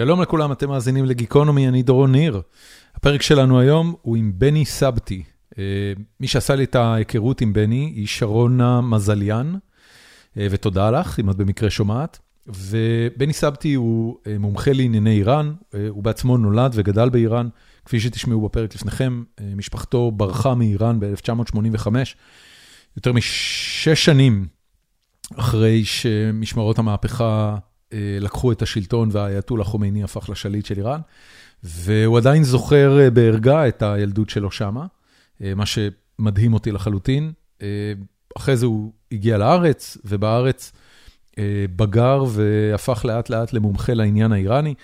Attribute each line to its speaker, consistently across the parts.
Speaker 1: שלום לכולם, אתם מאזינים לגיקונומי, אני דורון ניר. הפרק שלנו היום הוא עם בני סבתי. מי שעשה לי את ההיכרות עם בני היא שרונה מזליאן, ותודה לך, אם את במקרה שומעת. ובני סבתי הוא מומחה לענייני איראן, הוא בעצמו נולד וגדל באיראן, כפי שתשמעו בפרק לפניכם, משפחתו ברחה מאיראן ב-1985, יותר משש שנים אחרי שמשמרות המהפכה לקחו את השלטון והאייתולה חומייני הפך לשליט של איראן, והוא עדיין זוכר בערגה את הילדות שלו שמה, מה שמדהים אותי לחלוטין. אחרי זה הוא הגיע לארץ, ובארץ בגר והפך לאט לאט למומחה לעניין האיראני.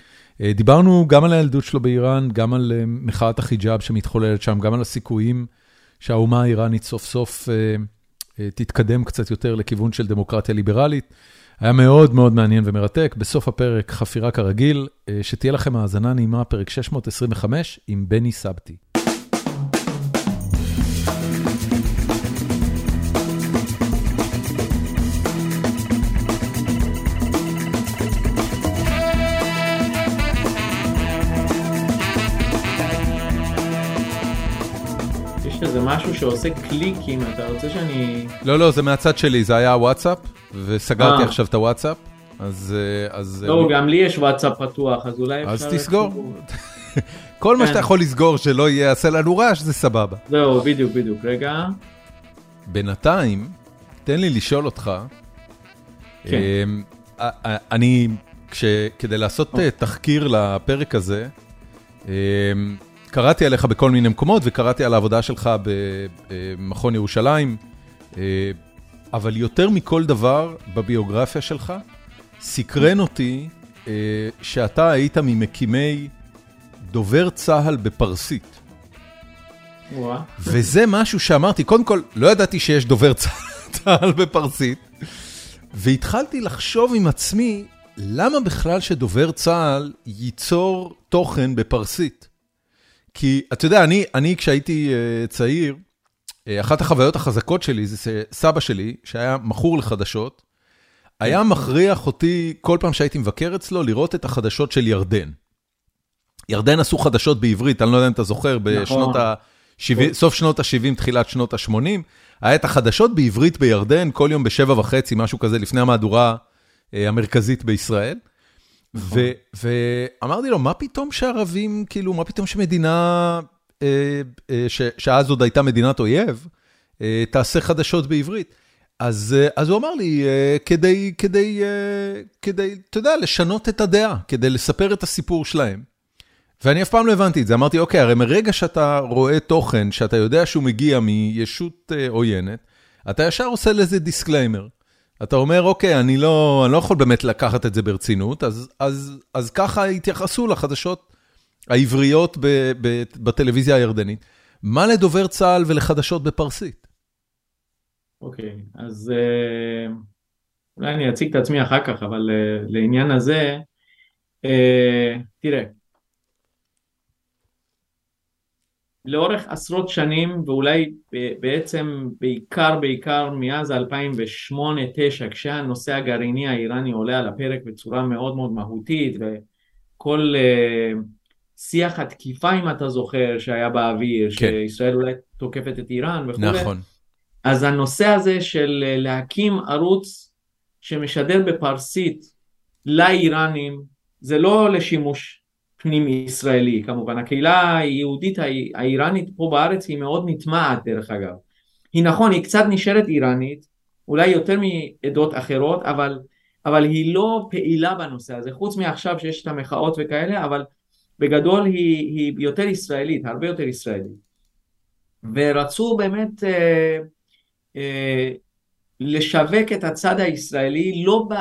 Speaker 1: דיברנו גם על הילדות שלו באיראן, גם על מחאת החיג'אב שמתחוללת שם, גם על הסיכויים שהאומה האיראנית סוף סוף תתקדם קצת יותר לכיוון של דמוקרטיה ליברלית. היה מאוד מאוד מעניין ומרתק, בסוף הפרק חפירה כרגיל, שתהיה לכם האזנה נעימה, פרק 625 עם בני סבתי.
Speaker 2: משהו שעושה קליקים, אתה רוצה שאני...
Speaker 1: לא, לא, זה מהצד שלי, זה היה הוואטסאפ, וסגרתי עכשיו את הוואטסאפ, אז...
Speaker 2: לא, גם לי יש וואטסאפ פתוח, אז אולי אפשר...
Speaker 1: אז תסגור. כל מה שאתה יכול לסגור שלא יעשה לנו רעש, זה סבבה.
Speaker 2: זהו, בדיוק, בדיוק. רגע.
Speaker 1: בינתיים, תן לי לשאול אותך,
Speaker 2: כן.
Speaker 1: אני, כדי לעשות תחקיר לפרק הזה, קראתי עליך בכל מיני מקומות, וקראתי על העבודה שלך במכון ירושלים, אבל יותר מכל דבר בביוגרפיה שלך, סקרן אותי שאתה היית ממקימי דובר צה"ל בפרסית. וזה משהו שאמרתי, קודם כל, לא ידעתי שיש דובר צה"ל בפרסית, והתחלתי לחשוב עם עצמי, למה בכלל שדובר צה"ל ייצור תוכן בפרסית? כי, אתה יודע, אני, אני כשהייתי צעיר, אחת החוויות החזקות שלי זה שסבא שלי, שהיה מכור לחדשות, היה מכריח אותי, כל פעם שהייתי מבקר אצלו, לראות את החדשות של ירדן. ירדן עשו חדשות בעברית, אני לא יודע אם אתה זוכר, בשנות ה-70, סוף שנות ה-70, תחילת שנות ה-80, היה את החדשות בעברית בירדן, כל יום בשבע וחצי, משהו כזה, לפני המהדורה המרכזית בישראל. ואמרתי לו, מה פתאום שערבים, כאילו, מה פתאום שמדינה, שאז עוד הייתה מדינת אויב, תעשה חדשות בעברית? אז הוא אמר לי, כדי, כדי, כדי, אתה יודע, לשנות את הדעה, כדי לספר את הסיפור שלהם. ואני אף פעם לא הבנתי את זה, אמרתי, אוקיי, הרי מרגע שאתה רואה תוכן, שאתה יודע שהוא מגיע מישות עוינת, אתה ישר עושה לזה דיסקליימר. אתה אומר, אוקיי, אני לא, אני לא יכול באמת לקחת את זה ברצינות, אז, אז, אז ככה התייחסו לחדשות העבריות ב, ב, בטלוויזיה הירדנית. מה לדובר צה"ל ולחדשות בפרסית?
Speaker 2: אוקיי, אז אולי אני אציג את עצמי אחר כך, אבל לעניין הזה, תראה, לאורך עשרות שנים ואולי בעצם בעיקר בעיקר מאז 2008-2009 כשהנושא הגרעיני האיראני עולה על הפרק בצורה מאוד מאוד מהותית וכל uh, שיח התקיפה אם אתה זוכר שהיה באוויר כן. שישראל אולי תוקפת את איראן וכו'
Speaker 1: נכון.
Speaker 2: אז הנושא הזה של להקים ערוץ שמשדר בפרסית לאיראנים זה לא לשימוש פנים ישראלי כמובן, הקהילה היהודית האיראנית פה בארץ היא מאוד נטמעת דרך אגב. היא נכון, היא קצת נשארת איראנית, אולי יותר מעדות אחרות, אבל, אבל היא לא פעילה בנושא הזה, חוץ מעכשיו שיש את המחאות וכאלה, אבל בגדול היא, היא יותר ישראלית, הרבה יותר ישראלית. ורצו באמת אה, אה, לשווק את הצד הישראלי לא ב...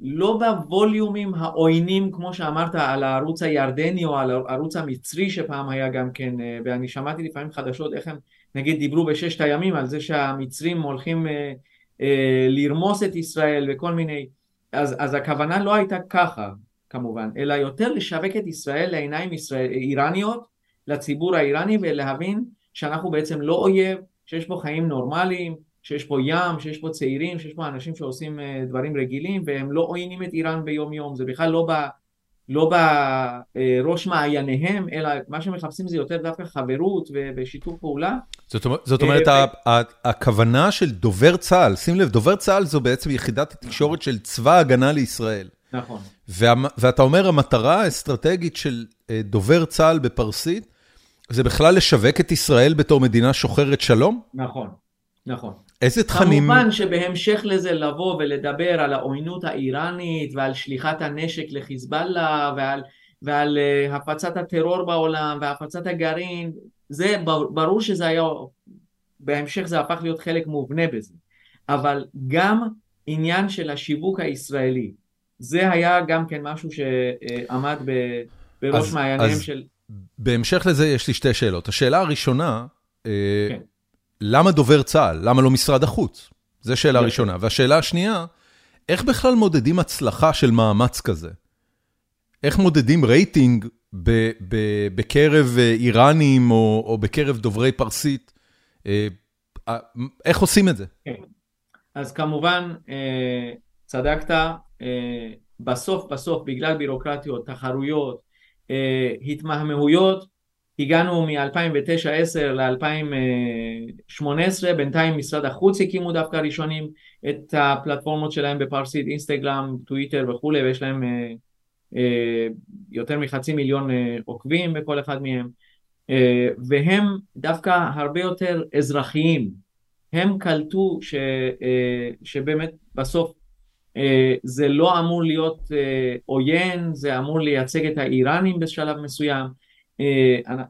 Speaker 2: לא בווליומים העוינים כמו שאמרת על הערוץ הירדני או על הערוץ המצרי שפעם היה גם כן ואני שמעתי לפעמים חדשות איך הם נגיד דיברו בששת הימים על זה שהמצרים הולכים אה, אה, לרמוס את ישראל וכל מיני אז, אז הכוונה לא הייתה ככה כמובן אלא יותר לשווק את ישראל לעיניים ישראל, איראניות לציבור האיראני ולהבין שאנחנו בעצם לא אויב שיש פה חיים נורמליים שיש פה ים, שיש פה צעירים, שיש פה אנשים שעושים דברים רגילים והם לא עוינים את איראן ביום יום, זה בכלל לא לא בראש מעייניהם, אלא מה שמחפשים זה יותר דווקא חברות ושיתוף פעולה.
Speaker 1: זאת אומרת, הכוונה של דובר צה"ל, שים לב, דובר צה"ל זו בעצם יחידת התקשורת של צבא ההגנה לישראל.
Speaker 2: נכון.
Speaker 1: ואתה אומר, המטרה האסטרטגית של דובר צה"ל בפרסית, זה בכלל לשווק את ישראל בתור מדינה שוחרת שלום?
Speaker 2: נכון, נכון.
Speaker 1: איזה תכנים...
Speaker 2: כמובן שבהמשך לזה לבוא ולדבר על העוינות האיראנית ועל שליחת הנשק לחיזבאללה ועל, ועל uh, הפצת הטרור בעולם והפצת הגרעין, זה ברור שזה היה, בהמשך זה הפך להיות חלק מובנה בזה. אבל גם עניין של השיווק הישראלי, זה היה גם כן משהו שעמד ב, בראש מעייניהם של...
Speaker 1: בהמשך לזה יש לי שתי שאלות. השאלה הראשונה, אה, כן. למה דובר צה"ל? למה לא משרד החוץ? זו שאלה ראשונה. והשאלה השנייה, איך בכלל מודדים הצלחה של מאמץ כזה? איך מודדים רייטינג בקרב אה, איראנים או בקרב דוברי פרסית? אה, איך עושים את זה? כן.
Speaker 2: אז כמובן, צדקת, בסוף בסוף בגלל בירוקרטיות, תחרויות, התמהמהויות, הגענו מ-2009-2010 ל-2018, בינתיים משרד החוץ הקימו דווקא ראשונים את הפלטפורמות שלהם בפרסית, אינסטגרם, טוויטר וכולי, ויש להם אה, אה, יותר מחצי מיליון אה, עוקבים בכל אחד מהם, אה, והם דווקא הרבה יותר אזרחיים, הם קלטו ש, אה, שבאמת בסוף אה, זה לא אמור להיות אה, עוין, זה אמור לייצג את האיראנים בשלב מסוים,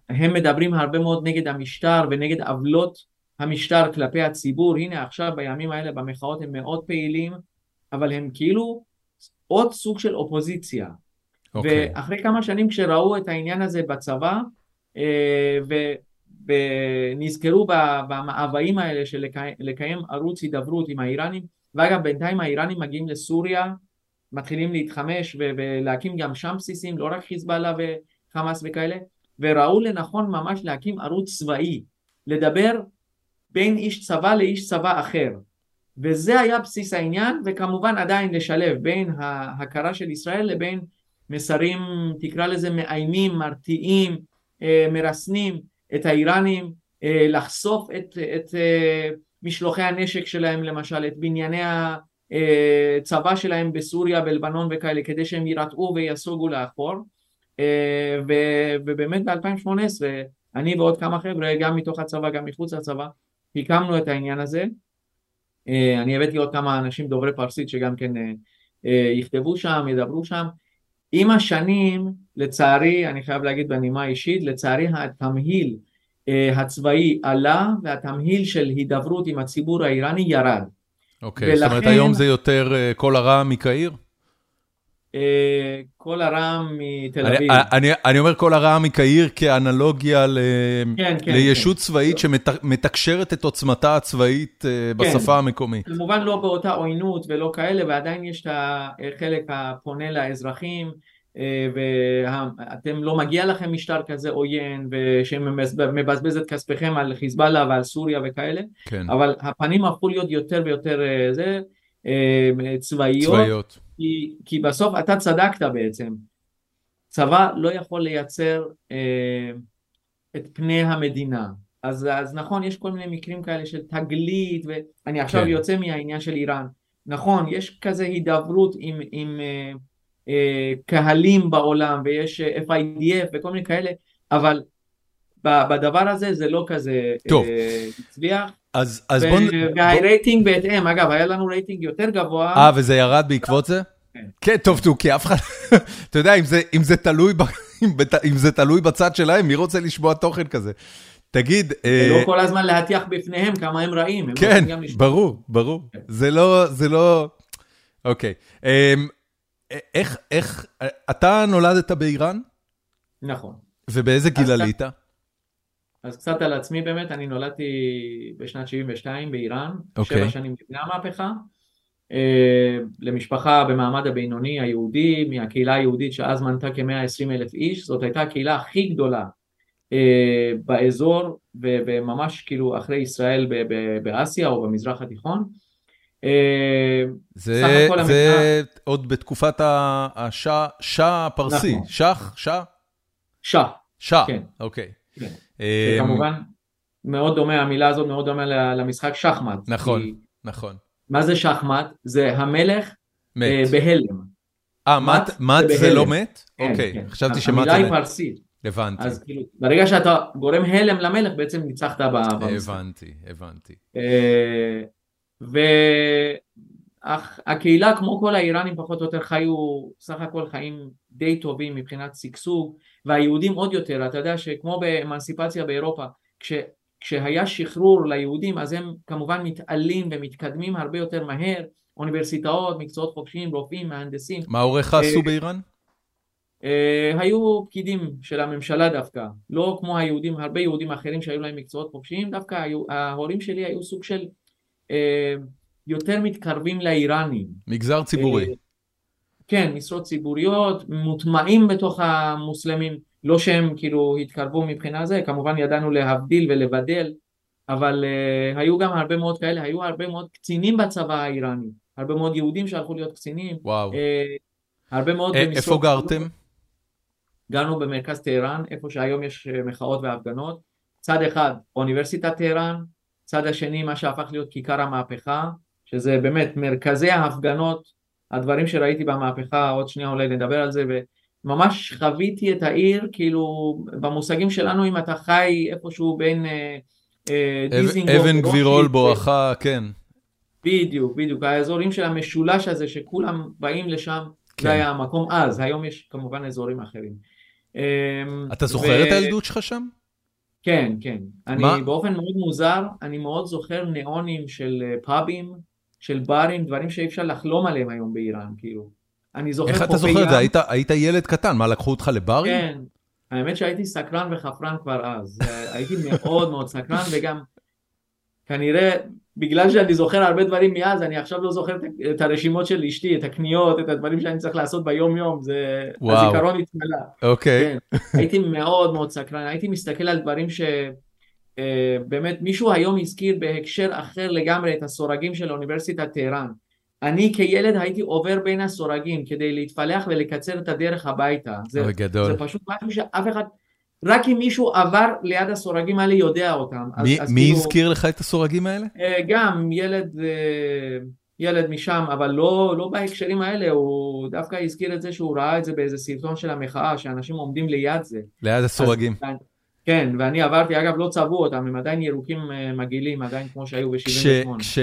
Speaker 2: הם מדברים הרבה מאוד נגד המשטר ונגד עוולות המשטר כלפי הציבור, הנה עכשיו בימים האלה במחאות הם מאוד פעילים, אבל הם כאילו עוד סוג של אופוזיציה. Okay. אוקיי. ואחרי כמה שנים כשראו את העניין הזה בצבא, אה, ונזכרו במאוויים האלה של לקיים ערוץ הידברות עם האיראנים, ואגב בינתיים האיראנים מגיעים לסוריה, מתחילים להתחמש ולהקים גם שם בסיסים, לא רק חיזבאללה וחמאס וכאלה, וראו לנכון ממש להקים ערוץ צבאי, לדבר בין איש צבא לאיש צבא אחר. וזה היה בסיס העניין, וכמובן עדיין לשלב בין ההכרה של ישראל לבין מסרים, תקרא לזה מאיימים, מרתיעים, אה, מרסנים את האיראנים, אה, לחשוף את, את אה, משלוחי הנשק שלהם למשל, את בנייני הצבא שלהם בסוריה, בלבנון וכאלה, כדי שהם יירתעו ויסוגו לאחור. אה, ובאמת ב-2018 אני ועוד כמה חבר'ה גם מתוך הצבא גם מחוץ לצבא הקמנו את העניין הזה אה, אני הבאתי עוד כמה אנשים דוברי פרסית שגם כן אה, יכתבו שם, ידברו שם עם השנים לצערי אני חייב להגיד בנימה אישית לצערי התמהיל הצבאי עלה והתמהיל של הידברות עם הציבור האיראני ירד.
Speaker 1: אוקיי, okay, ולכן... זאת אומרת היום זה יותר כל הרע מקהיר?
Speaker 2: כל הרעם מתל אביב.
Speaker 1: אני אומר כל הרעם מקהיר כאנלוגיה כן, כן, לישות כן. צבאית שמתקשרת את עוצמתה הצבאית אה, בשפה המקומית.
Speaker 2: כמובן לא באותה עוינות ולא כאלה, ועדיין יש את החלק הפונה לאזרחים, אה, ואתם לא מגיע לכם משטר כזה עוין, ושמבזבז את כספיכם על חיזבאללה ועל סוריה וכאלה, אבל הפנים הפכו להיות יותר ויותר אה, זה, צבאיות. כי, כי בסוף אתה צדקת בעצם, צבא לא יכול לייצר אה, את פני המדינה. אז, אז נכון, יש כל מיני מקרים כאלה של תגלית, ואני עכשיו כן. יוצא מהעניין של איראן. נכון, יש כזה הידברות עם, עם אה, אה, קהלים בעולם, ויש אה, FIDF וכל מיני כאלה, אבל בדבר הזה זה לא כזה
Speaker 1: טוב. אה,
Speaker 2: הצליח.
Speaker 1: אז, אז בוא...
Speaker 2: והרייטינג בוא... בהתאם, אגב, היה לנו רייטינג יותר גבוה.
Speaker 1: אה, וזה ירד בעקבות זה? כן, כן טוב, טוב, כי אף אחד, אתה יודע, אם זה, אם זה תלוי, ב, אם זה תלוי בצד שלהם, מי רוצה לשמוע תוכן כזה? תגיד...
Speaker 2: ולא אה... כל הזמן להטיח בפניהם כמה הם רעים.
Speaker 1: כן, ברור, ברור. כן. זה לא, זה לא... אוקיי. אה, איך, איך, אתה נולדת באיראן?
Speaker 2: נכון.
Speaker 1: ובאיזה גיל עלית?
Speaker 2: אז קצת על עצמי באמת, אני נולדתי בשנת 72 באיראן, okay. שבע אוקיי. שנים לפני המהפכה, אה, למשפחה במעמד הבינוני היהודי, מהקהילה היהודית שאז מנתה כ-120 אלף איש, זאת הייתה הקהילה הכי גדולה אה, באזור, וממש כאילו אחרי ישראל באסיה או במזרח התיכון.
Speaker 1: זה זה עוד בתקופת השאה הפרסי,
Speaker 2: נכון.
Speaker 1: שח? שאה?
Speaker 2: שאה.
Speaker 1: שאה,
Speaker 2: כן.
Speaker 1: אוקיי.
Speaker 2: כן.
Speaker 1: אה,
Speaker 2: כמובן, מאוד דומה, המילה הזאת מאוד דומה למשחק שחמט.
Speaker 1: נכון,
Speaker 2: כי
Speaker 1: נכון.
Speaker 2: מה זה שחמט? זה המלך אה,
Speaker 1: מת.
Speaker 2: בהלם.
Speaker 1: אה, מת
Speaker 2: מת זה
Speaker 1: זה לא. מת?
Speaker 2: כן,
Speaker 1: אוקיי,
Speaker 2: כן.
Speaker 1: חשבתי שמט
Speaker 2: המילה
Speaker 1: זה
Speaker 2: היא
Speaker 1: מת.
Speaker 2: פרסית.
Speaker 1: הבנתי,
Speaker 2: אז כאילו, ברגע שאתה גורם הלם למלך, בעצם ניצחת במשחק.
Speaker 1: הבנתי, הבנתי.
Speaker 2: אה, והקהילה כמו כל האיראנים פחות או יותר חיו סך הכל חיים די טובים מבחינת שגשוג והיהודים עוד יותר אתה יודע שכמו באמנסיפציה באירופה כש, כשהיה שחרור ליהודים אז הם כמובן מתעלים ומתקדמים הרבה יותר מהר אוניברסיטאות מקצועות חופשיים רופאים מהנדסים
Speaker 1: מה הוריך
Speaker 2: אה,
Speaker 1: עשו באיראן?
Speaker 2: אה, היו פקידים של הממשלה דווקא, לא כמו היהודים, הרבה יהודים אחרים שהיו להם מקצועות חופשיים, דווקא היו, ההורים שלי היו סוג של אה, יותר מתקרבים לאיראנים.
Speaker 1: מגזר ציבורי.
Speaker 2: אה, כן, משרות ציבוריות, מוטמעים בתוך המוסלמים, לא שהם כאילו התקרבו מבחינה זה, כמובן ידענו להבדיל ולבדל, אבל uh, היו גם הרבה מאוד כאלה, היו הרבה מאוד קצינים בצבא האיראני, הרבה מאוד יהודים שהלכו להיות קצינים,
Speaker 1: וואו.
Speaker 2: uh, הרבה מאוד
Speaker 1: אה,
Speaker 2: במשרות
Speaker 1: איפה גרתם?
Speaker 2: גרנו במרכז טהרן, איפה שהיום יש אה, מחאות והפגנות. צד אחד אוניברסיטת טהרן, צד השני מה שהפך להיות כיכר המהפכה, שזה באמת מרכזי ההפגנות, הדברים שראיתי במהפכה, עוד שנייה אולי נדבר על זה, וממש חוויתי את העיר, כאילו במושגים שלנו אם אתה חי איפשהו בין אה, אה, דיזינגוף,
Speaker 1: אבן גבירול
Speaker 2: רוטשילד,
Speaker 1: בואכה, כן.
Speaker 2: בדיוק, בדיוק, האזורים של המשולש הזה שכולם באים לשם,
Speaker 1: כן.
Speaker 2: זה היה המקום אז, היום יש כמובן אזורים אחרים. אמ,
Speaker 1: אתה
Speaker 2: ו-
Speaker 1: זוכר את הילדות שלך שם?
Speaker 2: כן, כן. אני
Speaker 1: מה?
Speaker 2: באופן מאוד מוזר, אני מאוד זוכר ניאונים של אה, פאבים, של ברים, דברים שאי אפשר לחלום עליהם היום באיראן, כאילו. אני זוכר
Speaker 1: איך אתה זוכר את זה? היית- היית ילד קטן, מה, לקחו אותך לברים?
Speaker 2: כן, האמת שהייתי סקרן וחפרן כבר אז, אה, הייתי מאוד מאוד סקרן וגם כנראה בגלל שאני זוכר הרבה דברים מאז, אני עכשיו לא זוכר את- הרשימות של אשתי, את הקניות, את הדברים שאני צריך לעשות ביום יום, זה
Speaker 1: וואו.
Speaker 2: הזיכרון התמלא.
Speaker 1: אוקיי.
Speaker 2: כן, הייתי מאוד מאוד סקרן, הייתי מסתכל על דברים שבאמת מישהו היום הזכיר בהקשר אחר לגמרי את הסורגים של אוניברסיטת טהרן. אני כילד הייתי עובר בין הסורגים כדי להתפלח ולקצר את הדרך הביתה. זה. זה פשוט משהו שאף אחד, רק אם מישהו עבר ליד הסורגים האלה יודע אותם.
Speaker 1: מי-
Speaker 2: אז
Speaker 1: מי
Speaker 2: כאילו,
Speaker 1: הזכיר לך את הסורגים האלה?
Speaker 2: אה, גם ילד, אה, ילד משם, אבל לא, לא בהקשרים האלה, הוא דווקא הזכיר את זה שהוא ראה את זה באיזה סרטון של המחאה, שאנשים עומדים ליד זה.
Speaker 1: ליד הסורגים.
Speaker 2: אז- כן, ואני עברתי, אגב לא צבעו אותם, הם עדיין ירוקים אה, מגעילים, עדיין כמו שהיו
Speaker 1: כש-
Speaker 2: ב-78.
Speaker 1: כש-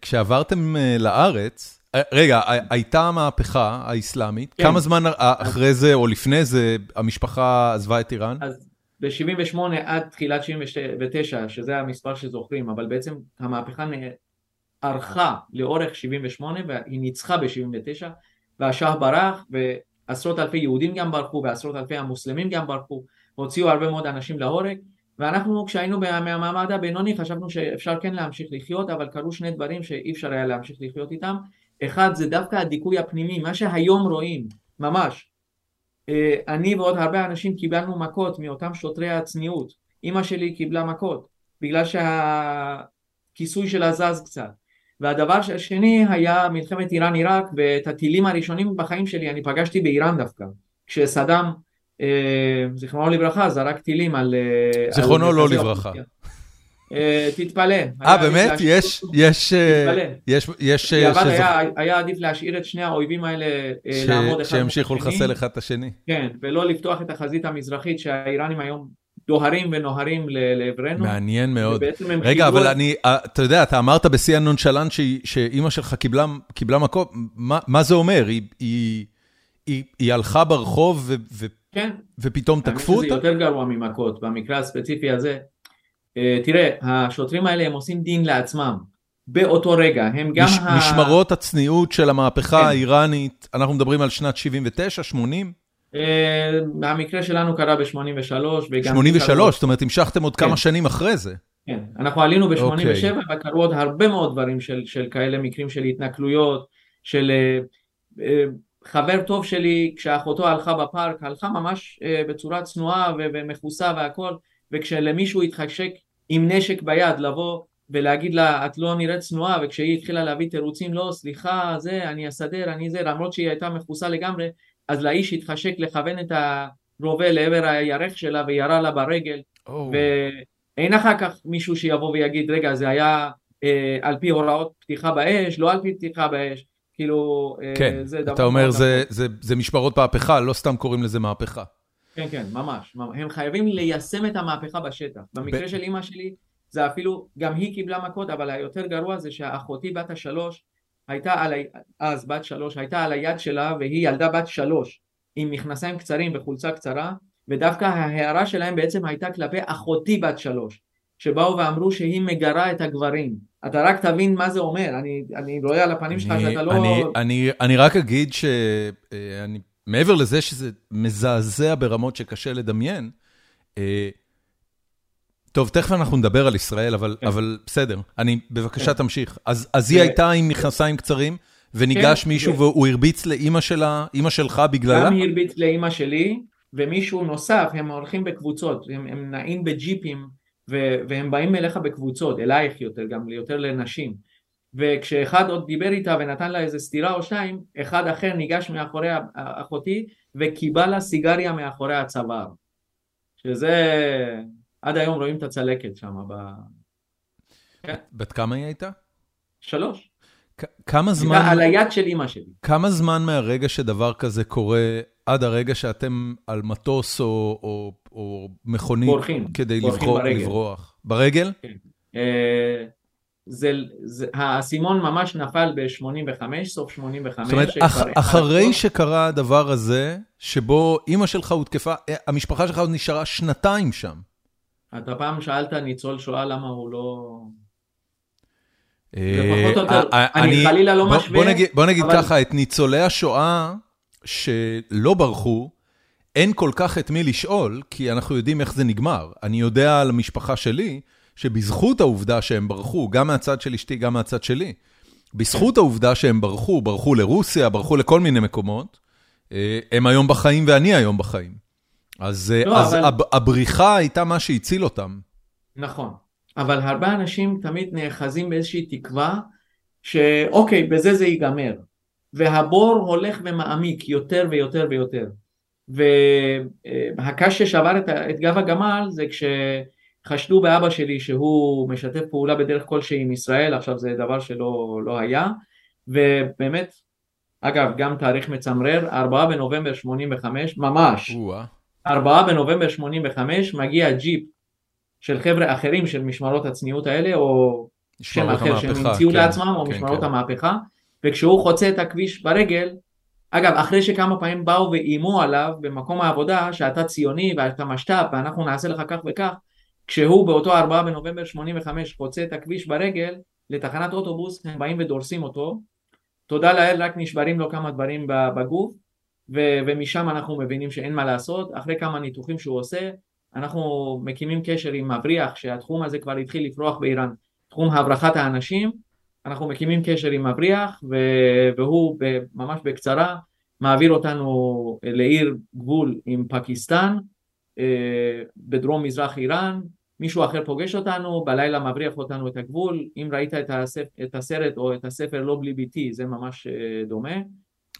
Speaker 1: כשעברתם אה, לארץ, אה, רגע, הייתה המהפכה האסלאמית,
Speaker 2: כן.
Speaker 1: כמה זמן אחרי זה או לפני זה המשפחה עזבה את איראן?
Speaker 2: אז ב-78 עד תחילת 79, שזה המספר שזוכרים, אבל בעצם המהפכה ארכה לאורך 78 והיא ניצחה ב-79, והשאה ברח, ועשרות אלפי יהודים גם ברחו, ועשרות אלפי המוסלמים גם ברחו, הוציאו הרבה מאוד אנשים להורג, ואנחנו כשהיינו מה- מהמעמד הבינוני חשבנו שאפשר כן להמשיך לחיות, אבל קרו שני דברים שאי אפשר היה להמשיך לחיות איתם. אחד זה דווקא הדיכוי הפנימי, מה שהיום רואים, ממש. אה, אני ועוד הרבה אנשים קיבלנו מכות מאותם שוטרי הצניעות. אימא שלי קיבלה מכות, בגלל שהכיסוי שלה זז קצת. והדבר השני היה מלחמת איראן-עיראק, ואת הטילים הראשונים בחיים שלי אני פגשתי באיראן דווקא. כשסדאם, זיכרונו לברכה, זרק טילים על... אה,
Speaker 1: זיכרונו לא לברכה.
Speaker 2: אה, תתפלא.
Speaker 1: אה, באמת? יש, יש, אה. יש, יש, אה,
Speaker 2: בדיעבד היה, עדיף להשאיר את שני האויבים האלה אה, לעמוד אחד השני.
Speaker 1: לחסל אחד את השני.
Speaker 2: כן, ולא לפתוח את החזית המזרחית שהאיראנים היום דוהרים ונוהרים לעברנו.
Speaker 1: מעניין מאוד. רגע, אבל אני, אה, אתה יודע, אתה אמרת בשיא הנונשלנט שהיא- שאימא שלך קיבלה מכות, מה- זה אומר? היא- הלכה ברחוב ו-
Speaker 2: כן,
Speaker 1: ופתאום תקפו אותה?
Speaker 2: יותר גרוע ממכות, במקרה הספציפי הזה. אה, תראה, השוטרים האלה הם עושים דין לעצמם, באותו רגע, הם גם
Speaker 1: מש-
Speaker 2: ה...
Speaker 1: משמרות הצניעות של המהפכה
Speaker 2: כן.
Speaker 1: האיראנית, אנחנו מדברים על שנת 79, 80?
Speaker 2: אה, המקרה שלנו קרה ב-83 וגם...
Speaker 1: 83, זאת אומרת, המשכתם עוד
Speaker 2: כן.
Speaker 1: כמה שנים אחרי זה.
Speaker 2: כן, אנחנו עלינו ב-87
Speaker 1: אוקיי.
Speaker 2: וקרו עוד הרבה מאוד דברים של, של כאלה מקרים של התנכלויות, של אה, אה, חבר טוב שלי כשאחותו הלכה בפארק, הלכה ממש אה, בצורה צנועה ומכוסה והכל, וכשלמישהו התחשק עם נשק ביד לבוא ולהגיד לה את לא נראית צנועה וכשהיא התחילה להביא תירוצים לא סליחה זה אני אסדר אני זה למרות שהיא הייתה מכוסה לגמרי אז לאיש התחשק לכוון את הרובה לעבר הירך שלה וירה לה ברגל oh. ואין אחר כך מישהו שיבוא ויגיד רגע זה היה אה, על פי הוראות פתיחה באש לא על פי פתיחה באש כאילו
Speaker 1: אה, כן, זה דבר אתה אומר זה, זה, זה משמרות מהפכה לא סתם קוראים לזה מהפכה.
Speaker 2: כן כן ממש הם חייבים ליישם את המהפכה בשטח. במקרה ב... של אימא שלי זה אפילו, גם היא קיבלה מכות, אבל היותר גרוע זה שאחותי בת השלוש הייתה על, ה... אז בת שלוש, הייתה על היד שלה והיא ילדה בת שלוש עם מכנסיים קצרים וחולצה קצרה ודווקא ההערה שלהם בעצם הייתה כלפי אחותי בת שלוש שבאו ואמרו שהיא מגרה את הגברים. אתה רק תבין מה זה אומר, אני, אני רואה על הפנים שלך שאתה לא...
Speaker 1: אני, אני, אני רק אגיד שמעבר אה, לזה שזה מזעזע ברמות שקשה לדמיין, אה, טוב, תכף אנחנו נדבר על ישראל, אבל כן. אבל בסדר. אני, בבקשה כן. תמשיך. אז אז היא הייתה עם מכנסיים קצרים, וניגש כן, מישהו והוא הרביץ לאימא שלה, אימא שלך בגללה?
Speaker 2: גם היא הרביץ לאימא שלי, ומישהו נוסף, הם הולכים בקבוצות, הם הם נעים בג'יפים, ו, והם באים אליך בקבוצות, אלייך יותר, גם יותר לנשים. וכשאחד עוד דיבר איתה ונתן לה איזה סטירה או שתיים, אחד אחר ניגש מאחורי אחותי וקיבל לה סיגריה מאחורי הצוואר. שזה... עד היום רואים את הצלקת שם. ב...
Speaker 1: כן. בת כמה היא הייתה?
Speaker 2: שלוש.
Speaker 1: כמה זמן...
Speaker 2: על היד של אימא שלי.
Speaker 1: כמה זמן מהרגע שדבר כזה קורה, עד הרגע שאתם על מטוס או, או, או מכונית,
Speaker 2: בורחים,
Speaker 1: כדי
Speaker 2: בורחים
Speaker 1: לברוח, ברגל. לברוח? ברגל?
Speaker 2: כן. אה, זה, זה, האסימון ממש נפל ב-85, סוף 85.
Speaker 1: זאת אומרת, אח, אחרי שקרה הדבר הזה, שבו אימא שלך הותקפה, אה, המשפחה שלך עוד נשארה שנתיים שם.
Speaker 2: אתה פעם שאלת ניצול שואה למה הוא לא... אה, אני חלילה לא משווה.
Speaker 1: בוא נגיד ככה, את ניצולי השואה שלא ברחו, אין כל כך את מי לשאול, כי אנחנו יודעים איך זה נגמר. אני יודע על המשפחה שלי, שבזכות העובדה שהם ברחו, גם מהצד של אשתי, גם מהצד שלי, בזכות העובדה שהם ברחו, ברחו לרוסיה, ברחו לכל מיני מקומות, אה, הם היום בחיים ואני היום בחיים. אז לא, אז אבל... הבריחה הייתה מה שהציל אותם.
Speaker 2: נכון, אבל הרבה אנשים תמיד נאחזים באיזושהי תקווה שאוקיי, בזה זה ייגמר. והבור הולך ומעמיק יותר ויותר ויותר. והקש ששבר את, את גב הגמל זה כשחשדו באבא שלי שהוא משתף פעולה בדרך כלשהי עם ישראל, עכשיו זה דבר שלא לא היה, ובאמת, אגב, גם תאריך מצמרר, 4 בנובמבר 85, ממש, ארבעה בנובמבר 85 מגיע ג'יפ של חבר'ה אחרים של משמרות הצניעות האלה, או שם אחר שהם המציאו כן, לעצמם, או כן, משמרות כן. המהפכה, וכשהוא חוצה את הכביש ברגל, אגב, אחרי שכמה פעמים באו ואיימו עליו במקום העבודה, שאתה ציוני ואתה משת"פ ואנחנו נעשה לך כך וכך, כשהוא באותו ארבעה בנובמבר 85 חוצה את הכביש ברגל לתחנת אוטובוס, הם באים ודורסים אותו. תודה לאל, רק נשברים לו כמה דברים בגוף, ו- ומשם אנחנו מבינים שאין מה לעשות, אחרי כמה ניתוחים שהוא עושה, אנחנו מקימים קשר עם מבריח שהתחום הזה כבר התחיל לפרוח באיראן, תחום הברחת האנשים, אנחנו מקימים קשר עם מבריח והוא ממש בקצרה מעביר אותנו לעיר גבול עם פקיסטן אה, בדרום מזרח איראן, מישהו אחר פוגש אותנו, בלילה מבריח אותנו את הגבול, אם ראית את, הספר, את הסרט או את הספר לא בלי ביתי זה ממש אה, דומה.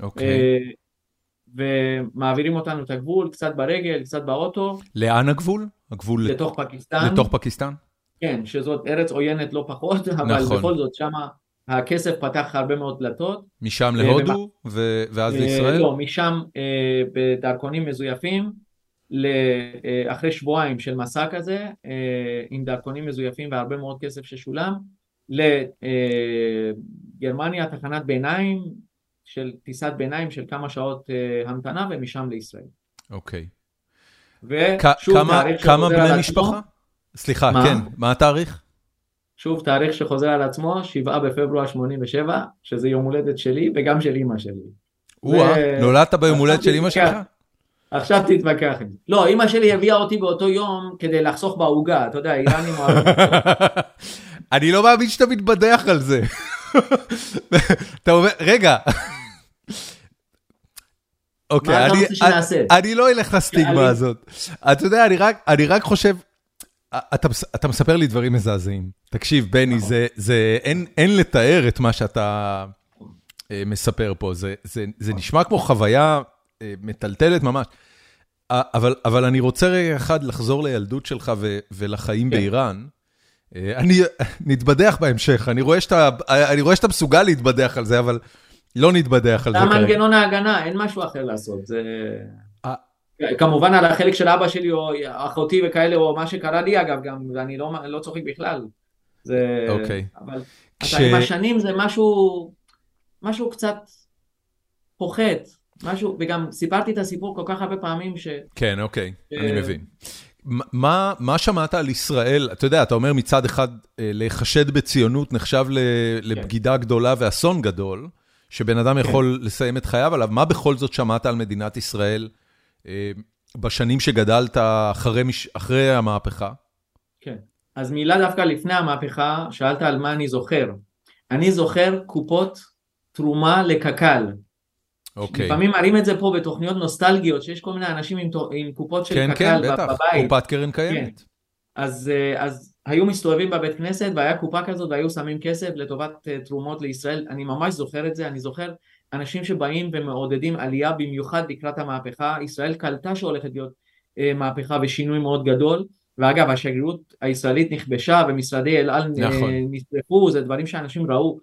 Speaker 1: אוקיי. Okay. אה,
Speaker 2: ומעבירים אותנו את הגבול, קצת ברגל, קצת באוטו.
Speaker 1: לאן הגבול? הגבול
Speaker 2: לתוך פקיסטן.
Speaker 1: לתוך פקיסטן?
Speaker 2: כן, שזאת ארץ עוינת לא פחות, אבל נכון. בכל זאת שמה הכסף פתח הרבה מאוד דלתות.
Speaker 1: משם להודו ו... ואז אה, לישראל?
Speaker 2: לא, משם אה, בדרכונים מזויפים, אה, אחרי שבועיים של מסע כזה, עם דרכונים מזויפים והרבה מאוד כסף ששולם, לגרמניה, תחנת ביניים, של טיסת ביניים של כמה שעות המתנה ומשם לישראל.
Speaker 1: אוקיי.
Speaker 2: ושוב כמה,
Speaker 1: כמה בני משפחה? סליחה, מה? כן, מה התאריך?
Speaker 2: שוב תאריך שחוזר על עצמו, 7 בפברואר 87, שזה יום הולדת שלי וגם של אימא שלי.
Speaker 1: וואה, ו... נולדת ביום הולדת של אימא שלך?
Speaker 2: עכשיו תתווכח עם זה. לא, אימא שלי הביאה אותי באותו יום כדי לחסוך בעוגה, אתה יודע, איראנים אוהבים.
Speaker 1: אני לא מאמין שאתה מתבדח על זה. אתה אומר, רגע. אוקיי, אני, אני, אני לא אלך לסטיגמה הזאת. אתה יודע, אני רק, אני רק חושב, אתה, אתה מספר לי דברים מזעזעים. תקשיב, בני. זה, זה, אין, אין לתאר את מה שאתה אה, מספר פה. זה, זה, זה נשמע כמו חוויה אה, מטלטלת ממש. אבל, אבל אני רוצה רגע אחד לחזור לילדות שלך ו, ולחיים כן. באיראן. אני נתבדח בהמשך, אני רואה שאתה, אני רואה שאתה מסוגל להתבדח על זה, אבל לא נתבדח על זה
Speaker 2: כרגע. זה המנגנון ההגנה, אין משהו אחר לעשות. זה... כמובן על החלק של אבא שלי או אחותי וכאלה, או מה שקרה לי אגב, גם, ואני לא, לא צוחק בכלל. זה...
Speaker 1: אוקיי.
Speaker 2: אבל כש... עם השנים זה משהו, משהו קצת פוחת, משהו, וגם סיפרתי את הסיפור כל כך הרבה פעמים ש...
Speaker 1: כן, אוקיי, אני מבין. מה, מה שמעת על ישראל? אתה יודע, אתה אומר מצד אחד, אה, להיחשד בציונות נחשב כן. לבגידה גדולה ואסון גדול, שבן אדם כן. יכול לסיים את חייו עליו, מה בכל זאת שמעת על מדינת ישראל אה, בשנים שגדלת אחרי, אחרי המהפכה?
Speaker 2: כן, אז מילה דווקא לפני המהפכה, שאלת על מה אני זוכר. אני זוכר קופות תרומה לקק"ל.
Speaker 1: אוקיי.
Speaker 2: לפעמים מראים את זה פה בתוכניות נוסטלגיות, שיש כל מיני אנשים עם, עם קופות של כן, קק"ל כן, בבית. כן, כן, בטח,
Speaker 1: קופת קרן קיימת. כן.
Speaker 2: אז, אה, אז היו מסתובבים בבית כנסת והיה קופה כזאת והיו שמים כסף לטובת אה, תרומות לישראל, אני ממש זוכר את זה, אני זוכר אנשים שבאים ומעודדים עלייה במיוחד לקראת המהפכה, ישראל קלטה שהולכת להיות אה, מהפכה ושינוי מאוד גדול, ואגב השגרירות הישראלית נכבשה ומשרדי אל על נכון. נשרפו, זה דברים שאנשים ראו,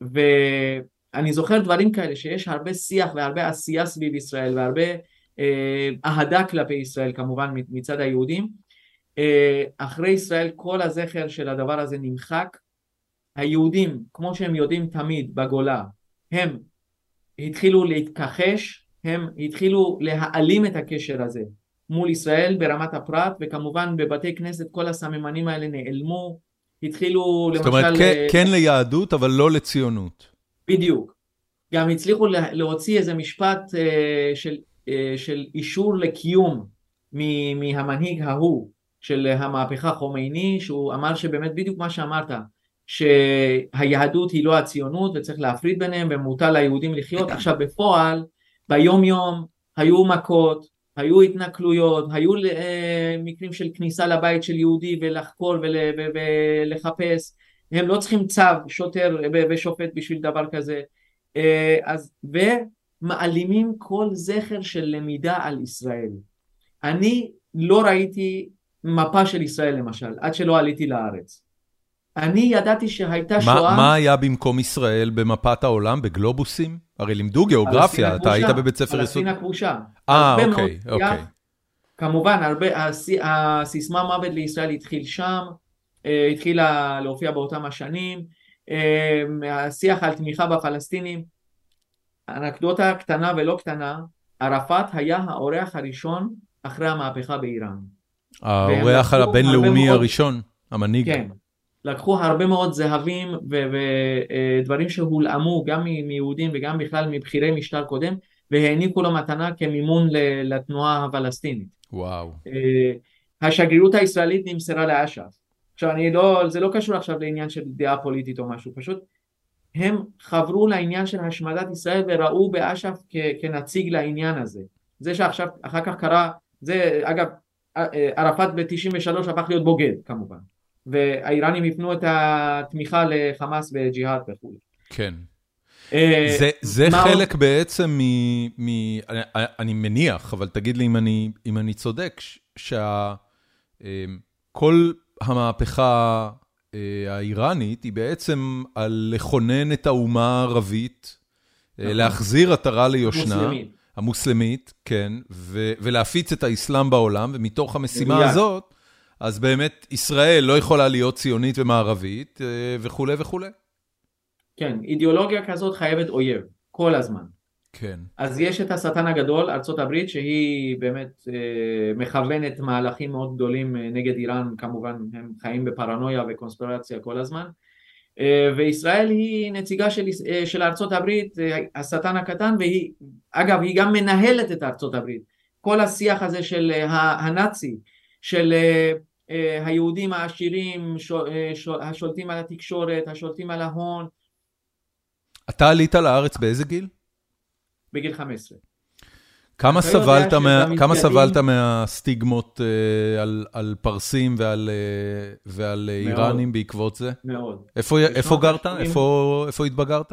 Speaker 2: ואני זוכר דברים כאלה שיש הרבה שיח והרבה עשייה סביב ישראל והרבה אהדה כלפי ישראל כמובן מצד היהודים אה, אחרי ישראל כל הזכר של הדבר הזה נמחק. היהודים, כמו שהם יודעים תמיד בגולה, הם התחילו להתכחש, הם התחילו להעלים את הקשר הזה מול ישראל ברמת הפרט, וכמובן בבתי כנסת כל הסממנים האלה נעלמו, התחילו
Speaker 1: למשל... זאת אומרת, כן, כן ליהדות, אבל לא לציונות.
Speaker 2: בדיוק. גם הצליחו להוציא איזה משפט אה, של, אה, של אישור לקיום מהמנהיג ההוא, של המהפכה חומייני, שהוא אמר שבאמת בדיוק מה שאמרת, שהיהדות היא לא הציונות וצריך להפריד ביניהם ומותר ליהודים לחיות. עכשיו בפועל, ביום יום היו מכות, היו התנכלויות, היו אה, מקרים של כניסה לבית של יהודי ולחקור ולחפש, הם לא צריכים צו, שוטר ושופט בשביל דבר כזה. אה, אז, ומעלימים כל זכר של למידה על ישראל. אני לא ראיתי מפה של ישראל למשל, עד שלא עליתי לארץ. אני ידעתי שהייתה שואה...
Speaker 1: מה היה במקום ישראל במפת העולם? בגלובוסים? הרי לימדו גיאוגרפיה, אתה היית בבית ספר
Speaker 2: יסוד. פלסטין הכבושה.
Speaker 1: אה, אוקיי, אוקיי.
Speaker 2: כמובן, הרבה, הסיסמה מוות לישראל התחיל שם, אה, התחילה להופיע באותם השנים, אה, השיח על תמיכה בפלסטינים. אנקדוטה קטנה ולא קטנה, ערפאת היה האורח הראשון אחרי המהפכה באיראן.
Speaker 1: האורח הבינלאומי הראשון, המנהיג.
Speaker 2: כן, לקחו הרבה מאוד זהבים ודברים שהולאמו גם מיהודים וגם בכלל מבכירי משטר קודם והעניקו לו מתנה כמימון לתנועה הפלסטינית.
Speaker 1: וואו.
Speaker 2: אה, השגרירות הישראלית נמסרה לאש"ף. עכשיו אני לא, זה לא קשור עכשיו לעניין של דעה פוליטית או משהו, פשוט הם חברו לעניין של השמדת ישראל וראו באש"ף כנציג לעניין הזה. זה שעכשיו, אחר כך קרה, זה אגב ערפאת ב-93 הפך להיות בוגד כמובן, והאיראנים הפנו את התמיכה לחמאס וג'יהאד וכו'.
Speaker 1: כן. אה, זה, זה חלק עוד? בעצם מ... מ אני, אני מניח, אבל תגיד לי אם אני, אם אני צודק, שכל אה, המהפכה אה, האיראנית היא בעצם על לכונן את האומה הערבית, נכון. להחזיר עטרה ליושנה. מוסלמית. המוסלמית, כן, ו- ולהפיץ את האסלאם בעולם, ומתוך המשימה הזאת, אז באמת ישראל לא יכולה להיות ציונית ומערבית אה, וכולי וכולי.
Speaker 2: כן, אידיאולוגיה כזאת חייבת אויב, כל הזמן.
Speaker 1: כן.
Speaker 2: אז יש את השטן הגדול, הברית, שהיא באמת אה, מכוונת מהלכים מאוד גדולים אה, נגד איראן, כמובן הם חיים בפרנויה וקונספירציה כל הזמן. אה, וישראל היא נציגה של, אה, של הברית, אה, השטן הקטן, והיא, אגב, היא גם מנהלת את הברית. כל השיח הזה של הנאצי, של היהודים העשירים, השולטים על התקשורת, השולטים על ההון.
Speaker 1: אתה עלית לארץ באיזה גיל?
Speaker 2: בגיל 15.
Speaker 1: כמה סבלת מה- כמה סבלת מהסטיגמות אה, על- על פרסים ועל אה, ועל אה,
Speaker 2: מאוד.
Speaker 1: איראנים בעקבות זה?
Speaker 2: מאוד.
Speaker 1: איפה איפה גרת?
Speaker 2: ה-שבעים.
Speaker 1: איפה איפה התבגרת?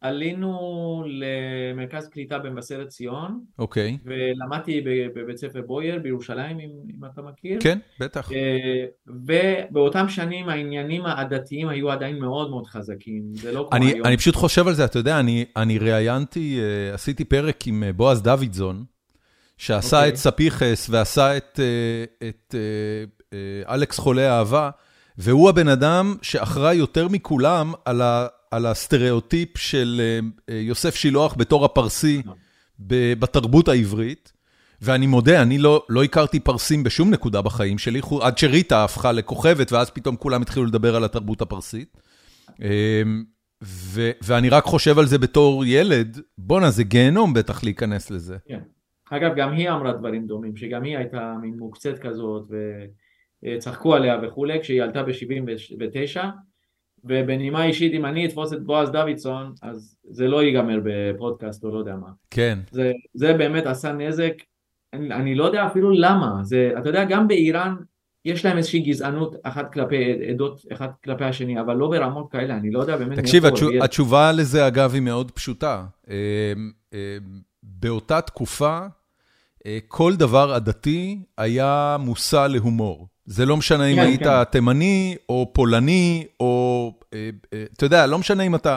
Speaker 2: עלינו למרכז קליטה במבשרת ציון,
Speaker 1: אוקיי.
Speaker 2: ולמדתי ב- בבית ספר בויאר בירושלים, אם, אם אתה מכיר.
Speaker 1: כן, בטח.
Speaker 2: אה, ובאותם שנים העניינים העדתיים היו עדיין מאוד מאוד חזקים, זה לא כמו
Speaker 1: אני,
Speaker 2: היום.
Speaker 1: אני פשוט חושב על זה, אתה יודע, אני, אני ראיינתי, אה, עשיתי פרק עם אה, בועז דוידזון, שעשה
Speaker 2: אוקיי.
Speaker 1: את ספיחס ועשה את, את אה, אלכס חולה אהבה, והוא הבן אדם שאחראי יותר מכולם על, ה, על הסטריאוטיפ של אה, אה, יוסף שילוח בתור הפרסי
Speaker 2: נכון.
Speaker 1: בתרבות העברית. ואני מודה, אני לא, לא הכרתי פרסים בשום נקודה בחיים שלי, עד שריטה הפכה לכוכבת, ואז פתאום כולם התחילו לדבר על התרבות הפרסית. אמ, ו- ואני רק חושב על זה בתור ילד, בואנה, זה גיהנום בטח להיכנס לזה.
Speaker 2: כן. אגב, גם היא אמרה דברים דומים, שגם היא הייתה מין מוקצת כזאת, וצחקו עליה וכולי, כשהיא עלתה ב-79, ובנימה אישית, אם אני אתפוס את בועז דוידסון, אז זה לא ייגמר בפודקאסט או לא יודע מה.
Speaker 1: כן,
Speaker 2: זה, זה באמת עשה נזק, אני, אני לא יודע אפילו למה, זה, אתה יודע, גם באיראן יש להם איזושהי גזענות אחת כלפי עדות, אחת כלפי השני, אבל לא ברמות כאלה, אני לא יודע באמת
Speaker 1: תקשיב,
Speaker 2: מאיפה
Speaker 1: התשו-
Speaker 2: הגיע.
Speaker 1: התשובה לזה, אגב, היא מאוד פשוטה. אמ, אמ, באותה תקופה, אה, כל דבר עדתי היה מושא להומור. זה לא משנה אם
Speaker 2: כן,
Speaker 1: היית
Speaker 2: כן.
Speaker 1: תימני או פולני, או, אה, אה, אתה יודע, לא משנה אם אתה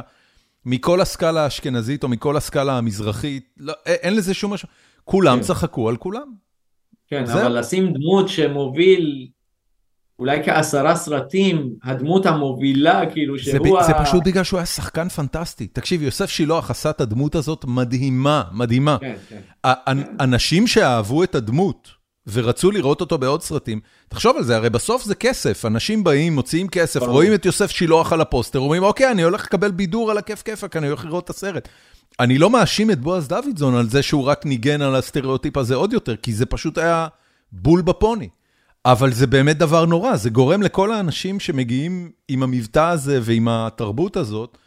Speaker 1: מכל הסקאלה האשכנזית או מכל הסקאלה המזרחית, לא, א- אין לזה שום משהו. כולם
Speaker 2: כן.
Speaker 1: צחקו על כולם.
Speaker 2: כן. אבל לשים דמות שמוביל אולי כעשרה סרטים, הדמות המובילה, כאילו שהוא
Speaker 1: ב- זה
Speaker 2: ה...
Speaker 1: פשוט בגלל שהוא היה שחקן פנטסטי. תקשיב, יוסף שילוח עשה את הדמות הזאת מדהימה, מדהימה.
Speaker 2: כן, כן.
Speaker 1: ה- אנשים שאהבו את הדמות ורצו לראות אותו בעוד סרטים, תחשוב על זה, הרי בסוף זה כסף, אנשים באים, מוציאים כסף,
Speaker 2: ברור.
Speaker 1: רואים את יוסף שילוח על הפוסטר, אומרים, אוקיי, אני הולך לקבל בידור על הכיף כיפק, אני הולך לראות את הסרט. אני לא מאשים את בועז דוידזון על זה שהוא רק ניגן על הסטריאוטיפ הזה עוד יותר, כי זה פשוט היה בול בפוני. אבל זה באמת דבר נורא, זה גורם לכל האנשים שמגיעים עם המבטא הזה ועם התרבות הזאת,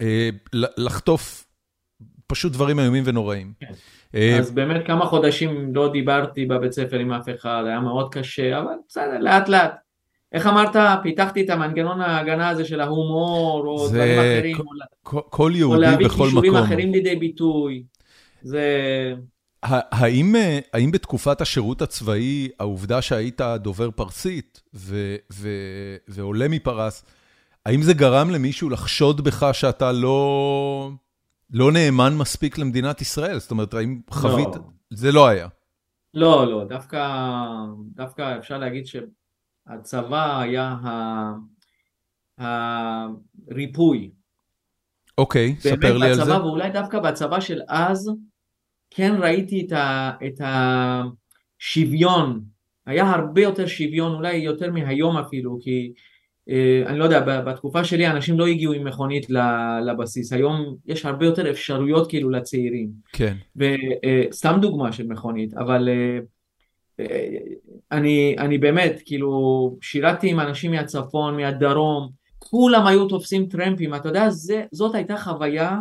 Speaker 1: אה, לחטוף פשוט דברים איומים ונוראים. אה,
Speaker 2: אז באמת כמה חודשים לא דיברתי בבית ספר עם אף אחד, היה מאוד קשה, אבל בסדר, לאט לאט. איך אמרת, פיתחתי את המנגנון ההגנה הזה של ההומור, או
Speaker 1: זה
Speaker 2: דברים אחרים,
Speaker 1: כל-
Speaker 2: או, לה-
Speaker 1: כל- כל
Speaker 2: או
Speaker 1: יהודי
Speaker 2: להביא
Speaker 1: בכל מקום.
Speaker 2: אחרים לידי ביטוי. זה...
Speaker 1: האם, אה, האם בתקופת השירות הצבאי, העובדה שהיית דובר פרסית ו- ו- ועולה מפרס, האם זה גרם למישהו לחשוד בך שאתה לא, לא נאמן מספיק למדינת ישראל? זאת אומרת, האם חווית... זה לא היה.
Speaker 2: לא, לא, דווקא, דווקא אפשר להגיד שהצבא היה הריפוי.
Speaker 1: אוקיי,
Speaker 2: באמת
Speaker 1: ספר לי על זה.
Speaker 2: בצבא, ואולי דווקא בצבא של אז, כן ראיתי את, ה, את השוויון, היה הרבה יותר שוויון, אולי יותר מהיום אפילו, כי אני לא יודע, בתקופה שלי אנשים לא הגיעו עם מכונית לבסיס, היום יש הרבה יותר אפשרויות כאילו לצעירים.
Speaker 1: כן.
Speaker 2: וסתם דוגמה של מכונית, אבל אה, אה, אני, אני באמת, כאילו, שירתתי עם אנשים מהצפון, מהדרום, כולם היו תופסים טרמפים, אתה יודע, זה, זאת הייתה חוויה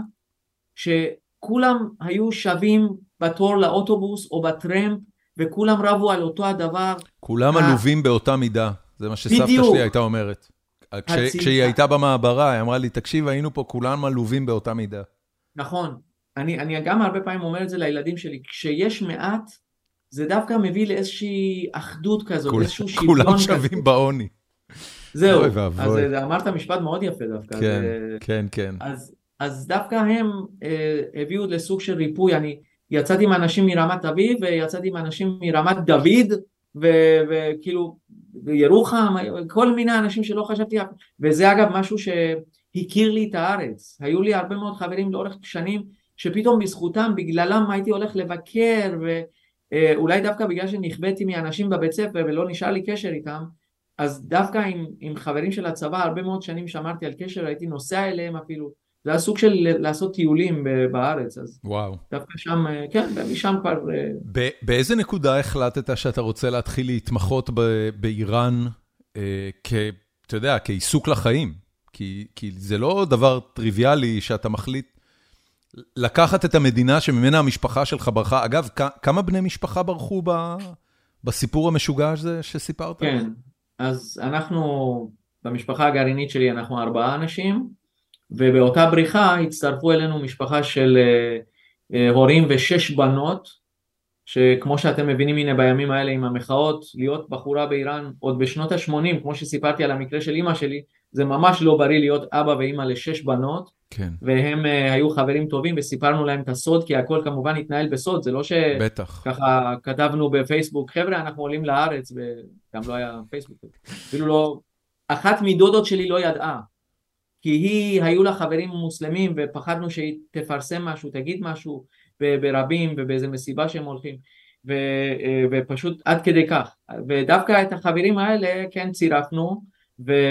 Speaker 2: שכולם היו שווים בתור לאוטובוס או בטרמפ, וכולם רבו על אותו הדבר.
Speaker 1: כולם
Speaker 2: ה-
Speaker 1: עלובים באותה מידה, זה מה שסבתא
Speaker 2: בדיוק.
Speaker 1: שלי הייתה אומרת. כש-
Speaker 2: הצלחה.
Speaker 1: כשהיא הייתה במעברה, היא אמרה לי, תקשיב, היינו פה כולם עלובים באותה מידה.
Speaker 2: נכון, אני, אני גם הרבה פעמים אומר את זה לילדים שלי, כשיש מעט, זה דווקא מביא לאיזושהי אחדות כזאת,
Speaker 1: כול-
Speaker 2: איזשהו שוויון
Speaker 1: כולם
Speaker 2: כזה.
Speaker 1: שווים בעוני.
Speaker 2: זהו,
Speaker 1: אוי
Speaker 2: אז
Speaker 1: ואבוי.
Speaker 2: אה, אמרת משפט מאוד יפה דווקא.
Speaker 1: כן,
Speaker 2: זה-
Speaker 1: כן, כן.
Speaker 2: אז, אז דווקא הם אה, הביאו לסוג של ריפוי, אני יצאתי עם אנשים מרמת אביב ויצאתי עם אנשים מרמת דוד וכאילו ירוחם, כל מיני אנשים שלא חשבתי, וזה אגב משהו שהכיר לי את הארץ, היו לי הרבה מאוד חברים לאורך שנים שפתאום בזכותם, בגללם הייתי הולך לבקר ואולי דווקא בגלל שנכוויתי מאנשים בבית ספר ולא נשאר לי קשר איתם, אז דווקא עם, עם חברים של הצבא הרבה מאוד שנים שמרתי על קשר, הייתי נוסע אליהם אפילו, זה היה סוג של לעשות טיולים ב- בארץ, אז
Speaker 1: וואו.
Speaker 2: דווקא שם, אה, כן, ומשם כבר, אה,
Speaker 1: ב- באיזה נקודה החלטת שאתה רוצה להתחיל להתמחות ב- באיראן, אה, כ... אתה יודע, כעיסוק לחיים? כי, כי זה לא דבר טריוויאלי שאתה מחליט לקחת את המדינה שממנה המשפחה שלך ברחה. אגב, כמה בני משפחה ברחו בסיפור המשוגע הזה שסיפרת?
Speaker 2: כן, אז אנחנו, במשפחה הגרעינית שלי אנחנו ארבעה אנשים, ובאותה בריחה הצטרפו אלינו משפחה של אה, אה, הורים ושש בנות, שכמו שאתם מבינים הנה בימים האלה עם המחאות, להיות בחורה באיראן עוד בשנות ה-80, כמו שסיפרתי על המקרה של אימא שלי, זה ממש לא בריא להיות אבא ואימא לשש בנות,
Speaker 1: כן.
Speaker 2: והם uh, היו חברים טובים וסיפרנו להם את הסוד, כי הכל כמובן התנהל בסוד, זה לא שככה כתבנו בפייסבוק, חבר'ה אנחנו עולים לארץ, וגם לא היה פייסבוק, אפילו לא, אחת מדודות שלי לא ידעה, כי היא, היו לה חברים מוסלמים ופחדנו שהיא תפרסם משהו, תגיד משהו ברבים ובאיזה מסיבה שהם הולכים, ו, אה, ופשוט עד כדי כך, ודווקא את החברים האלה כן צירפנו,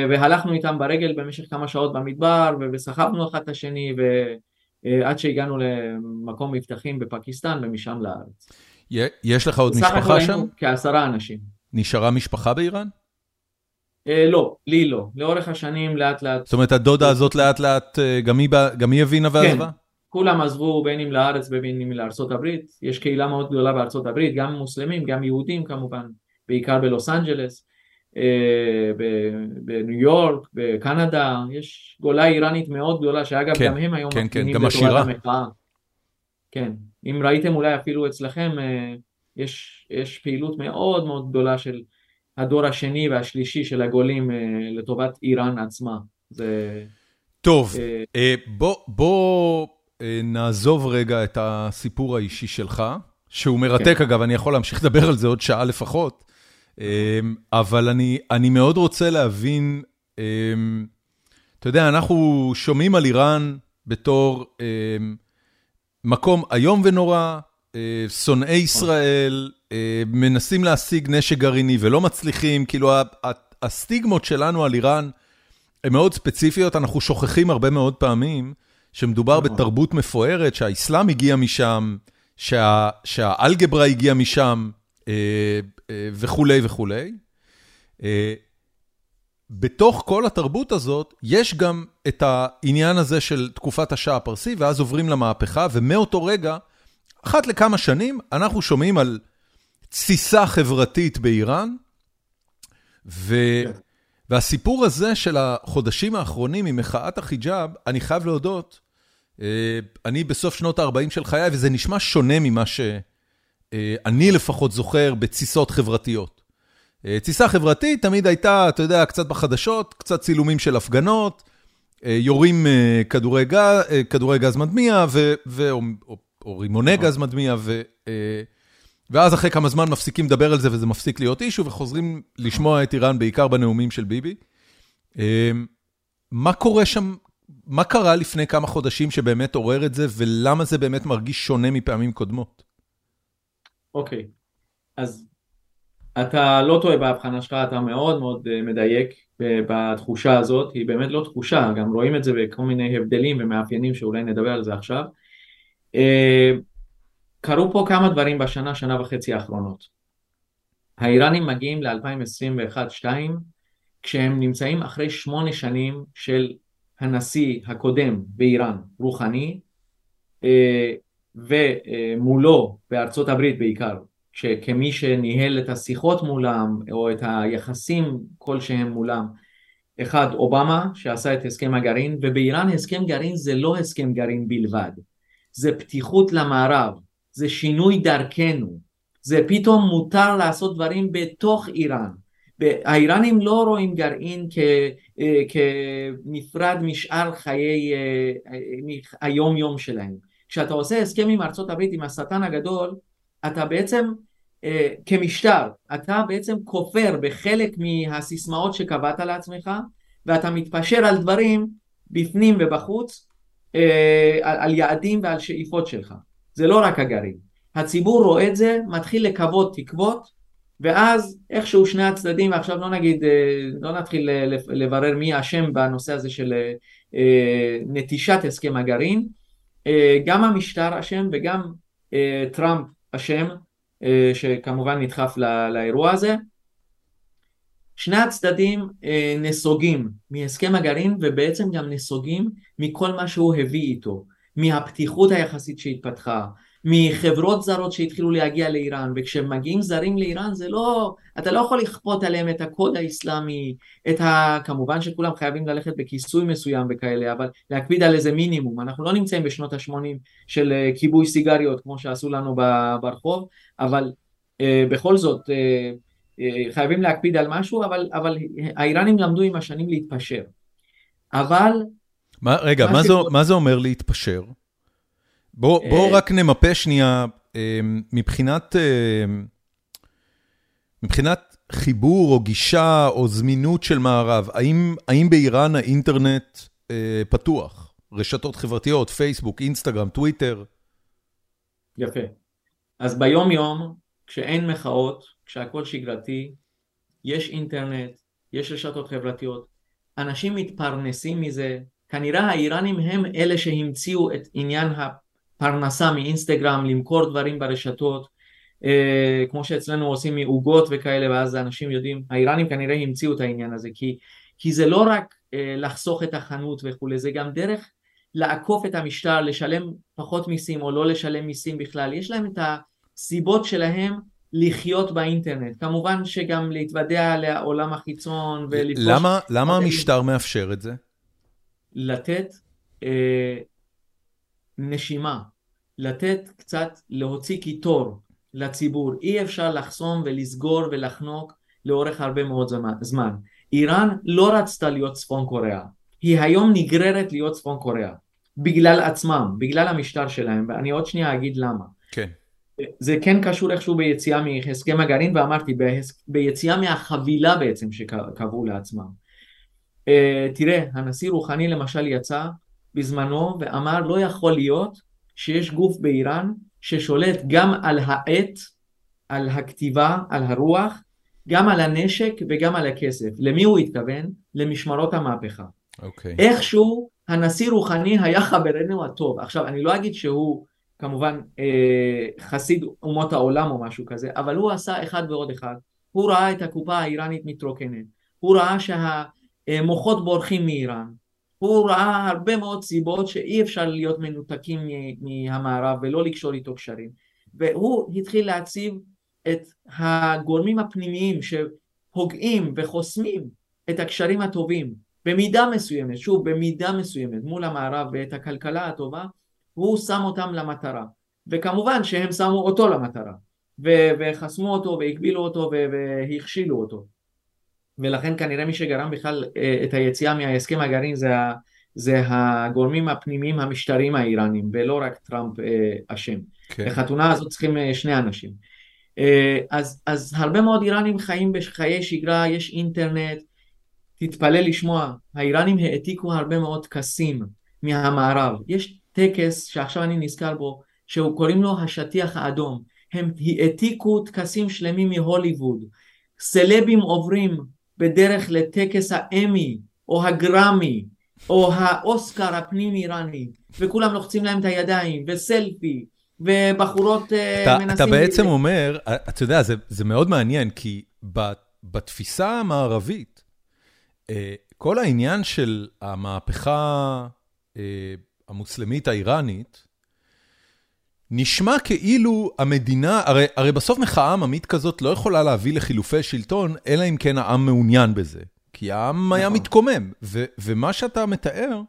Speaker 2: והלכנו איתם ברגל במשך כמה שעות במדבר וסחבנו אחד את השני ועד שהגענו למקום מבטחים בפקיסטן ומשם לארץ.
Speaker 1: יש לך עוד משפחה שם?
Speaker 2: כעשרה אנשים.
Speaker 1: נשארה משפחה באיראן?
Speaker 2: אה, לא, לי לא. לאורך השנים לאט לאט...
Speaker 1: זאת אומרת הדודה הזאת לאט לאט אה, גם היא הבינה ועזבה?
Speaker 2: כן, כולם עזבו בין אם לארץ ובין אם לארצות הברית. יש קהילה מאוד גדולה בארצות הברית, גם מוסלמים, גם יהודים כמובן, בעיקר בלוס אנג'לס. אה, בניו יורק, בקנדה, יש גולה איראנית מאוד גדולה, שאגב
Speaker 1: כן,
Speaker 2: גם הם היום
Speaker 1: כן, כן, גם עשירה.
Speaker 2: המחאה. כן, אם ראיתם אולי אפילו אצלכם, יש, יש פעילות מאוד מאוד גדולה של הדור השני והשלישי של הגולים אה, לטובת איראן עצמה. זה...
Speaker 1: טוב, בוא, בוא נעזוב רגע את הסיפור האישי שלך, שהוא מרתק כן. אגב, אני יכול להמשיך לדבר על זה עוד שעה לפחות. אבל אני אני מאוד רוצה להבין, אתה יודע, אנחנו שומעים על איראן בתור מקום איום ונורא, אה, שונאי ישראל, אה, מנסים להשיג נשק גרעיני ולא מצליחים, כאילו הסטיגמות שלנו על איראן הן מאוד ספציפיות, אנחנו שוכחים הרבה מאוד פעמים שמדובר נכון. בתרבות מפוארת, שהאסלאם הגיע משם, שהאלגברה הגיעה משם. אה, אה, וכולי וכולי. אה, בתוך כל התרבות הזאת, יש גם את העניין הזה של תקופת השעה הפרסי, ואז עוברים למהפכה, ומאותו רגע, אחת לכמה שנים, אנחנו שומעים על תסיסה חברתית באיראן, ו... והסיפור הזה של החודשים האחרונים עם מחאת החיג'אב, אני חייב להודות, אני בסוף שנות ה-40 של חיי, וזה נשמע שונה ממה ש... אה, אני לפחות זוכר בתסיסות חברתיות. אה, תסיסה חברתית תמיד הייתה, אתה יודע, קצת בחדשות, קצת צילומים של הפגנות, אה, יורים כדורי גז, כדורי גז מדמיע, ו, ו, או, או, או רימוני גז מדמיע, ו, ואז אחרי כמה זמן מפסיקים לדבר על זה וזה מפסיק להיות אישו, וחוזרים לשמוע את איראן בעיקר בנאומים של ביבי. מה קורה שם, מה קרה לפני כמה חודשים שבאמת עורר את זה, ולמה זה באמת מרגיש שונה מפעמים קודמות?
Speaker 2: אוקיי, אז אתה לא טועה בהבחנה שלך, אתה מאוד מאוד אה, מדייק בתחושה הזאת, היא באמת לא תחושה, גם רואים את זה בכל מיני הבדלים ומאפיינים שאולי נדבר על זה עכשיו. אה, קרו פה כמה דברים בשנה, שנה וחצי האחרונות. האיראנים מגיעים ל-2021-2022 כשהם נמצאים אחרי שמונה שנים של הנשיא הקודם באיראן, רוחני, אה, ומולו בארצות הברית בעיקר, כמי שניהל את השיחות מולם או את היחסים כלשהם מולם, אחד אובמה שעשה את הסכם הגרעין ובאיראן הסכם גרעין זה לא הסכם גרעין בלבד, זה פתיחות למערב, זה שינוי דרכנו, זה פתאום מותר לעשות דברים בתוך איראן. האיראנים לא רואים גרעין כ, אה, כנפרד משאר חיי אה, היום יום שלהם. כשאתה עושה הסכם עם ארצות הברית, עם השטן הגדול, אתה בעצם אה, כמשטר, אתה בעצם כופר בחלק מהסיסמאות שקבעת לעצמך, ואתה מתפשר על דברים בפנים ובחוץ, אה, על, על יעדים ועל שאיפות שלך. זה לא רק הגרעין. הציבור רואה את זה, מתחיל לקוות תקוות, ואז איכשהו שני הצדדים, ועכשיו לא נגיד, אה, לא נתחיל לברר מי אשם בנושא הזה של אה, נטישת הסכם הגרעין, אה, גם המשטר אשם וגם אה, טראמפ אשם, אה, שכמובן נדחף לאירוע הזה. שני הצדדים נסוגים מהסכם הגרעין ובעצם גם נסוגים מכל מה שהוא הביא איתו. מהפתיחות היחסית שהתפתחה, מחברות זרות שהתחילו להגיע לאיראן, וכשמגיעים זרים לאיראן זה לא, אתה לא יכול לכפות עליהם את הקוד האסלאמי, את ה... כמובן שכולם חייבים ללכת בכיסוי מסוים וכאלה, אבל להקפיד על איזה מינימום, אנחנו לא נמצאים בשנות ה-80 של אה, כיבוי סיגריות כמו שעשו לנו ברחוב, אבל אה, בכל זאת אה, אה, חייבים להקפיד על משהו, אבל, אבל האיראנים למדו עם השנים להתפשר. אבל...
Speaker 1: מה, רגע, מה, שכל... זה, מה זה אומר להתפשר? בואו בוא רק נמפה שנייה, מבחינת, מבחינת חיבור או גישה או זמינות של מערב, האם, האם באיראן האינטרנט פתוח? רשתות חברתיות, פייסבוק, אינסטגרם, טוויטר?
Speaker 2: יפה. אז ביום יום כשאין מחאות, כשהכול שגרתי, יש אינטרנט, יש רשתות חברתיות, אנשים מתפרנסים מזה, כנראה האיראנים הם אלה שהמציאו את עניין הפרנסה מאינסטגרם, למכור דברים ברשתות, אה, כמו שאצלנו עושים מעוגות וכאלה, ואז אנשים יודעים, האיראנים כנראה המציאו את העניין הזה, כי, כי זה לא רק אה, לחסוך את החנות וכולי, זה גם דרך לעקוף את המשטר, לשלם פחות מיסים או לא לשלם מיסים בכלל, יש להם את ה... סיבות שלהם לחיות באינטרנט. כמובן שגם להתוודע לעולם החיצון ולפגוש...
Speaker 1: למה, למה המשטר מאפשר את זה?
Speaker 2: לתת אה, נשימה, לתת קצת, להוציא קיטור לציבור. אי אפשר לחסום ולסגור ולחנוק לאורך הרבה מאוד זמן. איראן לא רצתה להיות צפון קוריאה. היא היום נגררת להיות צפון קוריאה. בגלל עצמם, בגלל המשטר שלהם, ואני עוד שנייה אגיד למה.
Speaker 1: כן.
Speaker 2: זה כן קשור איכשהו ביציאה מהסכם הגרעין ואמרתי ביציאה מהחבילה בעצם שקבעו לעצמם. Uh, תראה הנשיא רוחני למשל יצא בזמנו ואמר לא יכול להיות שיש גוף באיראן ששולט גם על העט, על הכתיבה, על הרוח, גם על הנשק וגם על הכסף. למי הוא התכוון? למשמרות המהפכה.
Speaker 1: Okay. אוקיי.
Speaker 2: איכשהו הנשיא רוחני היה חברנו הטוב. עכשיו אני לא אגיד שהוא כמובן אה, חסיד אומות העולם או משהו כזה, אבל הוא עשה אחד ועוד אחד. הוא ראה את הקופה האיראנית מתרוקנת, הוא ראה שהמוחות בורחים מאיראן, הוא ראה הרבה מאוד סיבות שאי אפשר להיות מנותקים מהמערב ולא לקשור איתו קשרים. והוא התחיל להציב את הגורמים הפנימיים שפוגעים וחוסמים את הקשרים הטובים במידה מסוימת, שוב במידה מסוימת מול המערב ואת הכלכלה הטובה הוא שם אותם למטרה וכמובן שהם שמו אותו למטרה ו- וחסמו אותו והגבילו אותו והכשילו אותו ולכן כנראה מי שגרם בכלל אה, את היציאה מההסכם הגרעין זה, זה הגורמים הפנימיים המשטריים האיראנים ולא רק טראמפ אה, אשם. כן. לחתונה הזאת צריכים אה, שני אנשים. אז, אז הרבה מאוד איראנים חיים בחיי שגרה, יש אינטרנט, תתפלא לשמוע, האיראנים העתיקו הרבה מאוד טקסים מהמערב, יש טקס שעכשיו אני נזכר בו, שהוא קוראים לו השטיח האדום. הם העתיקו טקסים שלמים מהוליווד. סלבים עוברים בדרך לטקס האמי או הגרמי או האוסקר הפנים איראני וכולם לוחצים להם את הידיים וסלפי ובחורות
Speaker 1: אה, אתה, מנסים... אתה בעצם אומר, אתה יודע, זה, זה מאוד מעניין כי בתפיסה המערבית אה, כל העניין של המהפכה אה, המוסלמית האיראנית, נשמע כאילו המדינה, הרי, הרי בסוף מחאה עממית כזאת לא יכולה להביא לחילופי שלטון, אלא אם כן העם מעוניין בזה. כי העם היה נכון. מתקומם, ו, ומה שאתה מתאר,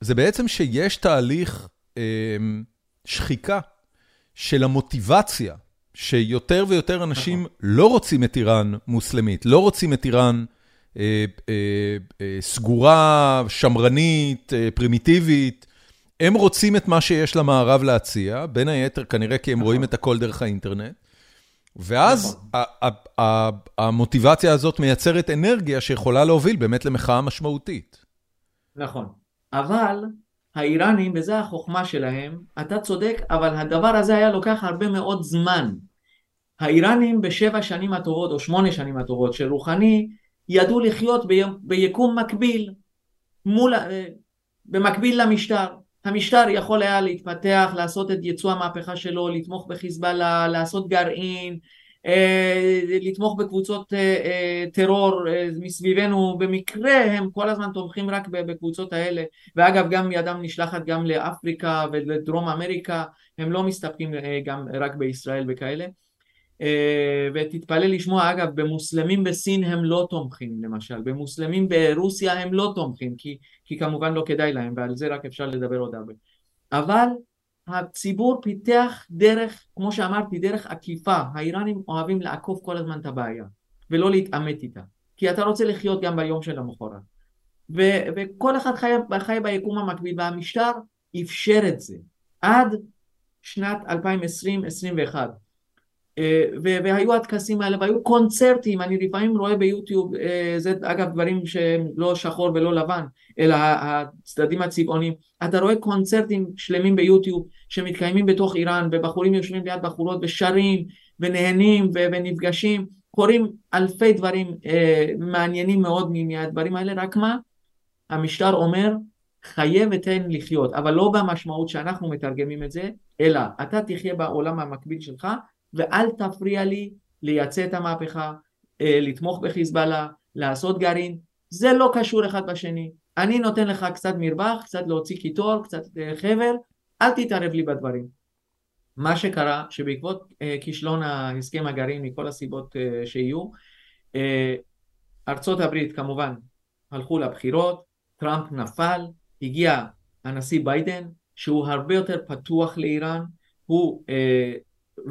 Speaker 1: זה בעצם שיש תהליך אה, שחיקה של המוטיבציה, שיותר ויותר אנשים נכון. לא רוצים את איראן מוסלמית, לא רוצים את איראן אה, אה, אה, סגורה, שמרנית, אה, פרימיטיבית, הם רוצים את מה שיש למערב להציע, בין היתר כנראה כי הם נכון. רואים את הכל דרך האינטרנט, ואז נכון. המוטיבציה הזאת מייצרת אנרגיה שיכולה להוביל באמת למחאה משמעותית.
Speaker 2: נכון, אבל האיראנים, וזו החוכמה שלהם, אתה צודק, אבל הדבר הזה היה לוקח הרבה מאוד זמן. האיראנים בשבע שנים הטובות, או שמונה שנים הטובות של רוחני, ידעו לחיות ביקום מקביל, מול, אה, במקביל למשטר. המשטר יכול היה להתפתח, לעשות את יצוא המהפכה שלו, לתמוך בחיזבאללה, לעשות גרעין, אה, לתמוך בקבוצות טרור מסביבנו, במקרה הם כל הזמן תומכים רק בקבוצות האלה, ואגב גם ידם נשלחת גם לאפריקה ולדרום אמריקה, הם לא מסתפקים גם רק בישראל וכאלה. ותתפלא לשמוע אגב במוסלמים בסין הם לא תומכים למשל במוסלמים ברוסיה הם לא תומכים כי, כי כמובן לא כדאי להם ועל זה רק אפשר לדבר עוד הרבה אבל הציבור פיתח דרך, כמו שאמרתי, דרך עקיפה. האיראנים אוהבים לעקוף כל הזמן את הבעיה ולא להתעמת איתה. כי אתה רוצה לחיות גם ביום של המחרת. וכל אחד חי, חי ביקום המקביל והמשטר אפשר את זה עד שנת 2020-2021 אה, והיו הטקסים האלה והיו קונצרטים, אני לפעמים רואה ביוטיוב, אה, זה אגב דברים שהם לא שחור ולא לבן, אלא הצדדים הצבעונים, אתה רואה קונצרטים שלמים ביוטיוב שמתקיימים בתוך איראן ובחורים יושבים ליד בחורות ושרים ונהנים ונפגשים, קורים אלפי דברים אה, מעניינים מאוד מהדברים האלה, רק מה? המשטר אומר חיה ותן לחיות, אבל לא במשמעות שאנחנו מתרגמים את זה, אלא אתה תחיה בעולם המקביל שלך ואל תפריע לי לייצא את המהפכה, אה, לתמוך בחיזבאללה, לעשות גרעין, זה לא קשור אחד בשני. אני נותן לך קצת מרווח, קצת להוציא קיטור, קצת אה, חבל, אל תתערב לי בדברים. מה שקרה שבעקבות אה, כישלון ההסכם הגרעין מכל הסיבות שיהיו, ארצות הברית כמובן הלכו לבחירות, טראמפ נפל, הגיע הנשיא ביידן שהוא הרבה יותר פתוח לאיראן, הוא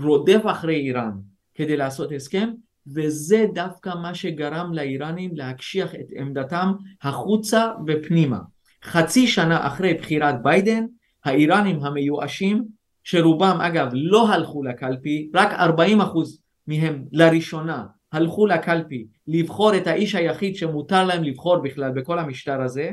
Speaker 2: רודף אחרי איראן כדי לעשות הסכם וזה דווקא מה שגרם לאיראנים להקשיח את עמדתם החוצה ופנימה. חצי שנה אחרי בחירת ביידן האיראנים המיואשים שרובם אגב לא הלכו לקלפי רק 40% מהם לראשונה הלכו לקלפי לבחור את האיש היחיד שמותר להם לבחור בכלל בכל המשטר הזה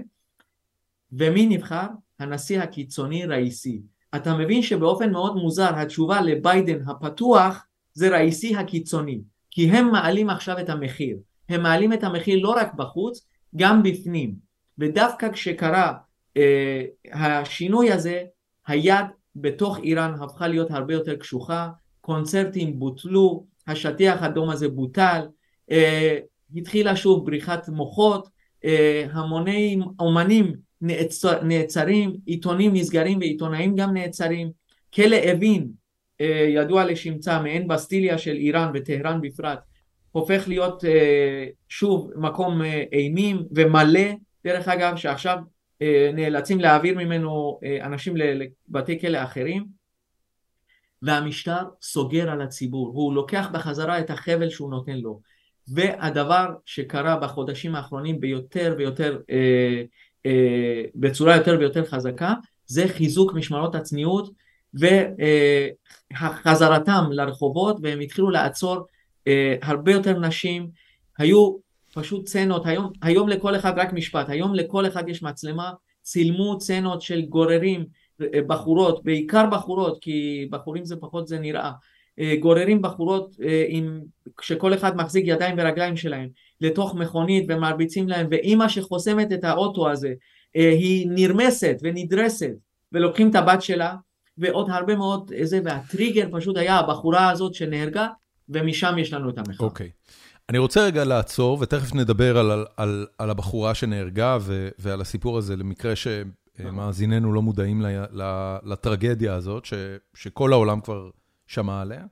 Speaker 2: ומי נבחר? הנשיא הקיצוני ראיסי אתה מבין שבאופן מאוד מוזר התשובה לביידן הפתוח זה ראיסי הקיצוני כי הם מעלים עכשיו את המחיר. הם מעלים את המחיר לא רק בחוץ גם בפנים. ודווקא כשקרה אה, השינוי הזה היד בתוך איראן הפכה להיות הרבה יותר קשוחה קונצרטים בוטלו השטיח האדום הזה בוטל אה, התחילה שוב בריחת מוחות אה, המוני אומנים נעצר, נעצרים, עיתונים נסגרים ועיתונאים גם נעצרים. כלא אבין, אה, ידוע לשמצה, מעין בסטיליה של איראן וטהרן בפרט, הופך להיות אה, שוב מקום אה, אימים ומלא, דרך אגב, שעכשיו נאלצים להעביר ממנו אנשים לבתי כלא אחרים, והמשטר סוגר על הציבור, הוא לוקח בחזרה את החבל שהוא נותן לו. והדבר שקרה בחודשים האחרונים ביותר ויותר אה, בצורה יותר ויותר חזקה זה חיזוק משמרות הצניעות וחזרתם לרחובות והם התחילו לעצור אה, הרבה יותר נשים. היו פשוט סצנות היום, היום לכל אחד רק משפט היום לכל אחד יש מצלמה. צילמו סצנות של גוררים אה, בחורות בעיקר בחורות כי בחורים זה פחות זה נראה. גוררים בחורות עם, שכל אחד מחזיק ידיים ורגליים שלהם לתוך מכונית ומרביצים להם ואימא שחוסמת את האוטו הזה אה, היא נרמסת ונדרסת ולוקחים את הבת שלה ועוד הרבה מאוד איזה והטריגר פשוט היה הבחורה הזאת שנהרגה ומשם יש לנו את המחאה.
Speaker 1: אוקיי. Okay. אני רוצה רגע לעצור ותכף נדבר על, על, על, על הבחורה שנהרגה ו, ועל הסיפור הזה למקרה שמאזיננו לא מודעים לטרגדיה הזאת ש, שכל העולם כבר שמע עליה.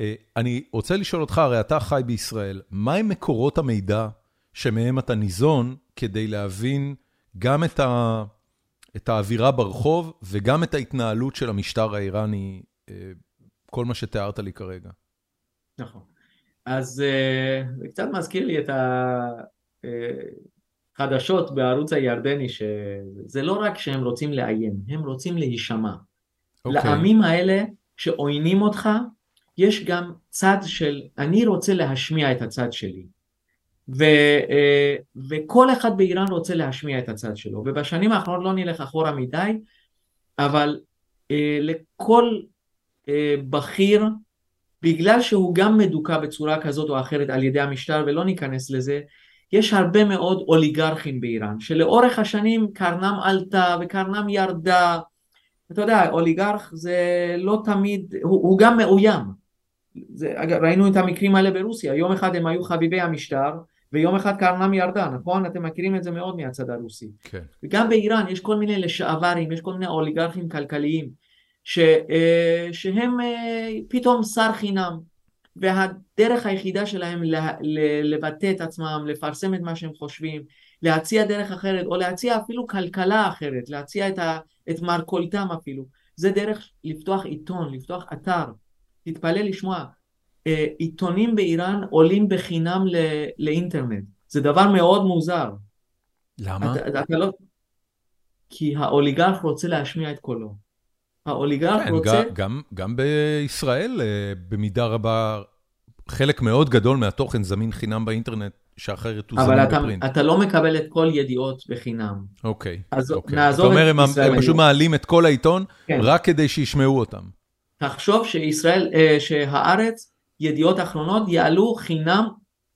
Speaker 1: אה, אני רוצה לשאול אותך, הרי אתה חי בישראל, מהם מקורות המידע שמהם אתה ניזון כדי להבין גם את ה... את האווירה ברחוב וגם את ההתנהלות של המשטר האיראני, אה, כל מה שתיארת לי כרגע.
Speaker 2: נכון. אז אה, זה קצת מזכיר לי את החדשות בערוץ הירדני, שזה לא רק שהם רוצים לאיים, הם רוצים להישמע. Okay. אוקיי. לעמים האלה שעוינים אותך, יש גם צד של אני רוצה להשמיע את הצד שלי. ו, אה, וכל אחד באיראן רוצה להשמיע את הצד שלו, ובשנים האחרונות לא נלך אחורה מדי, אבל אה, לכל אה, בכיר, בגלל שהוא גם מדוכא בצורה כזאת או אחרת על ידי המשטר, ולא ניכנס לזה, יש הרבה מאוד אוליגרכים באיראן, שלאורך השנים קרנם עלתה וקרנם ירדה, אתה יודע, אוליגרך זה לא תמיד, הוא, הוא גם מאוים, זה, ראינו את המקרים האלה ברוסיה, יום אחד הם היו חביבי המשטר ויום אחד קרנם ירדה, נכון? אתם מכירים את זה מאוד מהצד הרוסי.
Speaker 1: כן.
Speaker 2: וגם באיראן יש כל מיני לשעברים, יש כל מיני אוליגרכים כלכליים ש, שהם פתאום שר חינם והדרך היחידה שלהם לבטא את עצמם, לפרסם את מה שהם חושבים, להציע דרך אחרת, או להציע אפילו כלכלה אחרת, להציע את, ה, את מרכולתם אפילו, זה דרך לפתוח עיתון, לפתוח אתר. תתפלא לשמוע, אה, עיתונים באיראן עולים בחינם ל, לאינטרנט. זה דבר מאוד מוזר.
Speaker 1: למה?
Speaker 2: אתה, אתה לא... כי האוליגרך רוצה להשמיע את קולו. האוליגרך כן, רוצה...
Speaker 1: גם, גם, גם בישראל, אה, במידה רבה, חלק מאוד גדול מהתוכן זמין חינם באינטרנט, שאחרת הוא זמין בפרינט.
Speaker 2: אבל אתה לא מקבל את כל ידיעות בחינם.
Speaker 1: אוקיי.
Speaker 2: אז
Speaker 1: אוקיי.
Speaker 2: נעזוב
Speaker 1: את ישראל. אתה אומר, הם, הם פשוט מעלים את כל העיתון, כן. רק כדי שישמעו אותם.
Speaker 2: תחשוב שישראל, אה, שהארץ, ידיעות אחרונות, יעלו חינם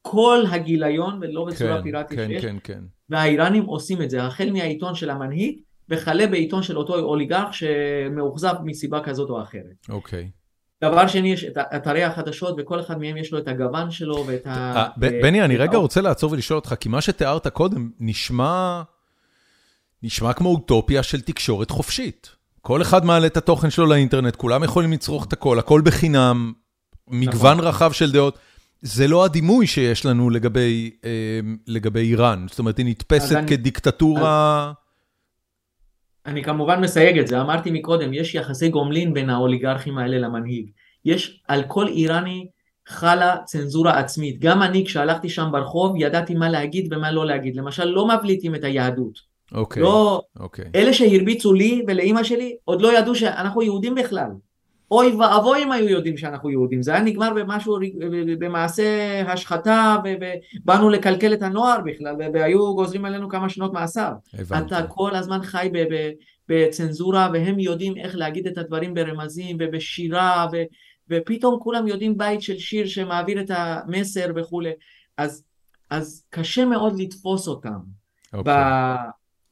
Speaker 2: כל הגיליון, ולא בצורה כן, פיראטית
Speaker 1: כן,
Speaker 2: שיש.
Speaker 1: כן, כן.
Speaker 2: והאיראנים עושים את זה, החל מהעיתון של המנהיג, וכלה בעיתון של אותו אוליגרך שמאוכזב מסיבה כזאת או אחרת.
Speaker 1: אוקיי.
Speaker 2: דבר שני, יש את אתרי החדשות, וכל אחד מהם יש לו את הגוון שלו ואת ה...
Speaker 1: אה, בני, אני רגע רוצה לעצור ולשאול אותך, כי מה שתיארת קודם נשמע, נשמע כמו אוטופיה של תקשורת חופשית. כל אחד מעלה את התוכן שלו לאינטרנט, כולם יכולים לצרוך את הכל, הכל בחינם, מגוון נכון. רחב של דעות. זה לא הדימוי שיש לנו לגבי, אה, לגבי איראן, זאת אומרת, היא נתפסת כדיקטטורה...
Speaker 2: אני... אני כמובן מסייג את זה, אמרתי מקודם, יש יחסי גומלין בין האוליגרכים האלה למנהיג. יש על כל איראני חלה צנזורה עצמית. גם אני כשהלכתי שם ברחוב ידעתי מה להגיד ומה לא להגיד. למשל לא מבליטים את היהדות.
Speaker 1: אוקיי.
Speaker 2: לא,
Speaker 1: אוקיי.
Speaker 2: אלה שהרביצו לי ולאימא שלי עוד לא ידעו שאנחנו יהודים בכלל. אוי ואבוי אם היו יודעים שאנחנו יהודים, זה היה נגמר במשהו, במעשה השחתה ובאנו לקלקל את הנוער בכלל והיו גוזרים עלינו כמה שנות מאסר. הבנתי. אתה כל הזמן חי בצנזורה והם יודעים איך להגיד את הדברים ברמזים ובשירה ו, ופתאום כולם יודעים בית של שיר שמעביר את המסר וכולי, אז, אז קשה מאוד לתפוס אותם. Okay. אוקיי.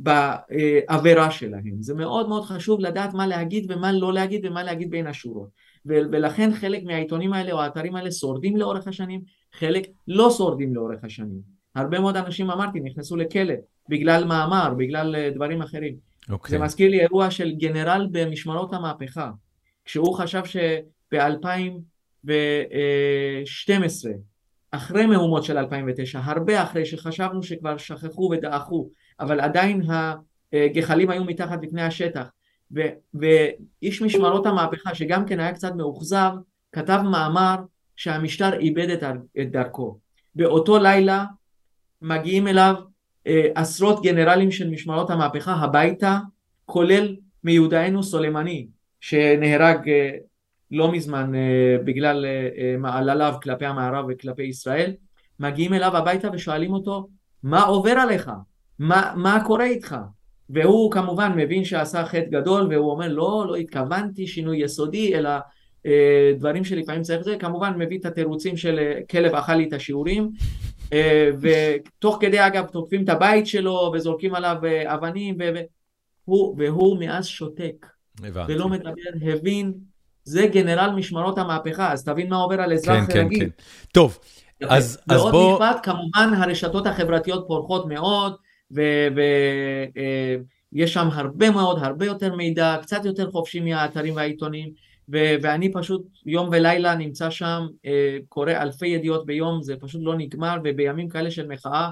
Speaker 2: בעבירה שלהם. זה מאוד מאוד חשוב לדעת מה להגיד ומה לא להגיד ומה להגיד בין השורות. ולכן חלק מהעיתונים האלה או האתרים האלה שורדים לאורך השנים, חלק לא שורדים לאורך השנים. הרבה מאוד אנשים אמרתי נכנסו לכלא בגלל מאמר, בגלל אה, דברים אחרים. Okay.
Speaker 1: אוקיי.
Speaker 2: זה מזכיר לי אירוע של גנרל במשמרות המהפכה, כשהוא חשב שב-2012, אחרי מהומות של 2009, הרבה אחרי שחשבנו שכבר שכחו ודעכו אבל עדיין הגחלים היו מתחת לפני השטח. ו, ואיש משמרות המהפכה, שגם כן היה קצת מאוכזב, כתב מאמר שהמשטר איבד את, את דרכו. באותו לילה מגיעים אליו אה, עשרות גנרלים של משמרות המהפכה הביתה, כולל מיודענו סולימני, שנהרג אה, לא מזמן אה, בגלל אה, אה מעלליו כלפי המערב וכלפי ישראל, מגיעים אליו הביתה ושואלים אותו, מה עובר עליך? מה, מה קורה איתך? והוא כמובן מבין שעשה חטא גדול והוא אומר לא, לא התכוונתי שינוי יסודי אלא אה, דברים שלפעמים צריך זה, כמובן מביא את התירוצים של אה, כלב אכל לי את השיעורים אה, ותוך כדי אגב תוקפים את הבית שלו וזורקים עליו אה, אבנים והוא, והוא מאז שותק
Speaker 1: הבנתי.
Speaker 2: ולא מדבר, הבין זה גנרל משמרות המהפכה אז תבין מה עובר על אזרח
Speaker 1: כן, רגיל. כן, כן. טוב, אז, אז בוא...
Speaker 2: ועוד משפט, כמובן הרשתות החברתיות פורחות מאוד ויש שם הרבה מאוד, הרבה יותר מידע, קצת יותר חופשי מהאתרים והעיתונים, ו- ואני פשוט יום ולילה נמצא שם, אה, קורא אלפי ידיעות ביום, זה פשוט לא נגמר, ובימים כאלה של מחאה,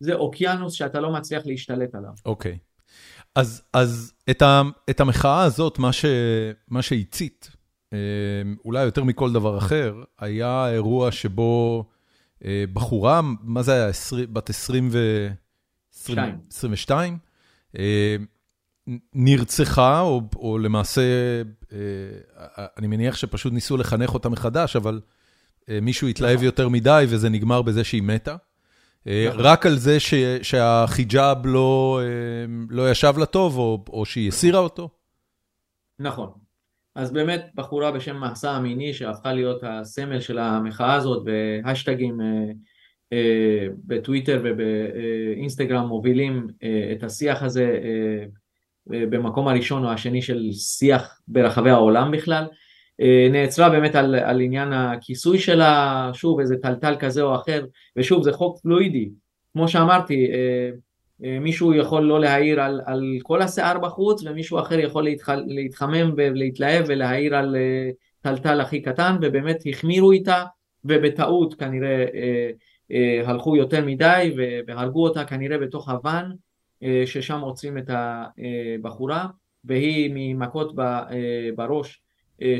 Speaker 2: זה אוקיינוס שאתה לא מצליח להשתלט עליו.
Speaker 1: אוקיי. Okay. אז, אז את, ה, את המחאה הזאת, מה, ש, מה שהצית, אה, אולי יותר מכל דבר אחר, היה אירוע שבו אה, בחורה, מה זה היה, בת 20 ו... 22, אה, נרצחה, או, או למעשה, אה, אני מניח שפשוט ניסו לחנך אותה מחדש, אבל אה, מישהו התלהב. יותר מדי וזה נגמר בזה שהיא מתה. נכון. רק על זה ש, שהחיג'אב לא, לא ישב לה טוב, או, או שהיא הסירה אותו?
Speaker 2: נכון. אז באמת בחורה בשם מעשה המיני שהפכה להיות הסמל של המחאה הזאת והשטגים בטוויטר ובאינסטגרם מובילים אה, את השיח הזה אה, במקום הראשון או השני של שיח ברחבי העולם בכלל. נעצרה באמת על, על עניין הכיסוי שלה, שוב איזה טלטל כזה או אחר, ושוב זה חוק פלואידי, כמו שאמרתי, מישהו יכול לא להעיר על, על כל השיער בחוץ ומישהו אחר יכול להתח, להתחמם ולהתלהב ולהעיר על טלטל הכי קטן ובאמת החמירו איתה ובטעות כנראה אה, אה, הלכו יותר מדי והרגו אותה כנראה בתוך הוואן אה, ששם עוצרים את הבחורה והיא ממכות בראש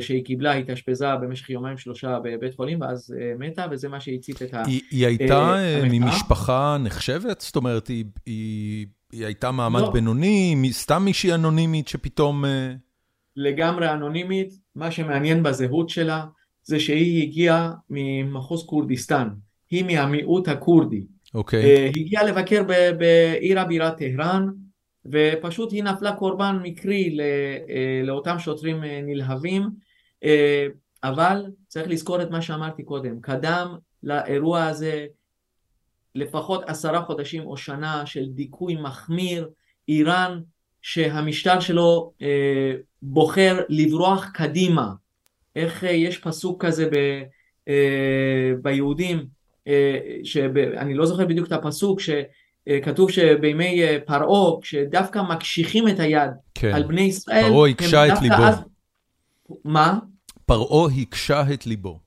Speaker 2: שהיא קיבלה, התאשפזה במשך יומיים שלושה בבית חולים ואז מתה וזה מה שהצית את ה...
Speaker 1: היא, היא הייתה ממשפחה נחשבת? זאת אומרת, היא, היא, היא הייתה מעמד לא. בינוני, סתם מישהי אנונימית שפתאום...
Speaker 2: לגמרי אנונימית, מה שמעניין בזהות שלה זה שהיא הגיעה ממחוז כורדיסטן, היא מהמיעוט הכורדי.
Speaker 1: אוקיי. Okay.
Speaker 2: היא הגיעה לבקר בעיר הבירה טהרן, ופשוט היא נפלה קורבן מקרי אה, לאותם שוטרים אה, נלהבים, אה, אבל צריך לזכור את מה שאמרתי קודם, קדם לאירוע הזה לפחות עשרה חודשים או שנה של דיכוי מחמיר, איראן שהמשטר שלו בוחר לברוח קדימה. איך אה, יש פסוק כזה ב, אה, ביהודים, אה, שאני לא זוכר בדיוק את הפסוק, שכתוב שבימי פרעה, כשדווקא מקשיחים את היד כן. על בני ישראל,
Speaker 1: פרעה הקשה את ליבו. אז...
Speaker 2: מה?
Speaker 1: פרעה הקשה את ליבו.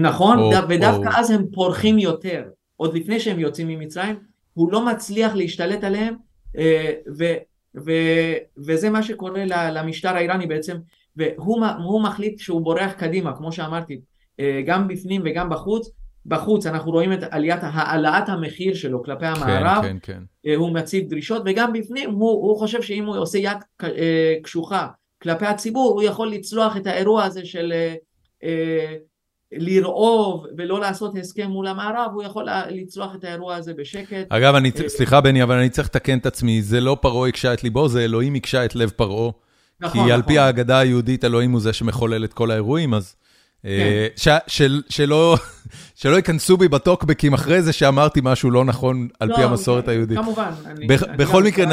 Speaker 2: נכון, או, ודווקא או... אז הם פורחים יותר. עוד לפני שהם יוצאים ממצרים, הוא לא מצליח להשתלט עליהם, ו, ו, וזה מה שקורה למשטר האיראני בעצם, והוא מחליט שהוא בורח קדימה, כמו שאמרתי, אה, גם בפנים וגם בחוץ. בחוץ אנחנו רואים את עליית העלאת המחיר שלו כלפי כן, המערב,
Speaker 1: כן, כן,
Speaker 2: כן. הוא מציב דרישות, וגם בפנים הוא, הוא חושב שאם הוא עושה יד אה, קשוחה כלפי הציבור, הוא יכול לצלוח את האירוע הזה של לרעוב ולא לעשות הסכם מול המערב, הוא יכול לצלוח את האירוע הזה בשקט.
Speaker 1: אגב, אני, סליחה בני, אבל אני צריך לתקן את עצמי, זה לא פרעה הקשה את ליבו, זה אלוהים הקשה את לב פרעה. נכון, כי על פי נכון. ההגדה היהודית, אלוהים הוא זה שמחולל את כל האירועים, אז... אה, כן. שלא ייכנסו בי בטוקבקים אחרי זה שאמרתי משהו לא נכון על פי לא, המסורת היהודית.
Speaker 2: כמובן.
Speaker 1: בכל מקרה,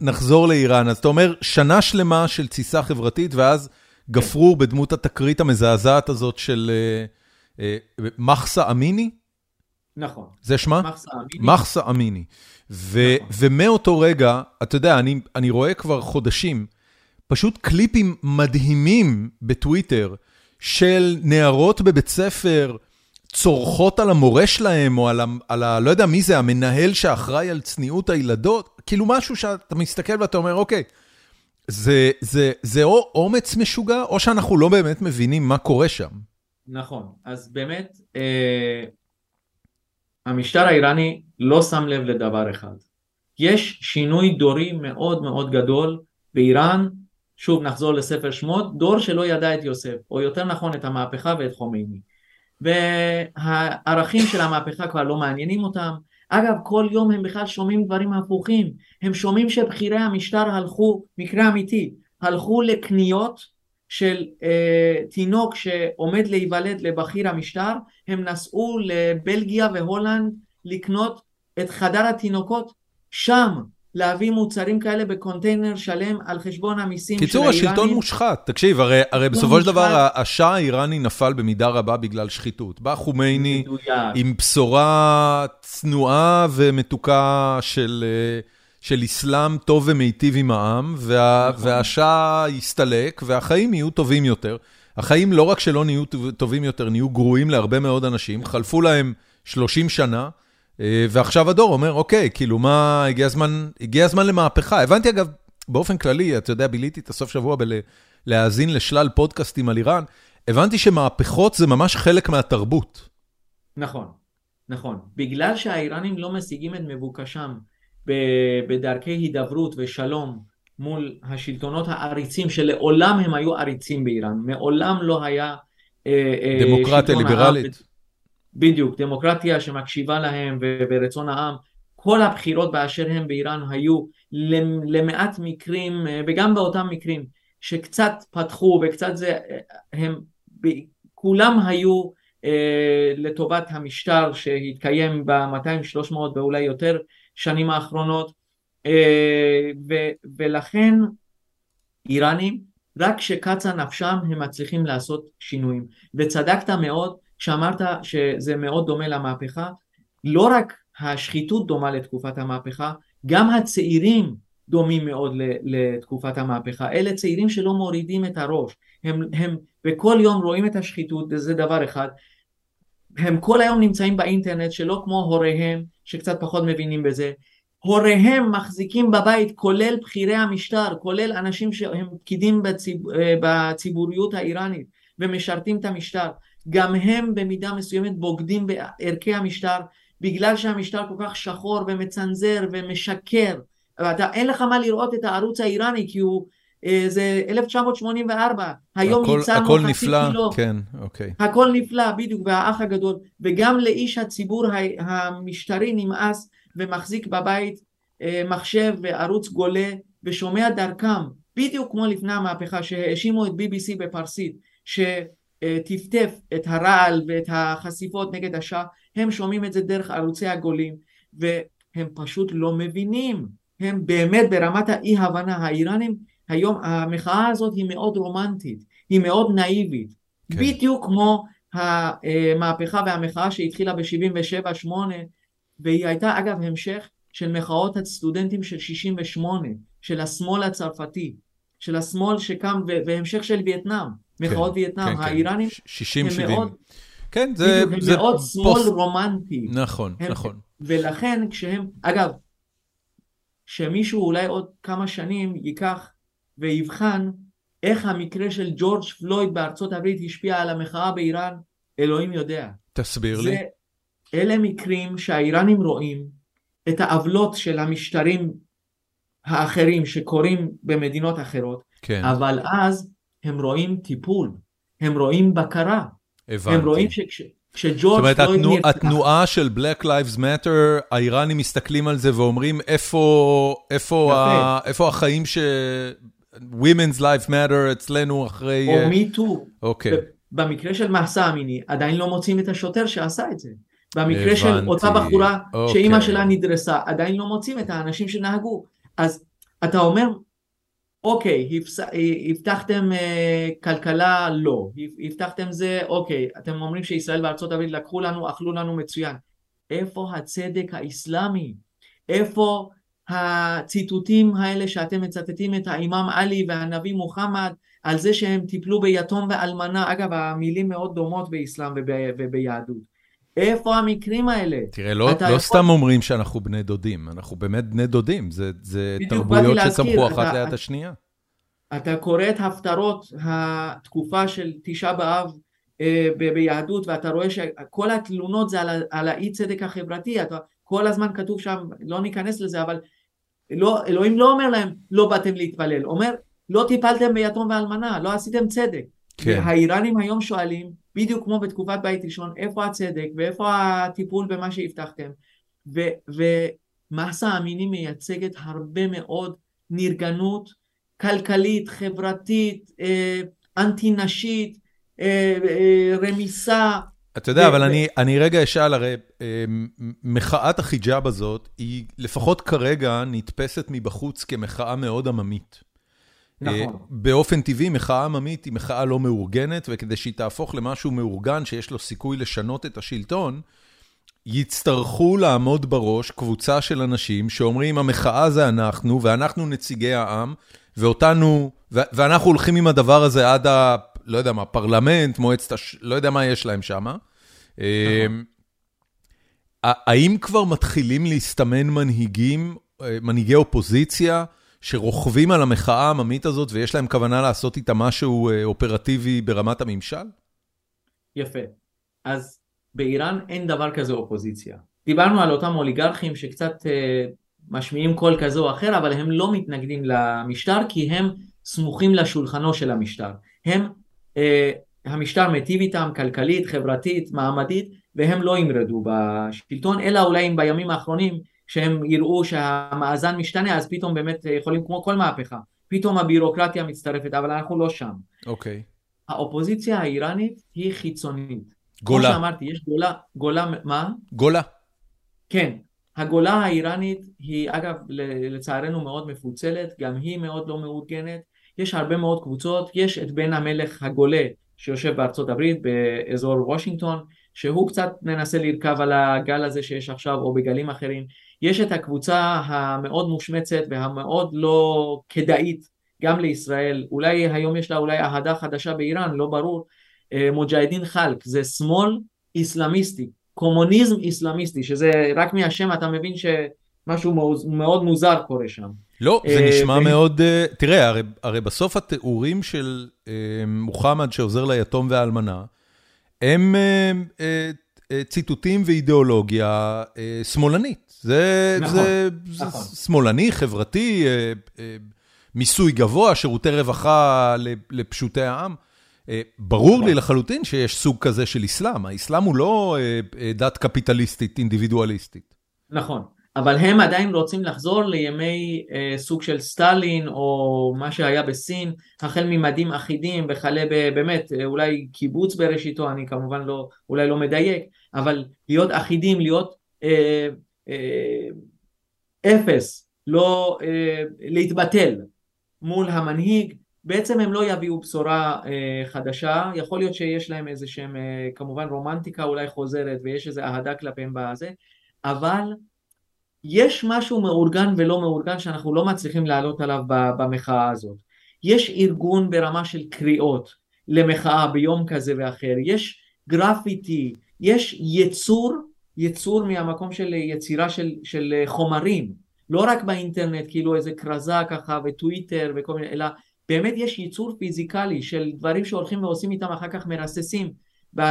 Speaker 1: נחזור לאיראן. אז אתה אומר, שנה שלמה של תסיסה חברתית, ואז גפרור בדמות התקרית המזעזעת הזאת של אה, אה, מחסה אמיני?
Speaker 2: נכון.
Speaker 1: זה שמה? מחסה אמיני. מחסה אמיני. נכון. ומאותו רגע, אתה יודע, אני רואה כבר חודשים, פשוט קליפים מדהימים בטוויטר של נערות בבית ספר צורחות על המורה שלהם, או על ה... לא יודע מי זה, המנהל שאחראי על צניעות הילדות, כאילו משהו שאתה מסתכל ואתה אומר, אוקיי, זה, זה, זה או אומץ משוגע, או שאנחנו לא באמת מבינים מה קורה שם.
Speaker 2: נכון, אז באמת, אה, המשטר האיראני לא שם לב לדבר אחד. יש שינוי דורי מאוד מאוד גדול באיראן שוב נחזור לספר שמות, דור שלא ידע את יוסף, או יותר נכון את המהפכה ואת חומייני. והערכים של המהפכה כבר לא מעניינים אותם. אגב, כל יום הם בכלל שומעים דברים הפוכים. הם שומעים שבכירי המשטר הלכו, מקרה אמיתי, הלכו לקניות של אה, תינוק שעומד להיוולד לבכיר המשטר, הם נסעו לבלגיה והולנד לקנות את חדר התינוקות שם, להביא מוצרים כאלה בקונטיינר שלם על חשבון המיסים של האיראנים.
Speaker 1: קיצור, השלטון מושחת. תקשיב, הרי, הרי בסופו של דבר השאה האיראני נפל במידה רבה בגלל שחיתות. בא חומייני עם בשורה צנועה ומתוקה של, של אסלאם טוב ומיטיב עם העם, וה, נכון. והשאה הסתלק והחיים יהיו טובים יותר. החיים לא רק שלא נהיו טובים יותר, נהיו גרועים להרבה מאוד אנשים. חלפו להם 30 שנה. אה, ועכשיו הדור אומר, אוקיי, כאילו מה, הגיע הזמן, הגיע הזמן למהפכה. הבנתי אגב, באופן כללי, אתה יודע, ביליתי את הסוף שבוע בלהאזין לשלל פודקאסטים על איראן, הבנתי שמהפכות זה ממש חלק מהתרבות.
Speaker 2: נכון, נכון. בגלל שהאיראנים לא משיגים את מבוקשם בדרכי הידברות ושלום מול השלטונות העריצים, שלעולם הם היו עריצים באיראן, מעולם לא היה...
Speaker 1: אה, אה, דמוקרטיה ליברלית.
Speaker 2: בדיוק, דמוקרטיה שמקשיבה להם וברצון העם. כל הבחירות באשר הם באיראן היו למעט מקרים, וגם באותם מקרים שקצת פתחו וקצת זה, הם כולם היו אה, לטובת המשטר שהתקיים ב-200-300 ואולי יותר שנים האחרונות, אה, ו, ולכן איראנים רק כשקצה נפשם הם מצליחים לעשות שינויים. וצדקת מאוד כשאמרת שזה מאוד דומה למהפכה, לא רק השחיתות דומה לתקופת המהפכה, גם הצעירים דומים מאוד לתקופת המהפכה. אלה צעירים שלא מורידים את הראש, הם, הם וכל יום רואים את השחיתות, וזה דבר אחד. הם כל היום נמצאים באינטרנט שלא כמו הוריהם שקצת פחות מבינים בזה. הוריהם מחזיקים בבית כולל בכירי המשטר, כולל אנשים שהם פקידים בציב, בציבוריות האיראנית ומשרתים את המשטר. גם הם במידה מסוימת בוגדים בערכי המשטר בגלל שהמשטר כל כך שחור ומצנזר ומשקר. ואתה אין לך מה לראות את הערוץ האיראני כי הוא אה, זה 1984 היום
Speaker 1: הכל,
Speaker 2: ניצלנו
Speaker 1: הכל נפלא,
Speaker 2: קילו.
Speaker 1: כן, אוקיי.
Speaker 2: הכל נפלא בדיוק והאח הגדול. וגם לאיש הציבור המשטרי נמאס ומחזיק בבית אה, מחשב וערוץ גולה ושומע דרכם. בדיוק כמו לפני המהפכה שהאשימו את BBC בפרסית שטפטף את הרעל ואת החשיפות נגד השאה הם שומעים את זה דרך ערוצי הגולים והם פשוט לא מבינים. הם באמת ברמת האי הבנה האיראנים היום המחאה הזאת היא מאוד רומנטית היא מאוד נאיבית. כן. בדיוק כמו המהפכה והמחאה שהתחילה ב-77-8 והיא הייתה אגב המשך של מחאות הסטודנטים של 68 של השמאל הצרפתי של השמאל שקם והמשך של וייטנאם מחאות כן, וייטנאם
Speaker 1: כן,
Speaker 2: האיראנים
Speaker 1: כן. 60-70
Speaker 2: הם מאוד
Speaker 1: כן, זה,
Speaker 2: הם
Speaker 1: זה
Speaker 2: מאוד
Speaker 1: פוסט...
Speaker 2: שמאל רומנטי.
Speaker 1: נכון,
Speaker 2: הם,
Speaker 1: נכון.
Speaker 2: ולכן כשהם, אגב, שמישהו אולי עוד כמה שנים ייקח ויבחן איך המקרה של ג'ורג' פלויד בארצות הברית השפיע על המחאה באיראן, אלוהים יודע.
Speaker 1: תסביר
Speaker 2: זה,
Speaker 1: לי.
Speaker 2: אלה מקרים שהאיראנים רואים את העוולות של המשטרים האחרים שקורים במדינות אחרות,
Speaker 1: כן.
Speaker 2: אבל אז הם רואים טיפול, הם רואים בקרה.
Speaker 1: הבנתי.
Speaker 2: הם רואים שכשג'ורג'
Speaker 1: זאת אומרת,
Speaker 2: פלויד
Speaker 1: התנוע,
Speaker 2: נרצח,
Speaker 1: התנועה של Black Lives Matter, האיראנים מסתכלים על זה ואומרים, איפה, איפה,
Speaker 2: יפה.
Speaker 1: ה, איפה החיים ש... Women's Life Matter אצלנו אחרי...
Speaker 2: או
Speaker 1: אה,
Speaker 2: מי טו.
Speaker 1: אוקיי.
Speaker 2: במקרה של מחסה אמיני, עדיין לא מוצאים את השוטר שעשה את זה. במקרה
Speaker 1: הבנתי.
Speaker 2: של אותה בחורה
Speaker 1: אוקיי.
Speaker 2: שאימא שלה נדרסה, עדיין לא מוצאים את האנשים שנהגו. אז אתה אומר, אוקיי. הבטחתם אה, כלכלה, לא. הבטחתם זה, אוקיי, אתם אומרים שישראל וארצות הברית לקחו לנו, אכלו לנו מצוין. איפה הצדק האיסלאמי? איפה הציטוטים האלה שאתם מצטטים את האימאם עלי והנביא מוחמד על זה שהם טיפלו ביתום ואלמנה, אגב המילים מאוד דומות באסלאם וב, וביהדות. איפה המקרים האלה?
Speaker 1: תראה, לא, לא
Speaker 2: יכול...
Speaker 1: סתם אומרים שאנחנו בני דודים, אנחנו באמת בני דודים, זה, זה תרבויות שצמחו אחת ליד השנייה.
Speaker 2: אתה קורא את הפטרות התקופה של תשעה באב אה, ב- ביהדות ואתה רואה שכל התלונות זה על, על האי צדק החברתי, אתה, כל הזמן כתוב שם, לא ניכנס לזה, אבל לא, אלוהים לא אומר להם לא באתם להתפלל, אומר לא טיפלתם ביתום ואלמנה, לא עשיתם צדק.
Speaker 1: כן.
Speaker 2: האיראנים היום שואלים, בדיוק כמו בתקופת בית ראשון, איפה הצדק ואיפה הטיפול במה שהבטחתם. ו- ומסה אמיני מייצגת הרבה מאוד נרגנות כלכלית, חברתית, אה, אנטי נשית, אה, אה, רמיסה.
Speaker 1: אתה יודע, אבל אני, אני רגע אשאל, הרי אה, מחאת החיג'אב הזאת, היא לפחות כרגע נתפסת מבחוץ כמחאה מאוד עממית.
Speaker 2: נכון.
Speaker 1: אה, באופן טבעי, מחאה עממית היא מחאה לא מאורגנת, וכדי שהיא תהפוך למשהו מאורגן שיש לו סיכוי לשנות את השלטון, יצטרכו לעמוד בראש קבוצה של אנשים שאומרים, המחאה זה אנחנו, ואנחנו נציגי העם, ואותנו, ו- ואנחנו הולכים עם הדבר הזה עד ה... לא יודע מה, פרלמנט, מועצת הש... לא יודע מה יש להם שם. האם כבר מתחילים להסתמן מנהיגים, אה, מנהיגי אופוזיציה, שרוכבים על המחאה העממית הזאת ויש להם כוונה לעשות איתה משהו אה, אופרטיבי ברמת הממשל?
Speaker 2: יפה. אז באיראן אין דבר כזה אופוזיציה. דיברנו על אותם אוליגרכים שקצת אה, משמיעים קול כזה או אחר, אבל הם לא מתנגדים למשטר כי הם סמוכים לשולחנו של המשטר. הם, אה, המשטר מיטיב איתם כלכלית, חברתית, מעמדית, והם לא ימרדו בשלטון, אלא אולי אם בימים האחרונים שהם יראו שהמאזן משתנה, אז פתאום באמת יכולים כמו כל מהפכה. פתאום הבירוקרטיה מצטרפת, אבל אנחנו לא שם.
Speaker 1: אוקיי.
Speaker 2: האופוזיציה האיראנית היא חיצונית.
Speaker 1: גולה.
Speaker 2: כמו שאמרתי, יש גולה, גולה, מה?
Speaker 1: גולה.
Speaker 2: כן. הגולה האיראנית היא אגב לצערנו מאוד מפוצלת, גם היא מאוד לא מאורגנת. יש הרבה מאוד קבוצות, יש את בן המלך הגולה שיושב בארצות הברית באזור וושינגטון, שהוא קצת מנסה לרכב על הגל הזה שיש עכשיו או בגלים אחרים, יש את הקבוצה המאוד מושמצת והמאוד לא כדאית גם לישראל, אולי היום יש לה אולי אהדה חדשה באיראן, לא ברור, אה, מוג'הדין חלק, זה שמאל איסלאמיסטי, קומוניזם איסלאמיסטי, שזה רק מהשם אתה מבין שמשהו מאוד מוזר קורה שם.
Speaker 1: לא, זה אה, נשמע מאוד, אה, תראה, הרי, הרי בסוף התיאורים של מוחמד שעוזר ליתום והאלמנה, הם ציטוטים ואידיאולוגיה שמאלנית. זה, נכון, זה, נכון. זה שמאלני, חברתי, מיסוי גבוה, שירותי רווחה לפשוטי העם. אה, ברור לי לחלוטין שיש סוג כזה של אסלאם, האסלאם הוא לא אה, אה, דת קפיטליסטית, אינדיבידואליסטית.
Speaker 2: נכון, אבל הם עדיין רוצים לחזור לימי סוג של סטלין או מה שהיה בסין, החל ממדים אחידים וכלה באמת אולי קיבוץ בראשיתו, אני כמובן לא, אולי לא מדייק, אבל להיות אחידים, להיות אה, אה, אפס, לא אה, להתבטל מול המנהיג, בעצם הם לא יביאו בשורה אה, חדשה, יכול להיות שיש להם איזה שהם אה, כמובן רומנטיקה אולי חוזרת ויש איזה אהדה כלפיהם בזה, אבל יש משהו מאורגן ולא מאורגן שאנחנו לא מצליחים לעלות עליו במחאה הזאת. יש ארגון ברמה של קריאות למחאה ביום כזה ואחר, יש גרפיטי, יש יצור, יצור מהמקום של יצירה של, של חומרים, לא רק באינטרנט כאילו איזה כרזה ככה וטוויטר וכל מיני, אלא באמת יש ייצור פיזיקלי של דברים שהולכים ועושים איתם אחר כך מרססים. ב...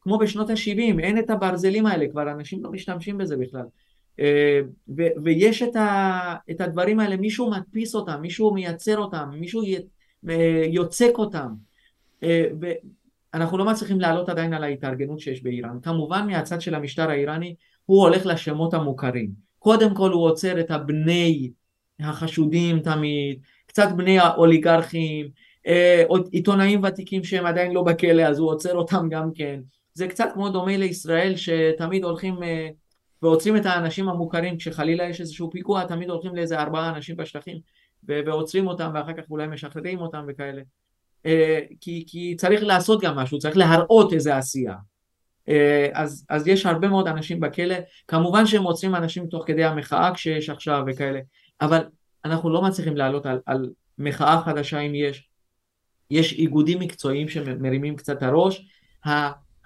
Speaker 2: כמו בשנות ה-70 אין את הברזלים האלה כבר אנשים לא משתמשים בזה בכלל. אה, ו- ויש את, ה- את הדברים האלה מישהו מדפיס אותם מישהו מייצר אותם מישהו י- אה, יוצק אותם. אה, ואנחנו לא מצליחים לעלות עדיין על ההתארגנות שיש באיראן כמובן מהצד של המשטר האיראני הוא הולך לשמות המוכרים קודם כל הוא עוצר את הבני החשודים תמיד קצת בני האוליגרכים, אה, עיתונאים ותיקים שהם עדיין לא בכלא אז הוא עוצר אותם גם כן. זה קצת כמו דומה לישראל שתמיד הולכים אה, ועוצרים את האנשים המוכרים כשחלילה יש איזשהו פיגוע תמיד הולכים לאיזה ארבעה אנשים בשטחים ועוצרים אותם ואחר כך אולי משחררים אותם וכאלה. אה, כי, כי צריך לעשות גם משהו, צריך להראות איזה עשייה. אז, אז יש הרבה מאוד אנשים בכלא, כמובן שהם עוצרים אנשים תוך כדי המחאה כשיש עכשיו וכאלה, אבל אנחנו לא מצליחים לעלות על, על מחאה חדשה אם יש. יש איגודים מקצועיים שמרימים קצת הראש,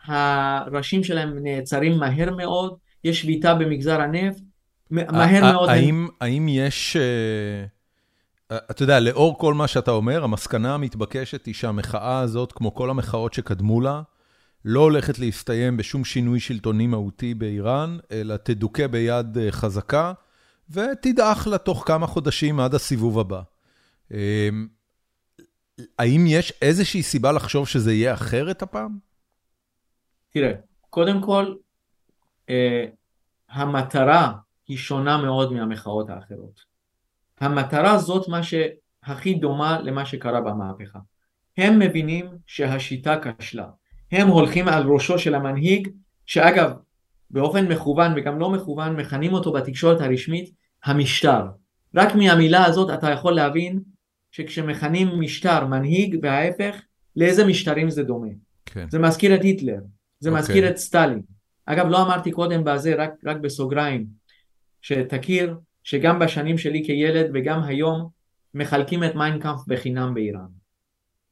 Speaker 2: הראשים שלהם נעצרים מהר מאוד, יש שביתה במגזר הנפט, מהר מאוד...
Speaker 1: האם, האם יש, uh, אתה יודע, לאור כל מה שאתה אומר, המסקנה המתבקשת היא שהמחאה הזאת, כמו כל המחאות שקדמו לה, לא הולכת להסתיים בשום שינוי שלטוני מהותי באיראן, אלא תדוכא ביד אה, חזקה. ותדעך לה תוך כמה חודשים עד הסיבוב הבא. אמ, האם יש איזושהי סיבה לחשוב שזה יהיה אחרת הפעם?
Speaker 2: תראה, קודם כל, אה, המטרה היא שונה מאוד מהמחאות האחרות. המטרה זאת מה שהכי דומה למה שקרה במהפכה. הם מבינים שהשיטה כשלה. הם הולכים על ראשו של המנהיג, שאגב, באופן מכוון וגם לא מכוון מכנים אותו בתקשורת הרשמית המשטר. רק מהמילה הזאת אתה יכול להבין שכשמכנים משטר מנהיג וההפך לאיזה משטרים זה דומה. כן. זה מזכיר את היטלר, זה אוקיי. אוקיי. מזכיר את סטלין. אגב לא אמרתי קודם בזה רק, רק בסוגריים שתכיר שגם בשנים שלי כילד וגם היום מחלקים את מיינקאמפ בחינם באיראן.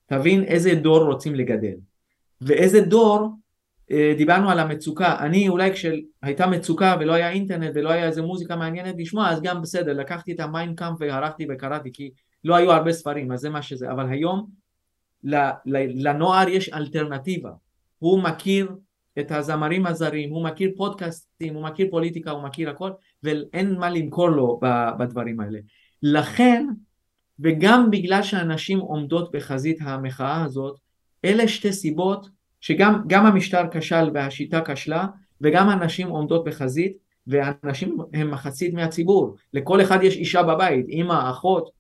Speaker 2: תבין איזה דור רוצים לגדל. ואיזה דור אה, דיברנו על המצוקה, אני אולי כשהייתה מצוקה ולא היה אינטרנט ולא היה איזה מוזיקה מעניינת לשמוע אז גם בסדר, לקחתי את המיינקאמפ וערכתי וקראתי כי לא היו הרבה ספרים אז זה מה שזה, אבל היום לנוער יש אלטרנטיבה, הוא מכיר את הזמרים הזרים, הוא מכיר פודקאסטים, הוא מכיר פוליטיקה, הוא מכיר הכל ואין מה למכור לו בדברים האלה. לכן וגם בגלל שאנשים עומדות בחזית המחאה הזאת, אלה שתי סיבות שגם המשטר כשל והשיטה כשלה וגם הנשים עומדות בחזית והנשים הם מחצית מהציבור לכל אחד יש אישה בבית אימא אחות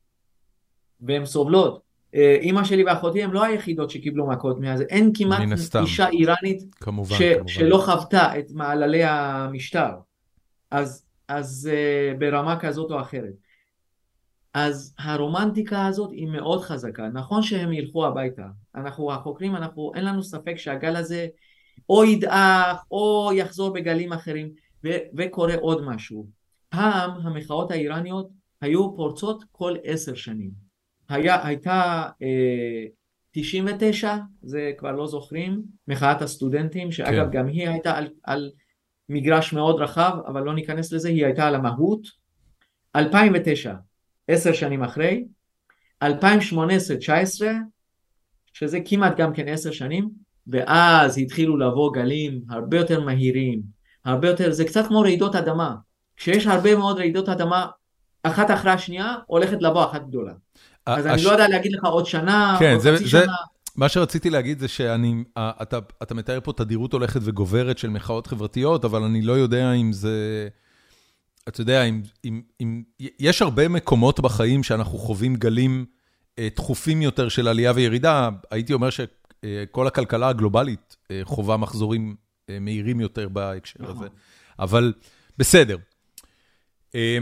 Speaker 2: והן סובלות אימא שלי ואחותי הן לא היחידות שקיבלו מכות מאז אין כמעט אישה איראנית
Speaker 1: כמובן, ש, כמובן.
Speaker 2: שלא חוותה את מעללי המשטר אז, אז uh, ברמה כזאת או אחרת אז הרומנטיקה הזאת היא מאוד חזקה. נכון שהם ילכו הביתה. אנחנו החוקרים, אנחנו, אין לנו ספק שהגל הזה או ידעך או יחזור בגלים אחרים, ו- וקורה עוד משהו. פעם המחאות האיראניות היו פורצות כל עשר שנים. היה, הייתה אה, 99, זה כבר לא זוכרים, מחאת הסטודנטים, שאגב כן. גם היא הייתה על, על מגרש מאוד רחב, אבל לא ניכנס לזה, היא הייתה על המהות. 2009, עשר שנים אחרי, 2018-2019, שזה כמעט גם כן עשר שנים, ואז התחילו לבוא גלים הרבה יותר מהירים, הרבה יותר, זה קצת כמו רעידות אדמה. כשיש הרבה מאוד רעידות אדמה, אחת אחרי השנייה, הולכת לבוא אחת גדולה. אז אני לא יודע להגיד לך עוד שנה,
Speaker 1: כן,
Speaker 2: עוד חצי שנה.
Speaker 1: מה שרציתי להגיד זה שאני, אתה, אתה מתאר פה תדירות הולכת וגוברת של מחאות חברתיות, אבל אני לא יודע אם זה, אתה יודע, אם, אם, אם יש הרבה מקומות בחיים שאנחנו חווים גלים אה, תכופים יותר של עלייה וירידה, הייתי אומר שכל הכלכלה הגלובלית אה, חווה מחזורים אה, מהירים יותר בהקשר הזה, אבל בסדר. אה,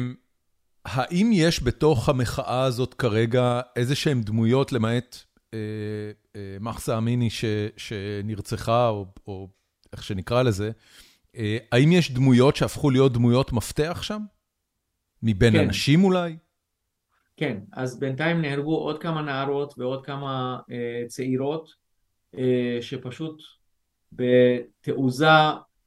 Speaker 1: האם יש בתוך המחאה הזאת כרגע איזה שהן דמויות, למעט אה, אה, מחסה אמיני שנרצחה, או או איך שנקרא לזה, אה, האם יש דמויות שהפכו להיות דמויות מפתח שם? מבין כן. אנשים אולי?
Speaker 2: כן, אז בינתיים נהרגו עוד כמה נערות ועוד כמה אה, צעירות, אה, שפשוט בתעוזה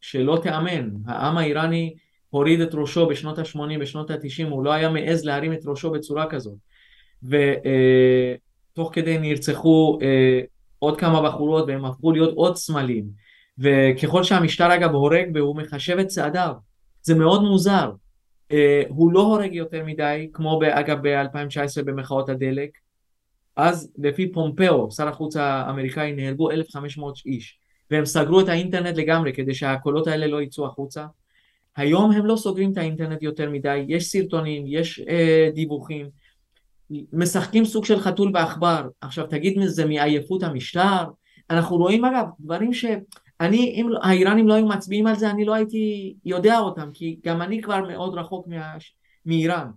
Speaker 2: שלא תיאמן. העם האיראני הוריד את ראשו בשנות ה-80, בשנות ה-90, הוא לא היה מעז להרים את ראשו בצורה כזאת. ותוך כדי נרצחו אה, עוד כמה בחורות והם הפכו להיות עוד סמלים. וככל שהמשטר אגב הורג והוא מחשב את צעדיו, זה מאוד מוזר. אה, הוא לא הורג יותר מדי, כמו אגב ב-2019 במחאות הדלק. אז לפי פומפאו, שר החוץ האמריקאי, נהרגו 1,500 איש. והם סגרו את האינטרנט לגמרי כדי שהקולות האלה לא יצאו החוצה. היום הם לא סוגרים את האינטרנט יותר מדי, יש סרטונים, יש אה, דיווחים, משחקים סוג של חתול בעכבר. עכשיו תגיד זה מעייפות המשטר? אנחנו רואים אגב דברים שאני, אם האיראנים לא היו מצביעים על זה, אני לא הייתי יודע אותם, כי גם אני כבר מאוד רחוק מה, מאיראן.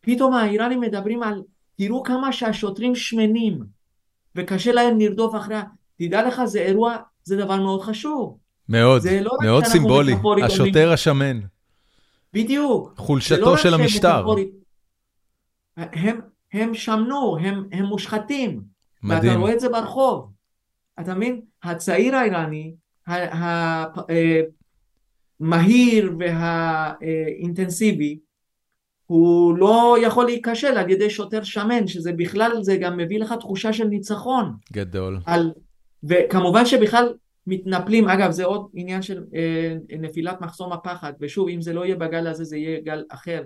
Speaker 2: פתאום האיראנים מדברים על, תראו כמה שהשוטרים שמנים, וקשה להם לרדוף אחרי, תדע לך זה אירוע, זה דבר מאוד חשוב.
Speaker 1: מאוד, לא מאוד סימבולי, השוטר השמן.
Speaker 2: בדיוק.
Speaker 1: חולשתו לא של המשטר.
Speaker 2: הם, הם שמנו, הם, הם מושחתים. מדהים. ואתה רואה את זה ברחוב. אתה מבין? הצעיר האיראני, המהיר והאינטנסיבי, הוא לא יכול להיכשל על ידי שוטר שמן, שזה בכלל, זה גם מביא לך תחושה של ניצחון.
Speaker 1: גדול.
Speaker 2: על, וכמובן שבכלל מתנפלים, אגב זה עוד עניין של אה, נפילת מחסום הפחד, ושוב אם זה לא יהיה בגל הזה זה יהיה גל אחר,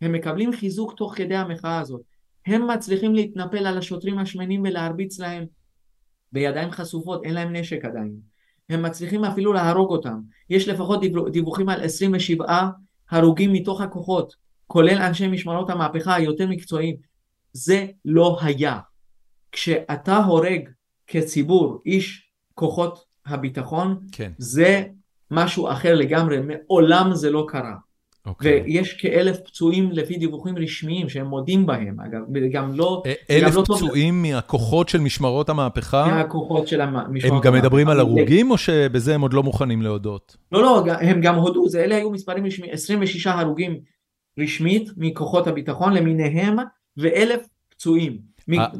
Speaker 2: הם מקבלים חיזוק תוך כדי המחאה הזאת, הם מצליחים להתנפל על השוטרים השמנים ולהרביץ להם בידיים חשופות, אין להם נשק עדיין, הם מצליחים אפילו להרוג אותם, יש לפחות דיווחים על 27 הרוגים מתוך הכוחות, כולל אנשי משמרות המהפכה היותר מקצועיים, זה לא היה, כשאתה הורג כציבור איש כוחות הביטחון, כן. זה משהו אחר לגמרי, מעולם זה לא קרה. Okay. אוקיי. ויש כאלף פצועים לפי דיווחים רשמיים שהם מודים בהם, אגב, וגם לא...
Speaker 1: אלף לא פצועים טוב... מהכוחות של משמרות המהפכה?
Speaker 2: מהכוחות של משמרות
Speaker 1: המהפכה. הם גם מדברים על הרוגים, או שבזה הם עוד לא מוכנים להודות?
Speaker 2: לא, לא, הם גם הודו, זה, אלה היו מספרים רשמיים, 26 הרוגים רשמית מכוחות הביטחון למיניהם, ואלף פצועים.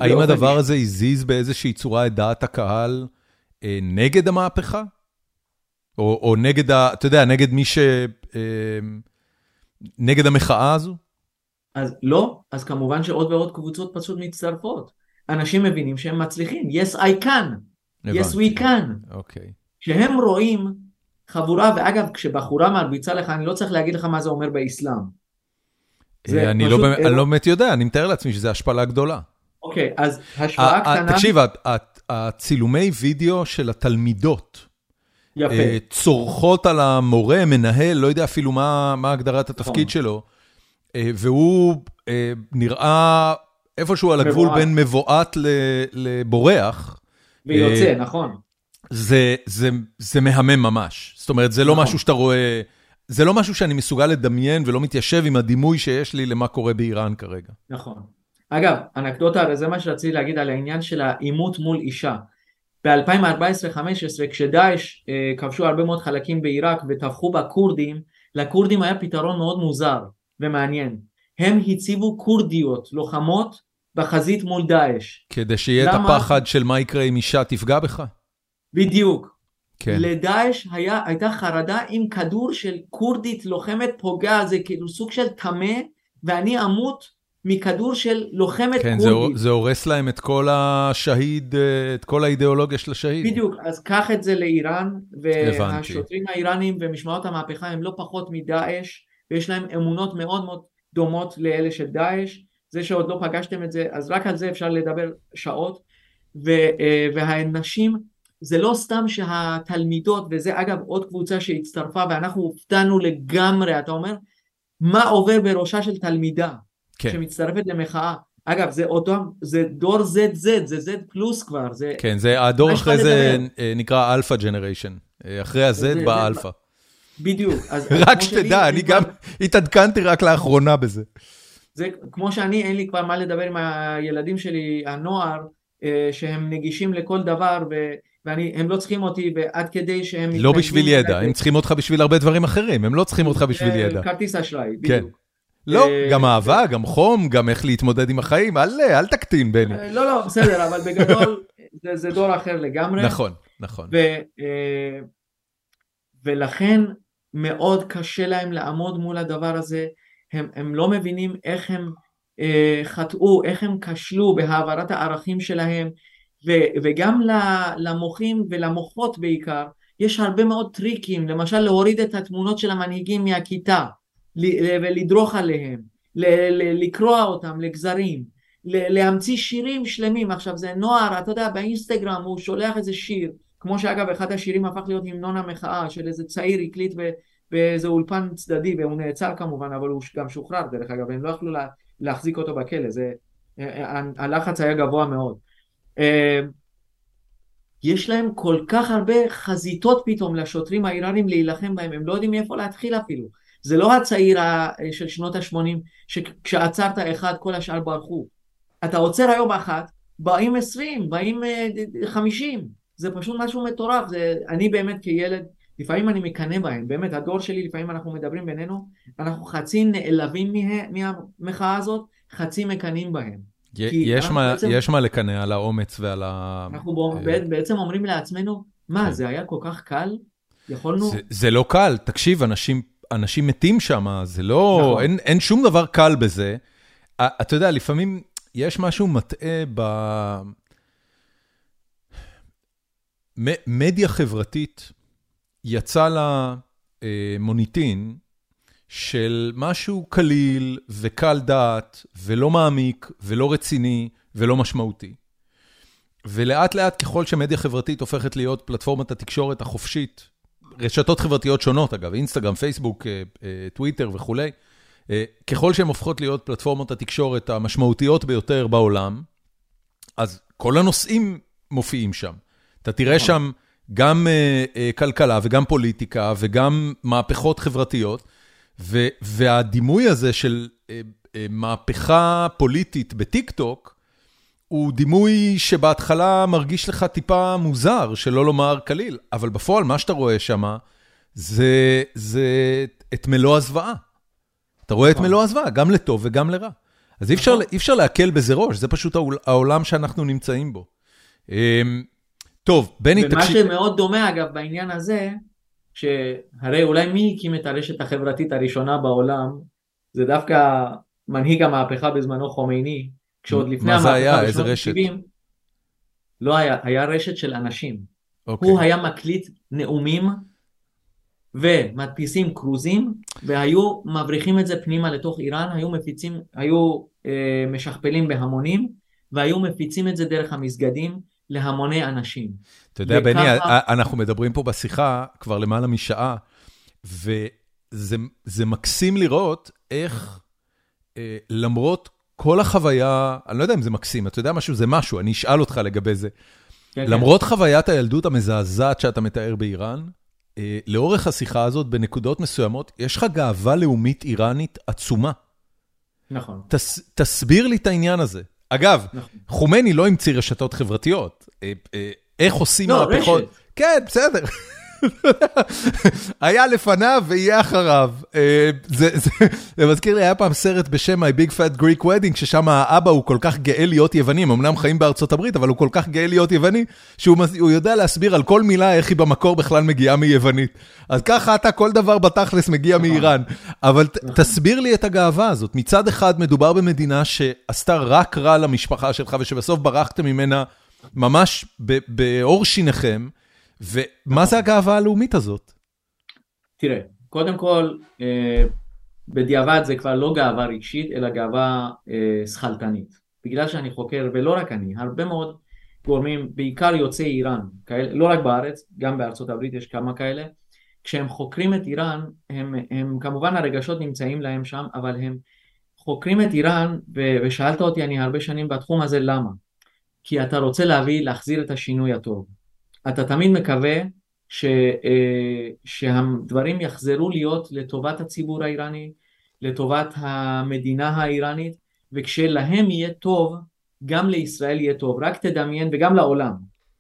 Speaker 1: האם הדבר הזה הזיז באיזושהי צורה את דעת הקהל? אה, נגד המהפכה? או או נגד, ה, אתה יודע, נגד מי ש... אה, נגד המחאה הזו?
Speaker 2: אז לא, אז כמובן שעוד ועוד קבוצות פשוט מצטרפות. אנשים מבינים שהם מצליחים, yes I can, הבנתי. yes we can.
Speaker 1: אוקיי.
Speaker 2: כשהם רואים חבורה, ואגב, כשבחורה מרביצה לך, אני לא צריך להגיד לך מה זה אומר באסלאם.
Speaker 1: אה, אני לא, לא באמת יודע, אני מתאר לעצמי שזו השפלה גדולה.
Speaker 2: אוקיי, אז השוואה קטנה...
Speaker 1: תקשיב, הצילומי וידאו של התלמידות,
Speaker 2: יפה. אה,
Speaker 1: צורחות על המורה, מנהל, לא יודע אפילו מה הגדרת התפקיד נכון. שלו, אה, והוא אה, נראה איפשהו על הגבול בין מבועת לבורח.
Speaker 2: ויוצא, נכון.
Speaker 1: זה, זה, זה מהמם ממש. זאת אומרת, זה לא נכון. משהו שאתה רואה, זה לא משהו שאני מסוגל לדמיין ולא מתיישב עם הדימוי שיש לי למה קורה באיראן כרגע.
Speaker 2: נכון. אגב, אנקדוטה, זה מה שרציתי להגיד על העניין של העימות מול אישה. ב-2014-2015 כשדאעש אה, כבשו הרבה מאוד חלקים בעיראק וטבחו בכורדים, לכורדים היה פתרון מאוד מוזר ומעניין. הם הציבו כורדיות, לוחמות, בחזית מול דאעש.
Speaker 1: כדי שיהיה למה? את הפחד של מה יקרה אם אישה תפגע בך?
Speaker 2: בדיוק. כן. לדאעש היה, הייתה חרדה אם כדור של כורדית לוחמת פוגע, זה כאילו סוג של טמא, ואני אמות מכדור של לוחמת
Speaker 1: כן,
Speaker 2: כורדית.
Speaker 1: כן, זה, זה הורס להם את כל השהיד, אה, את כל האידיאולוגיה של השהיד.
Speaker 2: בדיוק, אז קח את זה לאיראן, והשוטרים האיראנים ומשמעות המהפכה הם לא פחות מדאעש, ויש להם אמונות מאוד מאוד דומות לאלה של דאעש. זה שעוד לא פגשתם את זה, אז רק על זה אפשר לדבר שעות. ו, אה, והנשים, זה לא סתם שהתלמידות, וזה אגב עוד קבוצה שהצטרפה ואנחנו הופתענו לגמרי, אתה אומר, מה עובר בראשה של תלמידה כן. שמצטרפת למחאה? אגב, זה אותם, זה דור ZZ, זה Z פלוס כבר. זה...
Speaker 1: כן, זה הדור אחרי זה אה, נקרא Alpha Generation, אה, אחרי ה-Z בא Alpha.
Speaker 2: בדיוק.
Speaker 1: רק שתדע, אני גם התעדכנתי רק לאחרונה בזה.
Speaker 2: זה כמו שאני, אין לי כבר מה לדבר עם הילדים שלי, הנוער, אה, שהם נגישים לכל דבר, ו... והם לא צריכים אותי, ועד כדי שהם...
Speaker 1: לא בשביל ידע, הם צריכים אותך בשביל הרבה דברים אחרים, הם לא צריכים אותך בשביל ידע.
Speaker 2: כרטיס אשראי,
Speaker 1: כן. בדיוק. לא, אה, גם אהבה, גם חום, גם איך להתמודד עם החיים, אל תקטין, בני.
Speaker 2: אה, לא, לא, בסדר, אבל בגדול זה דור אחר לגמרי.
Speaker 1: נכון, נכון.
Speaker 2: ולכן מאוד קשה להם לעמוד מול הדבר הזה. הם, הם לא מבינים איך הם אה, חטאו, איך הם כשלו בהעברת הערכים שלהם ו, וגם למוחים ולמוחות בעיקר יש הרבה מאוד טריקים, למשל להוריד את התמונות של המנהיגים מהכיתה ולדרוך עליהם, לקרוע אותם לגזרים, להמציא שירים שלמים, עכשיו זה נוער, אתה יודע באינסטגרם הוא שולח איזה שיר, כמו שאגב אחד השירים הפך להיות המנון המחאה של איזה צעיר הקליט באיזה אולפן צדדי, והוא נעצר כמובן, אבל הוא גם שוחרר דרך אגב, הם לא יכלו לה, להחזיק אותו בכלא, זה, אה, הלחץ היה גבוה מאוד. אה, יש להם כל כך הרבה חזיתות פתאום לשוטרים האיראנים להילחם בהם, הם לא יודעים מאיפה להתחיל אפילו. זה לא הצעיר של שנות ה-80, שכשעצרת אחד כל השאר ברחו. אתה עוצר היום אחת, באים עשרים, באים אה, חמישים, זה פשוט משהו מטורף, זה, אני באמת כילד לפעמים אני מקנא בהם, באמת הדור שלי לפעמים אנחנו מדברים בינינו, אנחנו חצי נעלבים מה, מהמחאה הזאת, חצי מקנאים בהם.
Speaker 1: יש מה, בעצם, יש מה לקנא על האומץ ועל ה...
Speaker 2: אנחנו אה, בעצם אומרים לעצמנו, מה כן. זה היה כל כך קל? יכולנו...
Speaker 1: זה, זה לא קל, תקשיב, אנשים, אנשים מתים שם, זה לא, נכון. אין, אין שום דבר קל בזה. אתה יודע, לפעמים יש משהו מטעה ב... מדיה חברתית יצא לה אה, מוניטין של משהו קליל וקל דעת ולא מעמיק ולא רציני ולא משמעותי. ולאט לאט ככל שמדיה חברתית הופכת להיות פלטפורמת התקשורת החופשית, רשתות חברתיות שונות אגב, אינסטגרם, פייסבוק, אה, אה, טוויטר וכולי, אה, ככל שהן הופכות להיות פלטפורמות התקשורת המשמעותיות ביותר בעולם, אז כל הנושאים מופיעים שם. אתה תראה נכון. שם גם כלכלה וגם פוליטיקה וגם מהפכות חברתיות, והדימוי הזה של מהפכה פוליטית בטיק טוק, הוא דימוי שבהתחלה מרגיש לך טיפה מוזר, שלא לומר קליל, אבל בפועל מה שאתה רואה שם זה, זה את מלוא הזוועה. אתה רואה את נכון. מלוא הזוועה, גם לטוב וגם לרע. אז אי אפשר, נכון. אי אפשר להקל בזה ראש, זה פשוט העולם שאנחנו נמצאים בו. אמ, טוב, בני,
Speaker 2: תקשיב. ומה שמאוד דומה אגב בעניין הזה, שהרי אולי מי הקים את הרשת החברתית הראשונה בעולם, זה דווקא מנהיג המהפכה בזמנו חומייני, כשעוד לפני
Speaker 1: המהפכה היה? איזה רשת? 70,
Speaker 2: לא היה, היה רשת של אנשים. אוקיי. הוא היה מקליט נאומים ומדפיסים כרוזים, והיו מבריחים את זה פנימה לתוך איראן, היו מפיצים, היו אה, משכפלים בהמונים, והיו מפיצים את זה דרך המסגדים. להמוני אנשים.
Speaker 1: אתה יודע, וככה... בני, אנחנו מדברים פה בשיחה כבר למעלה משעה, וזה מקסים לראות איך אה, למרות כל החוויה, אני לא יודע אם זה מקסים, אתה יודע משהו? זה משהו, אני אשאל אותך לגבי זה. כן, כן. למרות. חוויית הילדות המזעזעת שאתה מתאר באיראן, אה, לאורך השיחה הזאת, בנקודות מסוימות, יש לך גאווה לאומית איראנית עצומה.
Speaker 2: נכון.
Speaker 1: תס, תסביר לי את העניין הזה. אגב, נכון. חומני לא המציא רשתות חברתיות. אה, אה, איך עושים
Speaker 2: לא, מהפכות? רשת.
Speaker 1: כן, בסדר. היה לפניו ויהיה אחריו. אה, זה, זה, זה מזכיר לי, היה פעם סרט בשם My Big Fat Greek Wedding, ששם האבא הוא כל כך גאה להיות יווני, הם אמנם חיים בארצות הברית, אבל הוא כל כך גאה להיות יווני, שהוא יודע להסביר על כל מילה איך היא במקור בכלל מגיעה מיוונית. אז ככה אתה, כל דבר בתכלס מגיע נכון. מאיראן. אבל נכון. תסביר לי את הגאווה הזאת. מצד אחד, מדובר במדינה שעשתה רק רע למשפחה שלך, ושבסוף ברחתם ממנה ממש בעור שיניכם. ומה זה הגאווה הלאומית הזאת?
Speaker 2: תראה, קודם כל, אה, בדיעבד זה כבר לא גאווה רגשית, אלא גאווה אה, שכלתנית. בגלל שאני חוקר, ולא רק אני, הרבה מאוד גורמים, בעיקר יוצאי איראן, כאלה, לא רק בארץ, גם בארצות הברית יש כמה כאלה, כשהם חוקרים את איראן, הם, הם כמובן הרגשות נמצאים להם שם, אבל הם חוקרים את איראן, ושאלת אותי, אני הרבה שנים בתחום הזה, למה? כי אתה רוצה להביא, להחזיר את השינוי הטוב. אתה תמיד מקווה ש, אה, שהדברים יחזרו להיות לטובת הציבור האיראני, לטובת המדינה האיראנית, וכשלהם יהיה טוב, גם לישראל יהיה טוב. רק תדמיין, וגם לעולם.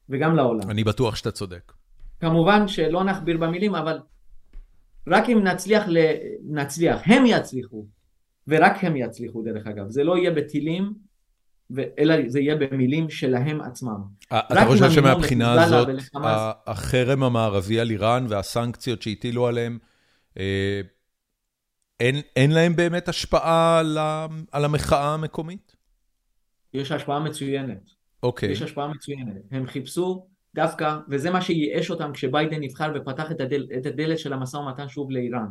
Speaker 2: וגם לעולם.
Speaker 1: אני בטוח שאתה צודק.
Speaker 2: כמובן שלא נכביר במילים, אבל רק אם נצליח, נצליח, הם יצליחו, ורק הם יצליחו דרך אגב. זה לא יהיה בטילים, אלא זה יהיה במילים שלהם עצמם.
Speaker 1: אתה חושב שמבחינה הזאת, החרם המערבי על איראן והסנקציות שהטילו עליהם, אה, אין להם באמת השפעה על המחאה המקומית?
Speaker 2: יש השפעה מצוינת.
Speaker 1: אוקיי.
Speaker 2: יש השפעה מצוינת. הם חיפשו דווקא, וזה מה שייאש אותם כשביידן נבחר ופתח את, הדל, את הדלת של המשא ומתן שוב לאיראן.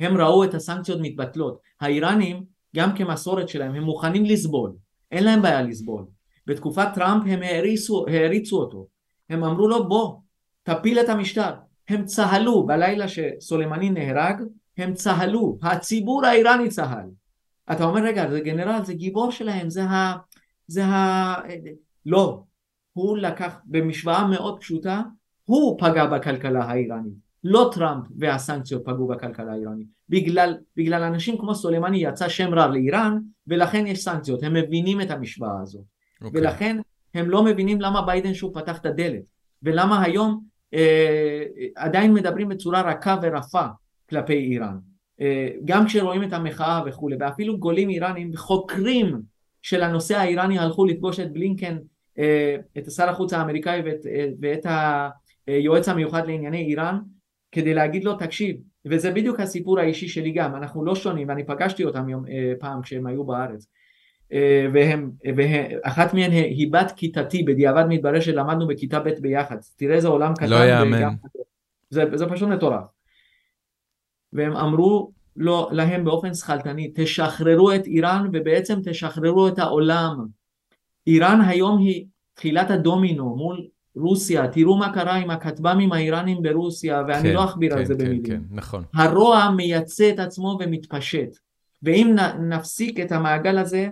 Speaker 2: הם ראו את הסנקציות מתבטלות. האיראנים, גם כמסורת שלהם, הם מוכנים לסבול. אין להם בעיה לסבול. בתקופת טראמפ הם העריצו, העריצו אותו. הם אמרו לו בוא, תפיל את המשטר. הם צהלו בלילה שסולימני נהרג, הם צהלו, הציבור האיראני צהל. אתה אומר רגע זה גנרל זה גיבור שלהם זה ה... זה ה... לא, הוא לקח במשוואה מאוד פשוטה, הוא פגע בכלכלה האיראנית. לא טראמפ והסנקציות פגעו בכלכלה האיראנית. בגלל, בגלל אנשים כמו סולימני יצא שם רע לאיראן ולכן יש סנקציות. הם מבינים את המשוואה הזאת. Okay. אוקיי. ולכן הם לא מבינים למה ביידן שוב פתח את הדלת. ולמה היום אה, עדיין מדברים בצורה רכה ורפה כלפי איראן. אה, גם כשרואים את המחאה וכולי. ואפילו גולים איראנים חוקרים של הנושא האיראני הלכו לפגוש את בלינקן, אה, את שר החוץ האמריקאי ואת, אה, ואת היועץ המיוחד לענייני איראן כדי להגיד לו תקשיב וזה בדיוק הסיפור האישי שלי גם אנחנו לא שונים ואני פגשתי אותם יום, אה, פעם כשהם היו בארץ. אה, והם, ואחת מהן היא בת כיתתי בדיעבד מתברר שלמדנו בכיתה ב' ביחד. תראה איזה עולם קטן
Speaker 1: לא יאמן.
Speaker 2: זה, זה פשוט מטורף. והם אמרו לו, להם באופן שכלתני תשחררו את איראן ובעצם תשחררו את העולם. איראן היום היא תחילת הדומינו מול רוסיה, תראו מה קרה עם הכטב"מים האיראנים ברוסיה, ואני כן, לא אכביר כן, על זה כן, במילים. כן,
Speaker 1: נכון.
Speaker 2: הרוע מייצא את עצמו ומתפשט. ואם נפסיק את המעגל הזה,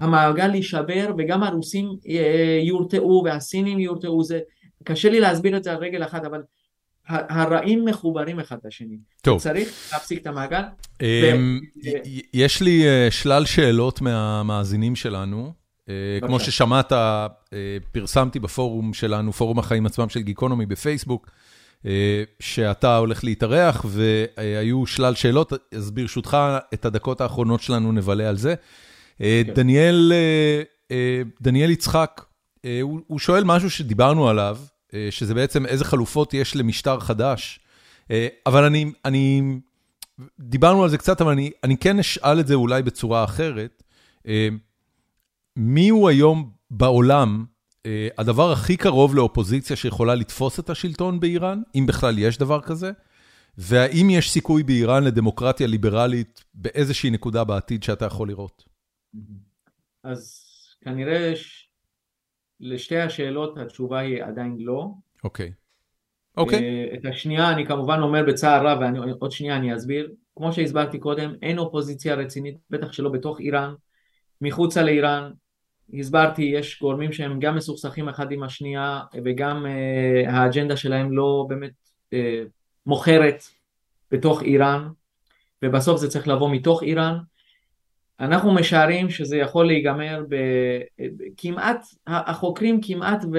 Speaker 2: המעגל יישבר וגם הרוסים אה, יורתעו והסינים יורתעו. זה, קשה לי להסביר את זה על רגל אחת, אבל הרעים מחוברים אחד לשני.
Speaker 1: טוב.
Speaker 2: צריך להפסיק את המעגל.
Speaker 1: אמ, יש לי אה, שלל שאלות מהמאזינים שלנו. אה, כמו ששמעת, אה, פרסמתי בפורום שלנו, פורום החיים עצמם של גיקונומי בפייסבוק, אה, שאתה הולך להתארח, והיו שלל שאלות, אז ברשותך, את הדקות האחרונות שלנו נבלה על זה. כן. דניאל, דניאל יצחק, הוא שואל משהו שדיברנו עליו, שזה בעצם איזה חלופות יש למשטר חדש, אבל אני, אני, דיברנו על זה קצת, אבל אני, אני כן אשאל את זה אולי בצורה אחרת. מי הוא היום בעולם אה, הדבר הכי קרוב לאופוזיציה שיכולה לתפוס את השלטון באיראן, אם בכלל יש דבר כזה? והאם יש סיכוי באיראן לדמוקרטיה ליברלית באיזושהי נקודה בעתיד שאתה יכול לראות?
Speaker 2: אז כנראה ש... לשתי השאלות התשובה היא עדיין לא.
Speaker 1: אוקיי. אוקיי. אה,
Speaker 2: את השנייה אני כמובן אומר בצער רב, ועוד שנייה אני אסביר. כמו שהסברתי קודם, אין אופוזיציה רצינית, בטח שלא בתוך איראן. מחוצה לאיראן הסברתי, יש גורמים שהם גם מסוכסכים אחד עם השנייה וגם uh, האג'נדה שלהם לא באמת uh, מוכרת בתוך איראן ובסוף זה צריך לבוא מתוך איראן. אנחנו משערים שזה יכול להיגמר בכמעט, החוקרים כמעט ו,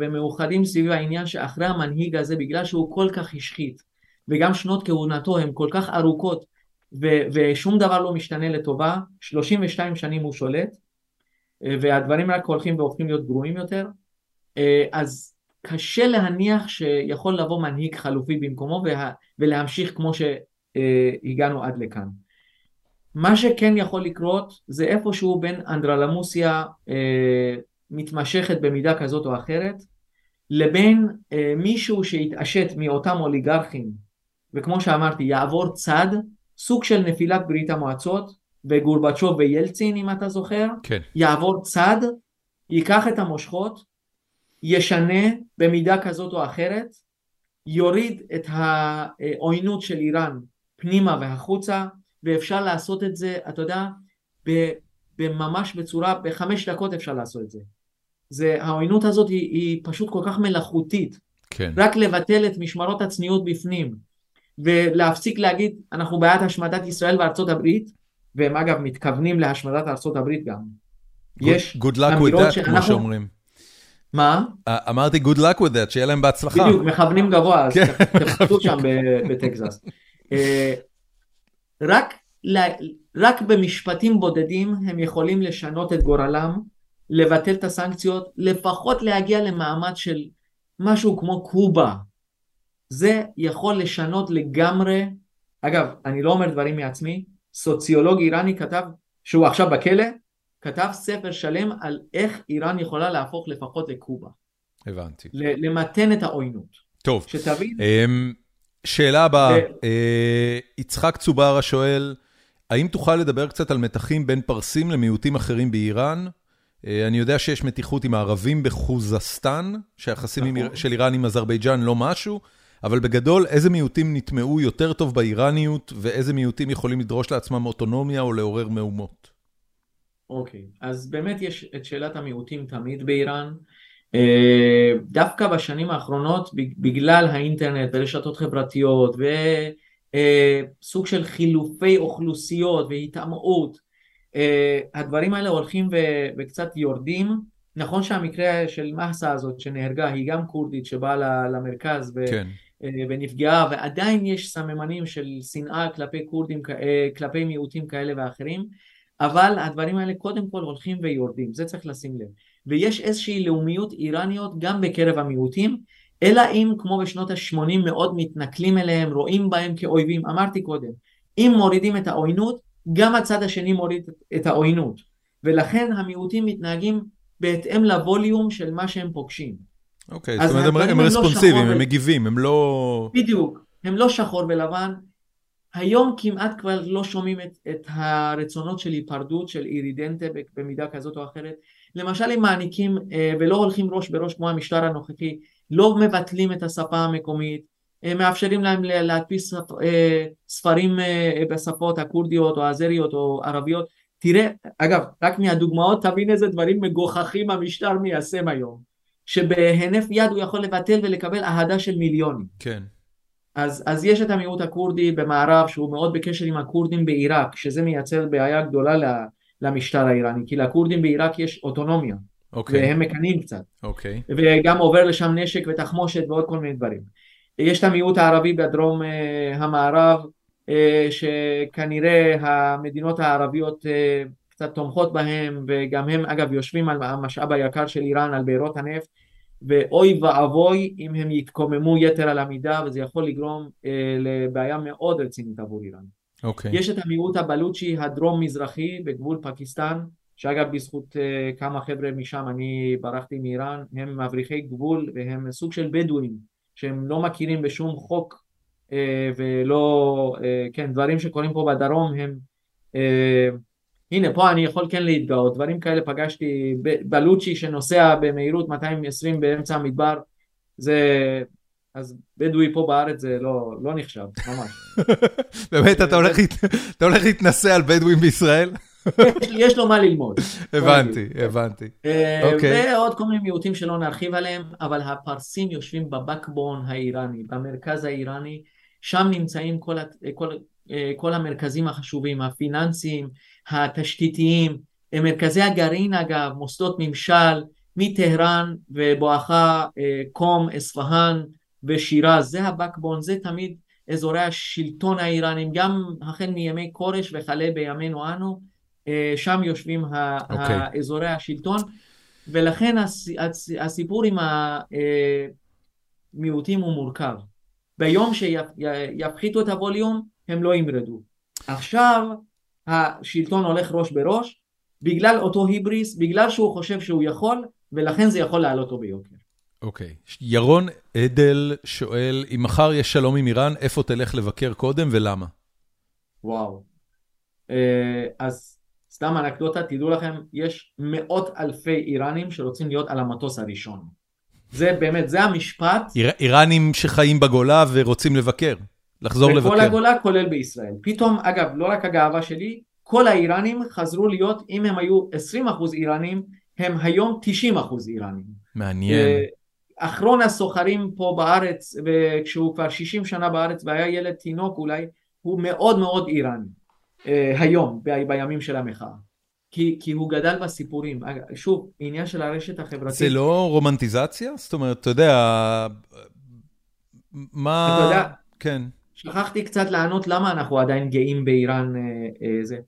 Speaker 2: ומאוחדים סביב העניין שאחרי המנהיג הזה, בגלל שהוא כל כך השחית, וגם שנות כהונתו הן כל כך ארוכות, ו, ושום דבר לא משתנה לטובה, 32 שנים הוא שולט, והדברים רק הולכים והופכים להיות גרועים יותר, אז קשה להניח שיכול לבוא מנהיג חלופי במקומו ולהמשיך כמו שהגענו עד לכאן. מה שכן יכול לקרות זה איפשהו בין אנדרלמוסיה אה, מתמשכת במידה כזאת או אחרת לבין אה, מישהו שהתעשת מאותם אוליגרכים וכמו שאמרתי יעבור צד סוג של נפילת ברית המועצות וגורבצ'וב וילצין אם אתה זוכר
Speaker 1: כן.
Speaker 2: יעבור צד ייקח את המושכות ישנה במידה כזאת או אחרת יוריד את העוינות של איראן פנימה והחוצה ואפשר לעשות את זה, אתה יודע, ממש בצורה, בחמש דקות אפשר לעשות את זה. זה העוינות הזאת היא, היא פשוט כל כך מלאכותית.
Speaker 1: כן.
Speaker 2: רק לבטל את משמרות הצניעות בפנים, ולהפסיק להגיד, אנחנו בעד השמדת ישראל וארצות הברית, והם אגב מתכוונים להשמדת הברית גם.
Speaker 1: Good, יש good luck with that, שאנחנו... כמו שאומרים.
Speaker 2: מה?
Speaker 1: אמרתי good luck with that, שיהיה להם בהצלחה.
Speaker 2: בדיוק, מכוונים גבוה, אז כן. תחפשו שם בטקסס. אה, רק, רק במשפטים בודדים הם יכולים לשנות את גורלם, לבטל את הסנקציות, לפחות להגיע למעמד של משהו כמו קובה. זה יכול לשנות לגמרי, אגב, אני לא אומר דברים מעצמי, סוציולוג איראני כתב, שהוא עכשיו בכלא, כתב ספר שלם על איך איראן יכולה להפוך לפחות לקובה.
Speaker 1: הבנתי.
Speaker 2: למתן את העוינות.
Speaker 1: טוב.
Speaker 2: שתבין.
Speaker 1: Um... שאלה הבאה, אה, יצחק צוברה שואל, האם תוכל לדבר קצת על מתחים בין פרסים למיעוטים אחרים באיראן? אה, אני יודע שיש מתיחות עם הערבים בחוזסטן, שהיחסים נכון. של איראן עם אזרבייג'אן לא משהו, אבל בגדול, איזה מיעוטים נטמעו יותר טוב באיראניות, ואיזה מיעוטים יכולים לדרוש לעצמם אוטונומיה או לעורר מהומות?
Speaker 2: אוקיי, אז באמת יש את שאלת המיעוטים תמיד באיראן. אה, דווקא בשנים האחרונות בגלל האינטרנט ורשתות חברתיות וסוג אה, של חילופי אוכלוסיות והתאמעות אה, הדברים האלה הולכים וקצת יורדים נכון שהמקרה של מסה הזאת שנהרגה היא גם כורדית שבאה למרכז ו... כן. ונפגעה ועדיין יש סממנים של שנאה כלפי כורדים, כלפי מיעוטים כאלה ואחרים אבל הדברים האלה קודם כל הולכים ויורדים, זה צריך לשים לב. ויש איזושהי לאומיות איראניות גם בקרב המיעוטים, אלא אם כמו בשנות ה-80 מאוד מתנכלים אליהם, רואים בהם כאויבים, אמרתי קודם, אם מורידים את העוינות, גם הצד השני מוריד את העוינות, ולכן המיעוטים מתנהגים בהתאם לווליום של מה שהם פוגשים.
Speaker 1: אוקיי, זאת אומרת הם, הם לא רספונסיביים, לא הם מגיבים, הם לא...
Speaker 2: בדיוק, הם לא שחור ולבן, היום כמעט כבר לא שומעים את, את הרצונות של היפרדות, של אירידנטה במידה כזאת או אחרת. למשל הם מעניקים אה, ולא הולכים ראש בראש כמו המשטר הנוכחי, לא מבטלים את השפה המקומית, מאפשרים להם להדפיס אה, ספרים אה, בשפות הכורדיות או האזריות או ערביות. תראה, אגב, רק מהדוגמאות תבין איזה דברים מגוחכים המשטר מיישם היום. שבהינף יד הוא יכול לבטל ולקבל אהדה של מיליונים.
Speaker 1: כן.
Speaker 2: אז, אז יש את המיעוט הכורדי במערב שהוא מאוד בקשר עם הכורדים בעיראק, שזה מייצר בעיה גדולה למשטר האיראני, כי לכורדים בעיראק יש אוטונומיה, okay. אוקיי. והם מקנאים קצת,
Speaker 1: okay. אוקיי.
Speaker 2: וגם עובר לשם נשק ותחמושת ועוד כל מיני דברים. יש את המיעוט הערבי בדרום uh, המערב, uh, שכנראה המדינות הערביות uh, קצת תומכות בהם, וגם הם אגב יושבים על המשאב היקר של איראן, על בארות הנפט, ואוי ואבוי אם הם יתקוממו יתר על המידה וזה יכול לגרום אה, לבעיה מאוד רצינית עבור איראן.
Speaker 1: Okay. אוקיי.
Speaker 2: יש את המיעוט הבלוצ'י הדרום מזרחי בגבול פקיסטן שאגב בזכות אה, כמה חבר'ה משם אני ברחתי מאיראן הם מבריחי גבול והם סוג של בדואים שהם לא מכירים בשום חוק אה, ולא אה, כן דברים שקורים פה בדרום הם אה, הנה פה אני יכול כן להתגאות, דברים כאלה פגשתי בלוצ'י שנוסע במהירות 220 באמצע המדבר, זה, אז בדואי פה בארץ זה לא, לא נחשב, ממש.
Speaker 1: באמת, אתה הולך, אתה הולך להתנסה על בדואים בישראל?
Speaker 2: יש, לו מה ללמוד.
Speaker 1: הבנתי, הבנתי.
Speaker 2: אה, אוקיי. ועוד כל מיני מיעוטים שלא נרחיב עליהם, אבל הפרסים יושבים בבקבון האיראני, במרכז האיראני, שם נמצאים כל, כל, אה, כל המרכזים החשובים, הפיננסיים, התשתיתיים, מרכזי הגרעין אגב, מוסדות ממשל, מטהרן ובואכה קום, אספהאן ושירז, זה הבקבון, זה תמיד אזורי השלטון האיראנים, גם החל מימי כורש וכלה בימינו אנו, שם יושבים okay. אוקיי. אזורי השלטון, ולכן הסיפור עם המיעוטים הוא מורכב. ביום שיפחיתו את הווליום הם לא ימרדו. עכשיו השלטון הולך ראש בראש בגלל אותו היבריס, בגלל שהוא חושב שהוא יכול, ולכן זה יכול לעלות אותו ביוקר.
Speaker 1: אוקיי. Okay. ירון עדל שואל, אם מחר יש שלום עם איראן, איפה תלך לבקר קודם ולמה?
Speaker 2: וואו. אה, אז סתם אנקדוטה, תדעו לכם, יש מאות אלפי איראנים שרוצים להיות על המטוס הראשון. זה באמת, זה המשפט.
Speaker 1: איר, איראנים שחיים בגולה ורוצים לבקר, לחזור
Speaker 2: בכל
Speaker 1: לבקר.
Speaker 2: בכל הגולה, כולל בישראל. פתאום, אגב, לא רק הגאווה שלי, כל האיראנים חזרו להיות, אם הם היו 20% איראנים, הם היום 90% איראנים.
Speaker 1: מעניין. אה,
Speaker 2: אחרון הסוחרים פה בארץ, כשהוא כבר 60 שנה בארץ והיה ילד תינוק אולי, הוא מאוד מאוד איראני. אה, היום, בימים של המחאה. כי, כי הוא גדל בסיפורים. שוב, עניין של הרשת החברתית.
Speaker 1: זה לא רומנטיזציה? זאת אומרת, אתה יודע, מה...
Speaker 2: אתה יודע,
Speaker 1: כן.
Speaker 2: שכחתי קצת לענות למה אנחנו עדיין גאים באיראן. אה, אה, זה.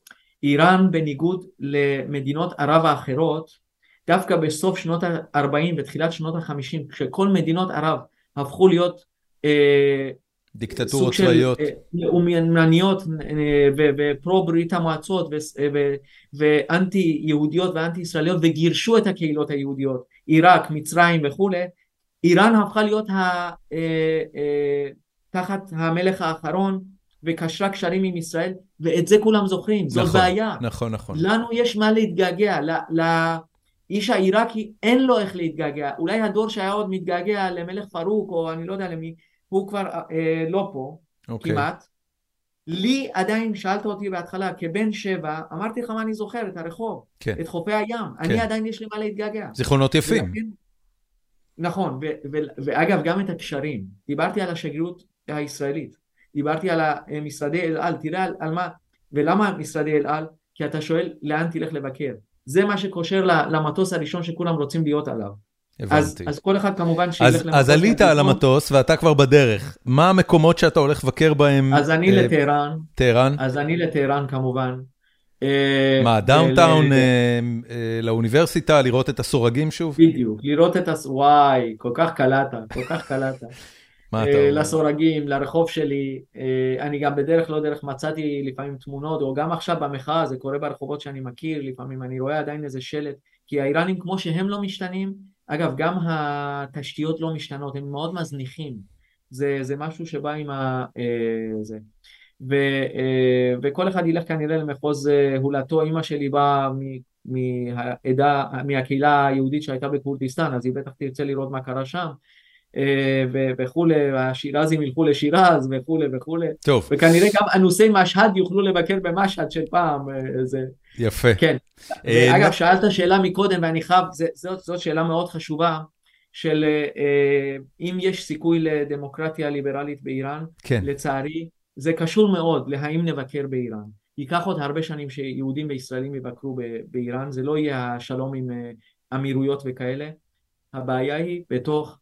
Speaker 2: איראן, בניגוד למדינות ערב האחרות, דווקא בסוף שנות ה-40 ותחילת שנות ה-50, כשכל מדינות ערב הפכו להיות אה,
Speaker 1: דיקטטורות צבאיות. סוג
Speaker 2: של לאומניות ופרו ברית המועצות ואנטי יהודיות ואנטי ישראליות וגירשו את הקהילות היהודיות, עיראק, מצרים וכולי, איראן הפכה להיות ה, אה, אה, תחת המלך האחרון וקשרה קשרים עם ישראל ואת זה כולם זוכרים, זאת
Speaker 1: נכון,
Speaker 2: בעיה.
Speaker 1: נכון, נכון.
Speaker 2: לנו יש מה להתגעגע, לאיש העיראקי אין לו איך להתגעגע, אולי הדור שהיה עוד מתגעגע למלך פרוק או אני לא יודע למי הוא כבר אה, לא פה. אוקיי. כמעט. לי עדיין, שאלת אותי בהתחלה, כבן שבע, אמרתי לך מה אני זוכר, את הרחוב, כן. את חופי הים. כן. אני עדיין יש לי מה להתגעגע.
Speaker 1: זיכרונות יפים. ולכן,
Speaker 2: נכון, ואגב, גם את הקשרים. דיברתי על השגרירות הישראלית, דיברתי על משרדי אל על, תראה על, על מה, ולמה משרדי אל על? כי אתה שואל לאן תלך לבקר. זה מה שקושר למטוס הראשון שכולם רוצים להיות עליו.
Speaker 1: הבנתי.
Speaker 2: אז, אז כל אחד כמובן שילך
Speaker 1: למטוס. אז עלית על המטוס ואתה כבר בדרך. מה המקומות שאתה הולך לבקר בהם?
Speaker 2: אז אני אה, לטהרן.
Speaker 1: טהרן?
Speaker 2: אז אני לטהרן כמובן.
Speaker 1: אה, מה, downtown אה, אה, לאוניברסיטה, לראות את הסורגים שוב?
Speaker 2: בדיוק, לראות את הס... וואי, כל כך קלעת, כל כך קלעת. אומר? לסורגים, לרחוב שלי, אני גם בדרך לא דרך מצאתי לפעמים תמונות, או גם עכשיו במחאה, זה קורה ברחובות שאני מכיר, לפעמים אני רואה עדיין איזה שלט, כי האיראנים כמו שהם לא משתנים, אגב, גם התשתיות לא משתנות, הם מאוד מזניחים. זה, זה משהו שבא עם ה... אה, זה. ו, אה, וכל אחד ילך כנראה למחוז אה, הולדתו, אימא שלי באה מהעדה, מהקהילה היהודית שהייתה בכורדיסטן, אז היא בטח תרצה לראות מה קרה שם. וכולי, השירזים ילכו לשירז וכולי וכולי.
Speaker 1: טוב.
Speaker 2: וכנראה גם אנוסי משהד יוכלו לבקר במשהד של פעם. זה...
Speaker 1: יפה.
Speaker 2: כן. אה, אגב, שאלת שאלה מקודם ואני חייב, זאת, זאת שאלה מאוד חשובה, של אה, אם יש סיכוי לדמוקרטיה ליברלית באיראן,
Speaker 1: כן.
Speaker 2: לצערי, זה קשור מאוד להאם נבקר באיראן. ייקח עוד הרבה שנים שיהודים וישראלים יבקרו באיראן, זה לא יהיה השלום עם אה, אמירויות וכאלה. הבעיה היא בתוך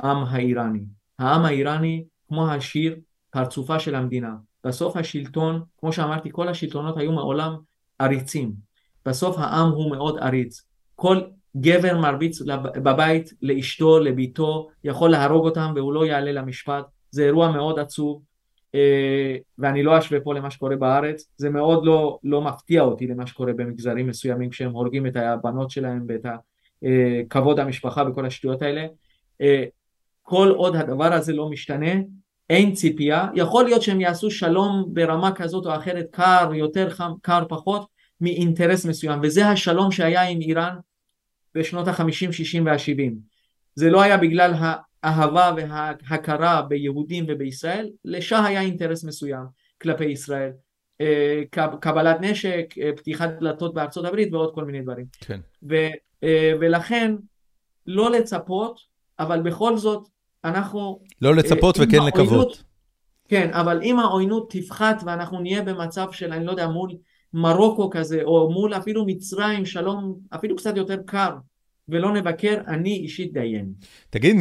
Speaker 2: העם האיראני. העם האיראני, כמו השיר, פרצופה של המדינה. בסוף השלטון, כמו שאמרתי, כל השלטונות היו מעולם עריצים. בסוף העם הוא מאוד עריץ. כל גבר מרביץ בבית לאשתו, לביתו, יכול להרוג אותם והוא לא יעלה למשפט. זה אירוע מאוד עצוב, אה, ואני לא אשווה פה למה שקורה בארץ. זה מאוד לא, לא מפתיע אותי למה שקורה במגזרים מסוימים כשהם הורגים את הבנות שלהם ואת אה, כבוד המשפחה וכל השטויות האלה. כל עוד הדבר הזה לא משתנה, אין ציפייה, יכול להיות שהם יעשו שלום ברמה כזאת או אחרת, קר יותר חם, קר פחות, מאינטרס מסוים, וזה השלום שהיה עם איראן בשנות החמישים, שישים והשבעים. זה לא היה בגלל האהבה וההכרה ביהודים ובישראל, לשאה היה אינטרס מסוים כלפי ישראל. אה, קבלת נשק, אה, פתיחת דלתות בארצות הברית ועוד כל מיני דברים.
Speaker 1: כן.
Speaker 2: ו, אה, ולכן לא לצפות, אבל בכל זאת אנחנו...
Speaker 1: לא לצפות וכן לקוות.
Speaker 2: כן, אבל אם העוינות תפחת ואנחנו נהיה במצב של, אני לא יודע, מול מרוקו כזה, או מול אפילו מצרים, שלום אפילו קצת יותר קר, ולא נבקר, אני אישית דיין.
Speaker 1: תגיד,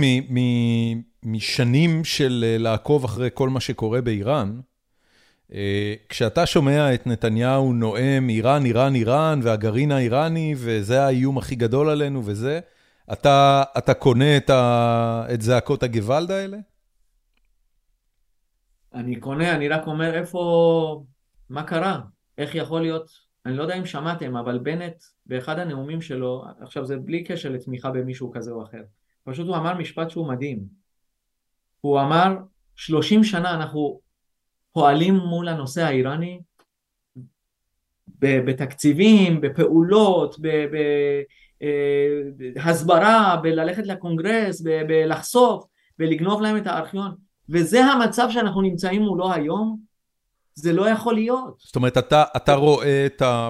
Speaker 1: משנים של אה, לעקוב אחרי כל מה שקורה באיראן, אה, כשאתה שומע את נתניהו נואם איראן, איראן, איראן, והגרעין האיראני, וזה האיום הכי גדול עלינו וזה, אתה, אתה קונה את, את זעקות הגוואלד האלה?
Speaker 2: אני קונה, אני רק אומר איפה, מה קרה? איך יכול להיות? אני לא יודע אם שמעתם, אבל בנט באחד הנאומים שלו, עכשיו זה בלי קשר לתמיכה במישהו כזה או אחר, פשוט הוא אמר משפט שהוא מדהים. הוא אמר, 30 שנה אנחנו פועלים מול הנושא האיראני בתקציבים, בפעולות, בהסברה, בללכת לקונגרס, בלחשוף, ולגנוב להם את הארכיון, וזה המצב שאנחנו נמצאים מולו היום, זה לא יכול להיות.
Speaker 1: זאת אומרת, אתה, אתה רואה את, ה,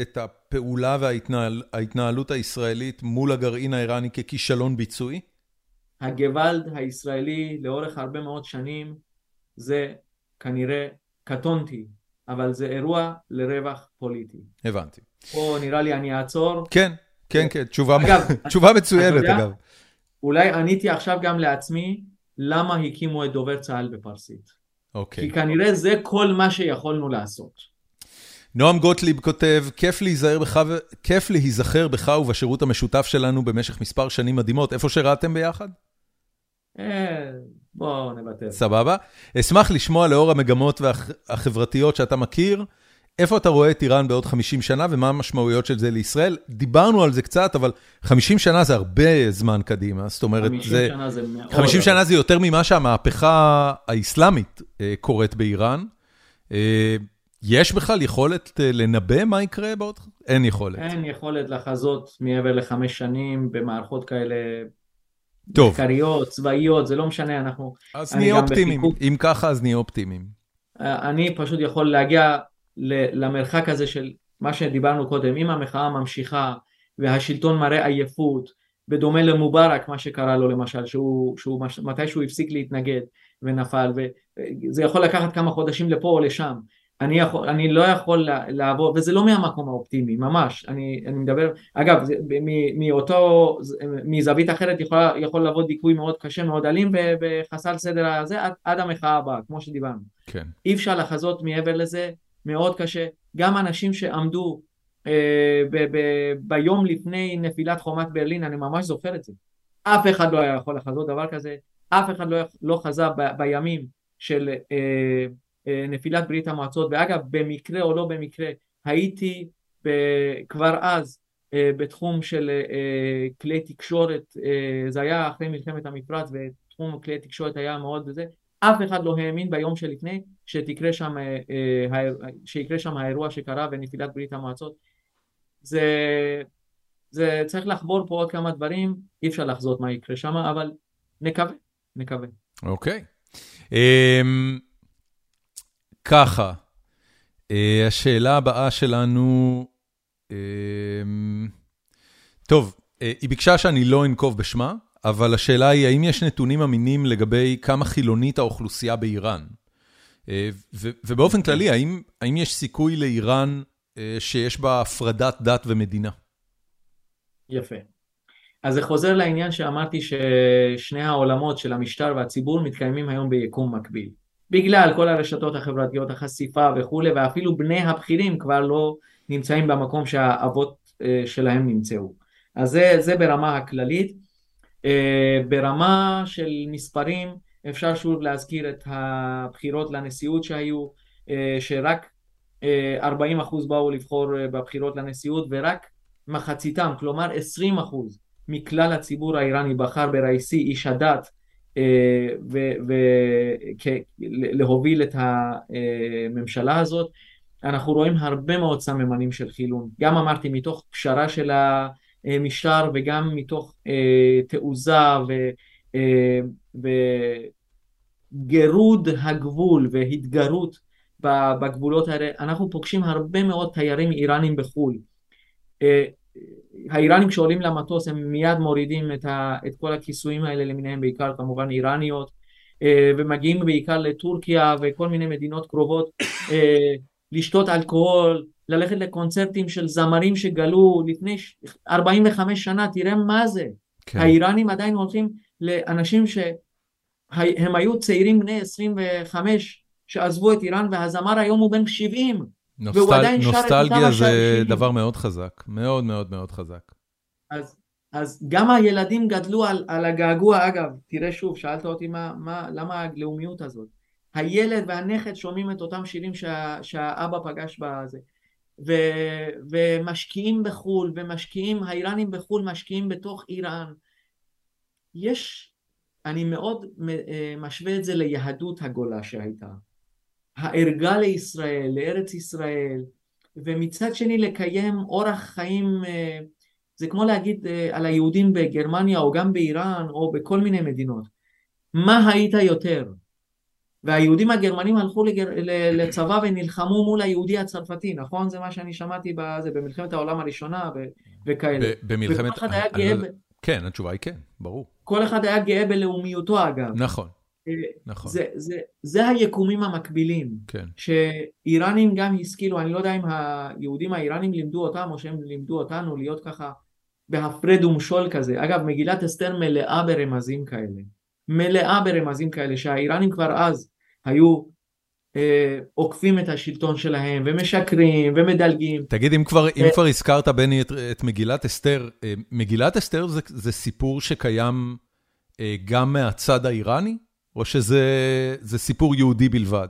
Speaker 1: את הפעולה וההתנהלות הישראלית מול הגרעין האיראני ככישלון ביצועי?
Speaker 2: הגוואלד הישראלי לאורך הרבה מאוד שנים זה כנראה, קטונתי, אבל זה אירוע לרווח פוליטי.
Speaker 1: הבנתי.
Speaker 2: פה נראה לי אני אעצור.
Speaker 1: כן, כן, כן, תשובה, אגב, תשובה מצוינת אגב.
Speaker 2: אולי עניתי עכשיו גם לעצמי, למה הקימו את דובר צה"ל בפרסית.
Speaker 1: אוקיי.
Speaker 2: כי כנראה זה כל מה שיכולנו לעשות.
Speaker 1: נועם גוטליב כותב, כיף להיזהר בך, כיף להיזכר בך ובשירות המשותף שלנו במשך מספר שנים מדהימות. איפה שירתם ביחד?
Speaker 2: אה, בואו נוותר.
Speaker 1: סבבה. אשמח לשמוע לאור המגמות החברתיות שאתה מכיר, איפה אתה רואה את איראן בעוד 50 שנה ומה המשמעויות של זה לישראל? דיברנו על זה קצת, אבל 50 שנה זה הרבה זמן קדימה, זאת אומרת,
Speaker 2: 50 זה... שנה זה מאוד...
Speaker 1: 50 שנה זה יותר ממה שהמהפכה האסלאמית אה, קורית באיראן. אה, יש בכלל יכולת אה, לנבא מה יקרה בעוד? אין יכולת.
Speaker 2: אין יכולת לחזות מעבר לחמש שנים במערכות כאלה
Speaker 1: טוב.
Speaker 2: מחקריות, צבאיות, זה לא משנה, אנחנו...
Speaker 1: אז נהיה אופטימיים, בחיכוק... אם ככה אז נהיה אופטימיים.
Speaker 2: אני פשוט יכול להגיע למרחק הזה של מה שדיברנו קודם, אם המחאה ממשיכה והשלטון מראה עייפות, בדומה למובארק מה שקרה לו למשל, שהוא, שהוא מתי שהוא הפסיק להתנגד ונפל, וזה יכול לקחת כמה חודשים לפה או לשם, אני, יכול, אני לא יכול לעבור, וזה לא מהמקום האופטימי, ממש, אני, אני מדבר, אגב, זה, מאותו, מזווית אחרת יכול, יכול לבוא דיכוי מאוד קשה, מאוד אלים וחסר סדר הזה עד, עד המחאה הבאה, כמו שדיברנו.
Speaker 1: כן.
Speaker 2: אי אפשר לחזות מעבר לזה, מאוד קשה, גם אנשים שעמדו אה, ב, ב, ביום לפני נפילת חומת ברלין, אני ממש זוכר את זה, אף אחד לא היה יכול לחזות דבר כזה, אף אחד לא, לא חזה ב, בימים של אה, אה, נפילת ברית המועצות, ואגב במקרה או לא במקרה הייתי ב, כבר אז אה, בתחום של אה, כלי תקשורת, אה, זה היה אחרי מלחמת המפרץ ותחום כלי תקשורת היה מאוד זה, אף אחד לא האמין ביום שלפני שתקרה שם, אה, אה, שיקרה שם האירוע שקרה בנפילת ברית המועצות. זה, זה צריך לחבור פה עוד כמה דברים, אי אפשר לחזות מה יקרה שם, אבל נקווה, נקווה.
Speaker 1: אוקיי. Okay. Um, ככה, uh, השאלה הבאה שלנו, um, טוב, uh, היא ביקשה שאני לא אנקוב בשמה, אבל השאלה היא, האם יש נתונים אמינים לגבי כמה חילונית האוכלוסייה באיראן? אה, ובאופן כללי, האם, האם יש סיכוי לאיראן אה, שיש בה הפרדת דת ומדינה?
Speaker 2: יפה. אז זה חוזר לעניין שאמרתי ששני העולמות של המשטר והציבור מתקיימים היום ביקום מקביל. בגלל כל הרשתות החברתיות, החשיפה וכולי, ואפילו בני הבכירים כבר לא נמצאים במקום שהאבות אה, שלהם נמצאו. אז זה, זה ברמה הכללית. ברמה של מספרים, אפשר שוב להזכיר את הבחירות לנשיאות שהיו, אה, שרק 40 אה, אחוז באו לבחור אה, בבחירות לנשיאות ורק מחציתם, כלומר 20 אחוז מכלל הציבור האיראני בחר בראיסי איש הדת ולהוביל את הממשלה הזאת. אנחנו רואים הרבה מאוד סממנים של חילון, גם אמרתי מתוך פשרה של המשטר וגם מתוך תעוזה ו... וגירוד הגבול והתגרות בגבולות האלה, אנחנו פוגשים הרבה מאוד תיירים איראנים בחו"ל. אה, האיראנים כשעולים למטוס הם מיד מורידים את, ה, את כל הכיסויים האלה למיניהם, בעיקר כמובן איראניות, אה, ומגיעים בעיקר לטורקיה וכל מיני מדינות קרובות, אה, לשתות אלכוהול, ללכת לקונצרטים של זמרים שגלו לפני 45 שנה, תראה מה זה. כן. האיראנים עדיין הולכים לאנשים שהם היו צעירים בני 25 שעזבו את איראן והזמר היום הוא בן 70.
Speaker 1: נוסטל... והוא עדיין שר את אותם נוסטלגיה זה דבר מאוד חזק, מאוד מאוד מאוד חזק.
Speaker 2: אז, אז גם הילדים גדלו על, על הגעגוע, אגב, תראה שוב, שאלת אותי מה, מה, למה הלאומיות הזאת. הילד והנכד שומעים את אותם שירים שה, שהאבא פגש בזה. ו, ומשקיעים בחו"ל, ומשקיעים, האיראנים בחו"ל משקיעים בתוך איראן. יש, אני מאוד אה, משווה את זה ליהדות הגולה שהייתה. הערגה לישראל, לארץ ישראל, ומצד שני לקיים אורח חיים, אה, זה כמו להגיד אה, על היהודים בגרמניה או גם באיראן או בכל מיני מדינות. מה היית יותר? והיהודים הגרמנים הלכו לגר... לצבא ונלחמו מול היהודי הצרפתי, נכון? זה מה שאני שמעתי בזה, במלחמת העולם הראשונה ו... וכאלה.
Speaker 1: במלחמת... וכל אחד היה גאה... לא... כן, התשובה היא כן, ברור.
Speaker 2: כל אחד היה גאה בלאומיותו אגב.
Speaker 1: נכון. אה, נכון.
Speaker 2: זה, זה, זה היקומים המקבילים,
Speaker 1: כן.
Speaker 2: שאיראנים גם השכילו, אני לא יודע אם היהודים האיראנים לימדו אותם או שהם לימדו אותנו להיות ככה בהפרד ומשול כזה. אגב, מגילת אסתר מלאה ברמזים כאלה. מלאה ברמזים כאלה, שהאיראנים כבר אז היו אה, עוקפים את השלטון שלהם ומשקרים ומדלגים.
Speaker 1: תגיד, אם כבר, אם אה, כבר הזכרת, בני, את, את מגילת אסתר, אה, מגילת אסתר זה, זה סיפור שקיים אה, גם מהצד האיראני? או שזה סיפור יהודי בלבד?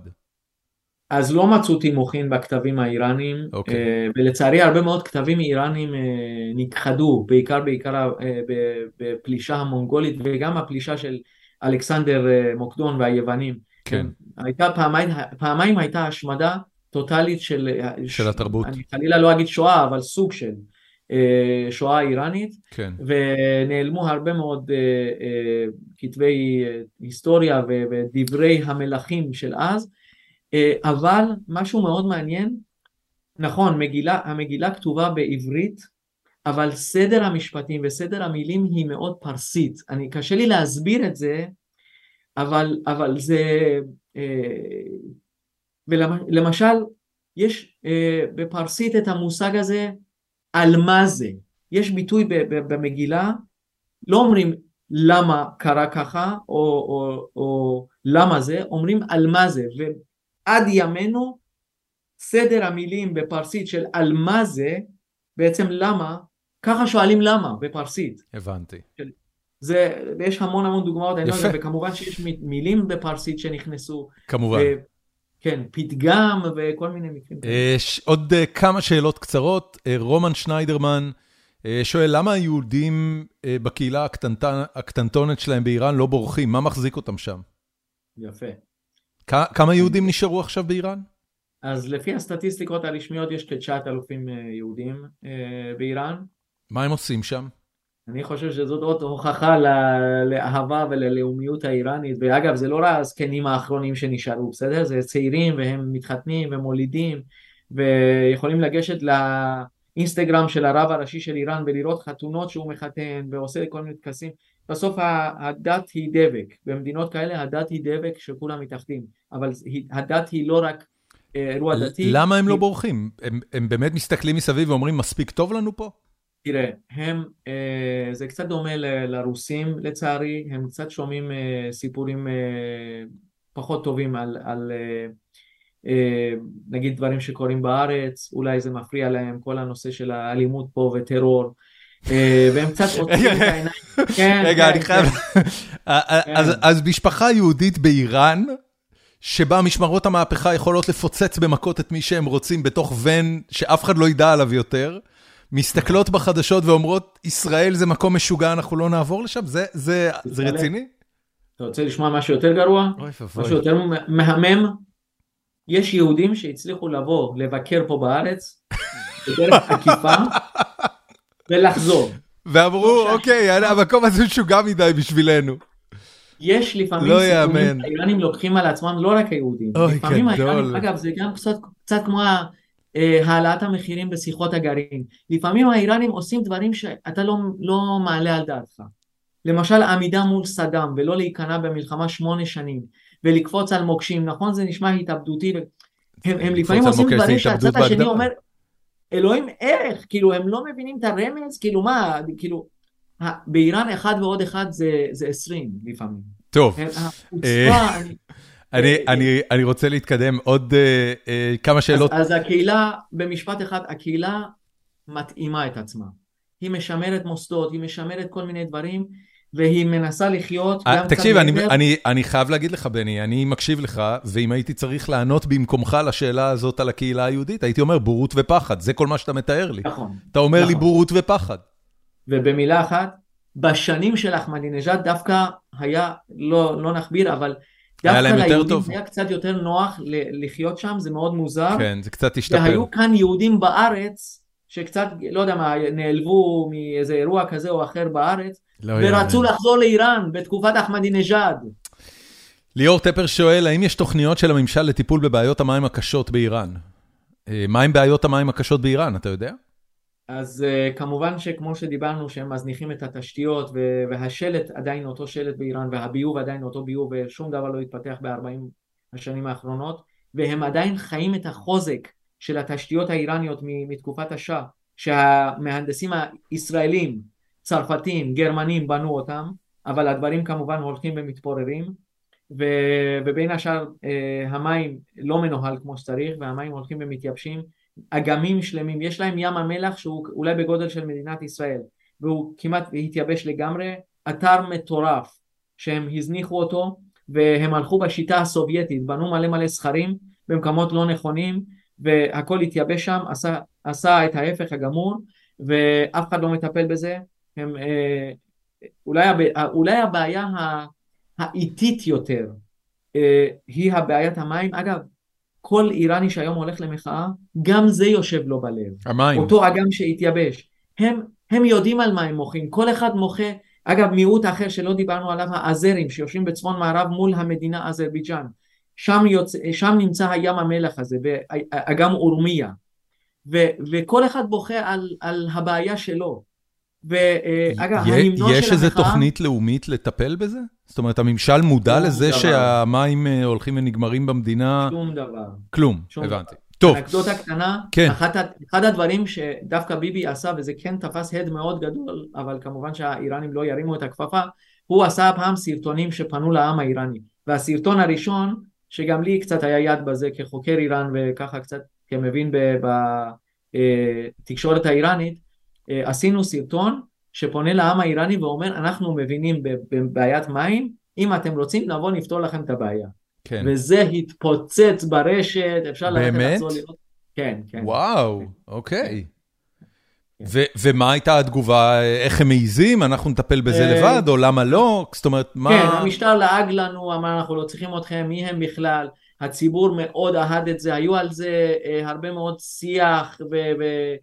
Speaker 2: אז לא מצאו תימוכין בכתבים האיראנים, okay. אוקיי. אה, ולצערי הרבה מאוד כתבים איראנים נכחדו, בעיקר בעיקר בפלישה המונגולית וגם הפלישה של אלכסנדר מוקדון והיוונים.
Speaker 1: כן.
Speaker 2: הייתה פעמיים, פעמיים הייתה השמדה טוטאלית של,
Speaker 1: של התרבות.
Speaker 2: אני חלילה לא אגיד שואה, אבל סוג של. אה, שואה איראנית,
Speaker 1: כן.
Speaker 2: ונעלמו הרבה מאוד אה, אה, כתבי היסטוריה ודברי המלכים של אז, אבל משהו מאוד מעניין, נכון, מגילה, המגילה כתובה בעברית, אבל סדר המשפטים וסדר המילים היא מאוד פרסית. אני, קשה לי להסביר את זה, אבל, אבל זה... ולמשל, יש בפרסית את המושג הזה על מה זה. יש ביטוי במגילה, לא אומרים למה קרה ככה או, או, או למה זה, אומרים על מה זה. ועד ימינו סדר המילים בפרסית של על מה זה, בעצם למה, ככה שואלים למה בפרסית.
Speaker 1: הבנתי.
Speaker 2: זה, ויש המון המון דוגמאות, לא יפה. וכמובן שיש מילים בפרסית שנכנסו.
Speaker 1: כמובן. ו,
Speaker 2: כן, פתגם וכל מיני מקרים.
Speaker 1: יש עוד uh, כמה שאלות קצרות. Uh, רומן שניידרמן שואל, למה היהודים בקהילה הקטנט... הקטנטונת שלהם באיראן לא בורחים? מה מחזיק אותם שם?
Speaker 2: יפה.
Speaker 1: כמה יהודים נשארו עכשיו באיראן?
Speaker 2: אז לפי הסטטיסטיקות הרשמיות יש כ-9,000 יהודים באיראן.
Speaker 1: מה הם עושים שם?
Speaker 2: אני חושב שזאת עוד הוכחה לאהבה וללאומיות האיראנית, ואגב זה לא רק הזקנים האחרונים שנשארו, בסדר? זה צעירים והם מתחתנים ומולידים ויכולים לגשת לאינסטגרם של הרב הראשי של איראן ולראות חתונות שהוא מחתן ועושה כל מיני טקסים. בסוף הדת היא דבק, במדינות כאלה הדת היא דבק שכולם מתאחדים, אבל הדת היא לא רק אה, אירוע דתי.
Speaker 1: למה הם לא בורחים? הם, הם באמת מסתכלים מסביב ואומרים מספיק טוב לנו פה?
Speaker 2: תראה, הם, אה, זה קצת דומה ל, לרוסים לצערי, הם קצת שומעים אה, סיפורים אה, פחות טובים על, על נגיד דברים שקורים בארץ, אולי זה מפריע להם כל הנושא של האלימות פה וטרור. והם קצת רוצים את העיניים.
Speaker 1: כן, רגע, אני כן, חייב... כן. אז משפחה יהודית באיראן, שבה משמרות המהפכה יכולות לפוצץ במכות את מי שהם רוצים בתוך ון שאף אחד לא ידע עליו יותר. מסתכלות בחדשות ואומרות, ישראל זה מקום משוגע, אנחנו לא נעבור לשם? זה, זה, זה רציני?
Speaker 2: אתה רוצה לשמוע משהו יותר גרוע?
Speaker 1: אוי.
Speaker 2: משהו יותר מהמם? יש יהודים שהצליחו לבוא, לבקר פה בארץ, בדרך עקיפה, ולחזור.
Speaker 1: ואמרו, אוקיי, המקום הזה משוגע מדי בשבילנו.
Speaker 2: יש לפעמים לא סיכונים, האיראנים לוקחים על עצמם לא רק היהודים.
Speaker 1: אוי, גדול.
Speaker 2: אגב, זה גם קצת, קצת כמו העלאת המחירים בשיחות הגרעין. לפעמים האיראנים עושים דברים שאתה לא, לא מעלה על דעתך. למשל עמידה מול סדאם ולא להיכנע במלחמה שמונה שנים ולקפוץ על מוקשים, נכון זה נשמע התאבדותי, הם, הם לפעמים עושים דברים שהצד השני אומר, אלוהים איך, כאילו הם לא מבינים את הרמז, כאילו מה, כאילו, באיראן אחד ועוד אחד זה, 20 לפעמים.
Speaker 1: טוב. אה, אני, אני, אני רוצה להתקדם עוד uh, uh, כמה שאלות.
Speaker 2: אז, אז הקהילה, במשפט אחד, הקהילה מתאימה את עצמה. היא משמרת מוסדות, היא משמרת כל מיני דברים, והיא מנסה לחיות
Speaker 1: גם תקשיב, אני, יותר... אני, אני חייב להגיד לך, בני, אני מקשיב לך, ואם הייתי צריך לענות במקומך לשאלה הזאת על הקהילה היהודית, הייתי אומר בורות ופחד, זה כל מה שאתה מתאר לי.
Speaker 2: נכון.
Speaker 1: אתה אומר נכון. לי בורות ופחד.
Speaker 2: ובמילה אחת, בשנים של אחמדינג'אד דווקא היה, לא, לא נכביר, אבל דווקא ליהודים היה קצת יותר נוח לחיות שם, זה מאוד מוזר.
Speaker 1: כן, זה קצת השתפר.
Speaker 2: והיו כאן יהודים בארץ, שקצת, לא יודע מה, נעלבו מאיזה אירוע כזה או אחר בארץ, לא ורצו יאמן. לחזור לאיראן בתקופת אחמדינג'אד.
Speaker 1: ליאור טפר שואל, האם יש תוכניות של הממשל לטיפול בבעיות המים הקשות באיראן? אה, מה עם בעיות המים הקשות באיראן, אתה יודע?
Speaker 2: אז uh, כמובן שכמו שדיברנו שהם מזניחים את התשתיות והשלט עדיין אותו שלט באיראן והביוב עדיין אותו ביוב ושום דבר לא התפתח ב-40 השנים האחרונות והם עדיין חיים את החוזק של התשתיות האיראניות מתקופת השאה שהמהנדסים הישראלים, צרפתים, גרמנים בנו אותם אבל הדברים כמובן הולכים ומתפוררים ובין השאר uh, המים לא מנוהל כמו שצריך והמים הולכים ומתייבשים אגמים שלמים, יש להם ים המלח שהוא אולי בגודל של מדינת ישראל והוא כמעט התייבש לגמרי, אתר מטורף שהם הזניחו אותו והם הלכו בשיטה הסובייטית, בנו מלא מלא סכרים במקומות לא נכונים והכל התייבש שם, עשה, עשה את ההפך הגמור ואף אחד לא מטפל בזה, הם, אה, אולי, אולי הבעיה האיטית יותר אה, היא הבעיית המים, אגב כל איראני שהיום הולך למחאה, גם זה יושב לו בלב.
Speaker 1: המים.
Speaker 2: אותו אגם שהתייבש. הם, הם יודעים על מה הם מוחים, כל אחד מוחה, אגב מיעוט אחר שלא דיברנו עליו, האזרים שיושבים בצפון מערב מול המדינה אזרבייג'אן. שם, יוצ... שם נמצא הים המלח הזה, ואגם אורמיה. ו, וכל אחד בוכה על, על הבעיה שלו.
Speaker 1: ואגב, ההמנון של המחאה... יש איזה תוכנית לאומית לטפל בזה? זאת אומרת, הממשל מודע לזה דבר. שהמים אה, הולכים ונגמרים במדינה?
Speaker 2: שום דבר.
Speaker 1: כלום, שום הבנתי. דבר. טוב.
Speaker 2: אנקדוטה קטנה, כן. אחת, אחד הדברים שדווקא ביבי עשה, וזה כן תפס הד מאוד גדול, אבל כמובן שהאיראנים לא ירימו את הכפפה, הוא עשה פעם סרטונים שפנו לעם האיראני. והסרטון הראשון, שגם לי קצת היה יד בזה כחוקר איראן וככה קצת כמבין בתקשורת אה, האיראנית, אה, עשינו סרטון שפונה לעם האיראני ואומר אנחנו מבינים בבעיית מים, אם אתם רוצים נבוא נפתור לכם את הבעיה. כן. וזה התפוצץ ברשת, אפשר
Speaker 1: ללכת לחזור לראות. כן, כן. וואו, אוקיי. כן. ומה הייתה התגובה, איך הם מעיזים, אנחנו נטפל בזה אה, לבד, או למה לא? זאת אומרת, מה...
Speaker 2: כן, המשטר לעג לנו, אמר אנחנו לא צריכים אתכם, מי הם בכלל? הציבור מאוד אהד את זה, היו על זה אה, הרבה מאוד שיח אה,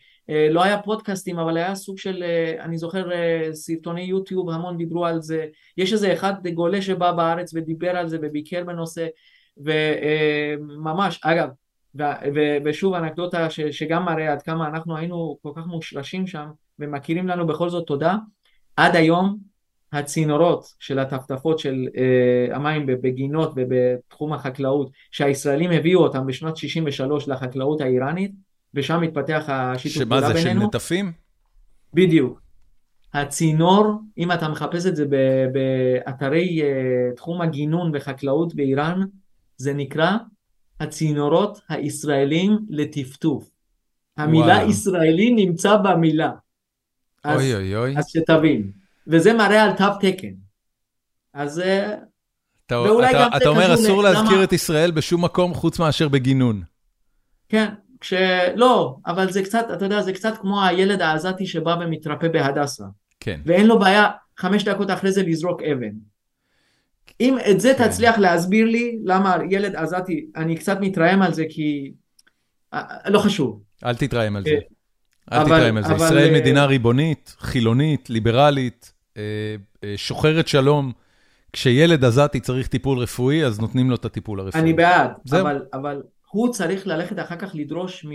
Speaker 2: לא היה פודקאסטים אבל היה סוג של אה, אני זוכר אה, סרטוני יוטיוב המון דיברו על זה. יש איזה אחד גולה שבא בארץ ודיבר על זה וביקר בנושא וממש אגב ושוב אנקדוטה שגם מראה עד כמה אנחנו היינו כל כך מושרשים שם ומכירים לנו בכל זאת תודה. עד היום הצינורות של הטפטפות של המים בגינות ובתחום החקלאות שהישראלים הביאו אותם בשנת 63 לחקלאות האיראנית ושם מתפתח השיתוף
Speaker 1: פעולה בינינו. שמה זה, של נטפים?
Speaker 2: בדיוק. הצינור, אם אתה מחפש את זה באתרי uh, תחום הגינון וחקלאות באיראן, זה נקרא הצינורות הישראלים לטפטוף. המילה וואו. ישראלי נמצא במילה. אז,
Speaker 1: אוי אוי אוי.
Speaker 2: אז שתבין. וזה מראה על תו תקן. אז... אה,
Speaker 1: אתה, ואולי אתה, גם אתה אומר אסור להזכיר למה... את ישראל בשום מקום חוץ מאשר בגינון.
Speaker 2: כן, כשלא, אבל זה קצת, אתה יודע, זה קצת כמו הילד העזתי שבא ומתרפא בהדסה.
Speaker 1: כן.
Speaker 2: ואין לו בעיה חמש דקות אחרי זה לזרוק אבן. אם את זה כן. תצליח להסביר לי, למה ילד עזתי, אני קצת מתרעם על זה כי... אה, לא חשוב.
Speaker 1: אל תתרעם על זה. אה, אל תתרעם על זה. אבל... ישראל אה, מדינה ריבונית, חילונית, ליברלית, שוחרת שלום. כשילד עזתי צריך טיפול רפואי, אז נותנים לו את הטיפול הרפואי.
Speaker 2: אני בעד, אבל, אבל הוא צריך ללכת אחר כך לדרוש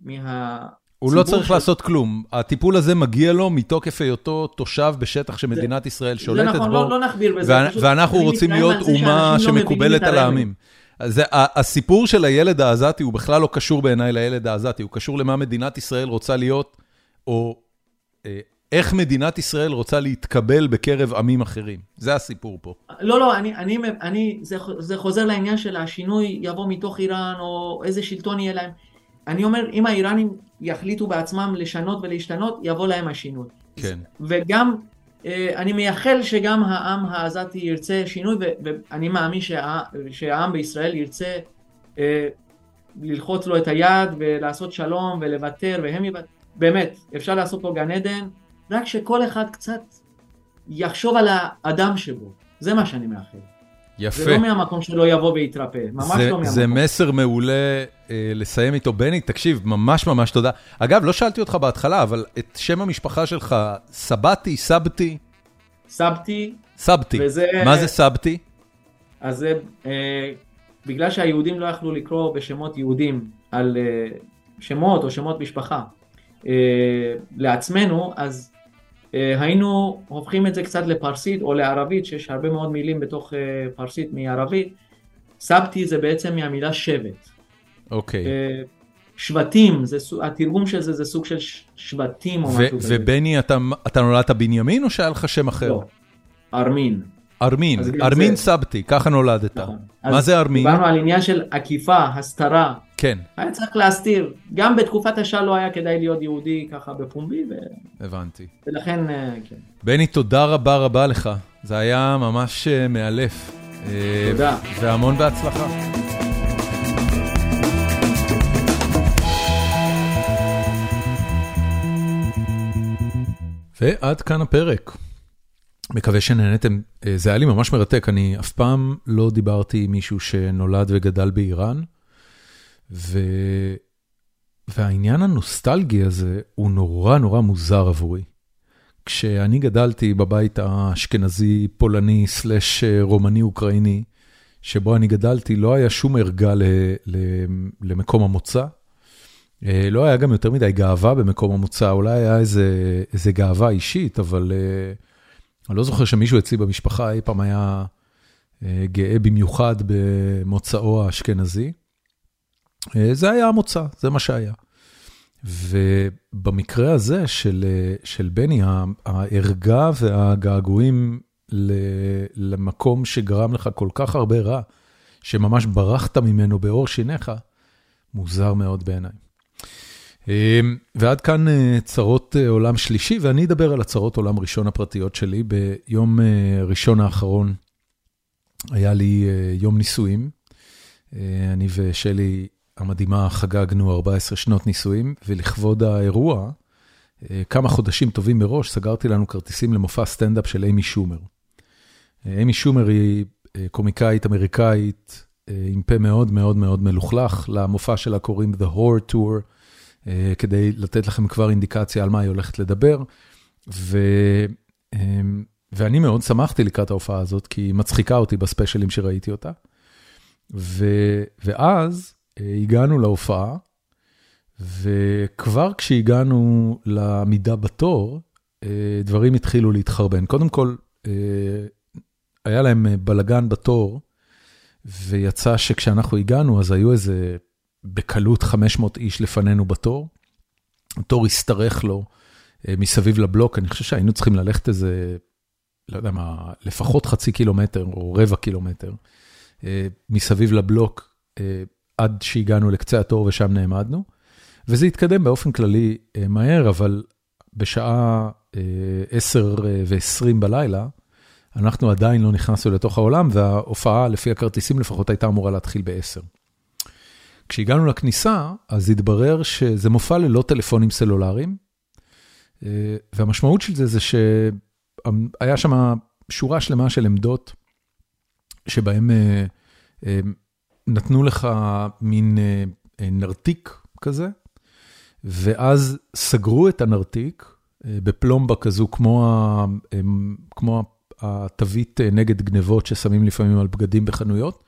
Speaker 2: מה...
Speaker 1: הוא לא צריך של... לעשות כלום, הטיפול הזה מגיע לו מתוקף היותו תושב בשטח שמדינת זה, ישראל שולטת
Speaker 2: נכון,
Speaker 1: בו.
Speaker 2: זה נכון, לא, לא נכביר בזה.
Speaker 1: ו- ואנחנו רוצים להיות אומה לא שמקובלת על העמים. זה, הסיפור של הילד העזתי הוא בכלל לא קשור בעיניי לילד העזתי, הוא קשור למה מדינת ישראל רוצה להיות, או אה, איך מדינת ישראל רוצה להתקבל בקרב עמים אחרים. זה הסיפור פה.
Speaker 2: לא, לא, אני, אני, אני, זה, זה חוזר לעניין של השינוי יבוא מתוך איראן, או איזה שלטון יהיה להם. אני אומר, אם האיראנים יחליטו בעצמם לשנות ולהשתנות, יבוא להם השינוי.
Speaker 1: כן.
Speaker 2: וגם, אה, אני מייחל שגם העם העזתי ירצה שינוי, ואני מאמין שה, שהעם בישראל ירצה אה, ללחוץ לו את היד ולעשות שלום ולוותר, והם יוותרו. באמת, אפשר לעשות פה גן עדן, רק שכל אחד קצת יחשוב על האדם שבו. זה מה שאני מאחל.
Speaker 1: יפה.
Speaker 2: זה לא מהמקום שלא יבוא ויתרפא, ממש
Speaker 1: זה,
Speaker 2: לא מהמקום.
Speaker 1: זה מסר מעולה אה, לסיים איתו. בני, תקשיב, ממש ממש תודה. אגב, לא שאלתי אותך בהתחלה, אבל את שם המשפחה שלך, סבתי, סבתי?
Speaker 2: סבתי.
Speaker 1: סבתי.
Speaker 2: וזה...
Speaker 1: מה זה סבתי?
Speaker 2: אז זה, אה, בגלל שהיהודים לא יכלו לקרוא בשמות יהודים על אה, שמות או שמות משפחה אה, לעצמנו, אז היינו הופכים את זה קצת לפרסית או לערבית, שיש הרבה מאוד מילים בתוך אה, פרסית מערבית. סבתי זה בעצם מהמילה שבט.
Speaker 1: אוקיי.
Speaker 2: אה, שבטים, זה, התרגום של זה זה סוג של שבטים או משהו כזה.
Speaker 1: ובני, אתה, אתה נולדת בנימין או שהיה לך שם אחר?
Speaker 2: לא, ארמין.
Speaker 1: ארמין, ארמין זה... סבתי, ככה נולדת. נכון. מה זה ארמין?
Speaker 2: דיברנו על עניין של עקיפה, הסתרה.
Speaker 1: כן.
Speaker 2: היה צריך להסתיר. גם בתקופת השעה לא היה כדאי להיות יהודי ככה בפומבי. ו...
Speaker 1: הבנתי.
Speaker 2: ולכן, כן.
Speaker 1: בני, תודה רבה רבה לך. זה היה ממש מאלף.
Speaker 2: תודה.
Speaker 1: והמון בהצלחה. ועד כאן הפרק. מקווה שנהנתם, זה היה לי ממש מרתק, אני אף פעם לא דיברתי עם מישהו שנולד וגדל באיראן, ו... והעניין הנוסטלגי הזה הוא נורא נורא מוזר עבורי. כשאני גדלתי בבית האשכנזי, פולני, סלש רומני אוקראיני, שבו אני גדלתי, לא היה שום ערגה ל... ל... למקום המוצא. לא היה גם יותר מדי גאווה במקום המוצא, אולי היה איזה, איזה גאווה אישית, אבל... אני לא זוכר שמישהו אצלי במשפחה אי פעם היה גאה במיוחד במוצאו האשכנזי. זה היה המוצא, זה מה שהיה. ובמקרה הזה של, של בני, הערגה והגעגועים למקום שגרם לך כל כך הרבה רע, שממש ברחת ממנו בעור שיניך, מוזר מאוד בעיניי. ועד כאן צרות עולם שלישי, ואני אדבר על הצרות עולם ראשון הפרטיות שלי. ביום ראשון האחרון היה לי יום נישואים. אני ושלי המדהימה חגגנו 14 שנות נישואים, ולכבוד האירוע, כמה חודשים טובים מראש, סגרתי לנו כרטיסים למופע סטנדאפ של אימי שומר. אימי שומר היא קומיקאית אמריקאית עם פה מאוד מאוד מאוד מלוכלך, למופע שלה קוראים The Horror Tour. כדי לתת לכם כבר אינדיקציה על מה היא הולכת לדבר. ו... ואני מאוד שמחתי לקראת ההופעה הזאת, כי היא מצחיקה אותי בספיישלים שראיתי אותה. ו... ואז הגענו להופעה, וכבר כשהגענו לעמידה בתור, דברים התחילו להתחרבן. קודם כל, היה להם בלגן בתור, ויצא שכשאנחנו הגענו, אז היו איזה... בקלות 500 איש לפנינו בתור. התור השתרך לו מסביב לבלוק, אני חושב שהיינו צריכים ללכת איזה, לא יודע מה, לפחות חצי קילומטר או רבע קילומטר מסביב לבלוק עד שהגענו לקצה התור ושם נעמדנו. וזה התקדם באופן כללי מהר, אבל בשעה 10 ו-20 בלילה, אנחנו עדיין לא נכנסנו לתוך העולם, וההופעה, לפי הכרטיסים לפחות, הייתה אמורה להתחיל ב-10. כשהגענו לכניסה, אז התברר שזה מופע ללא טלפונים סלולריים, והמשמעות של זה זה שהיה שם שורה שלמה של עמדות, שבהם נתנו לך מין נרתיק כזה, ואז סגרו את הנרתיק בפלומבה כזו, כמו התווית נגד גנבות ששמים לפעמים על בגדים בחנויות,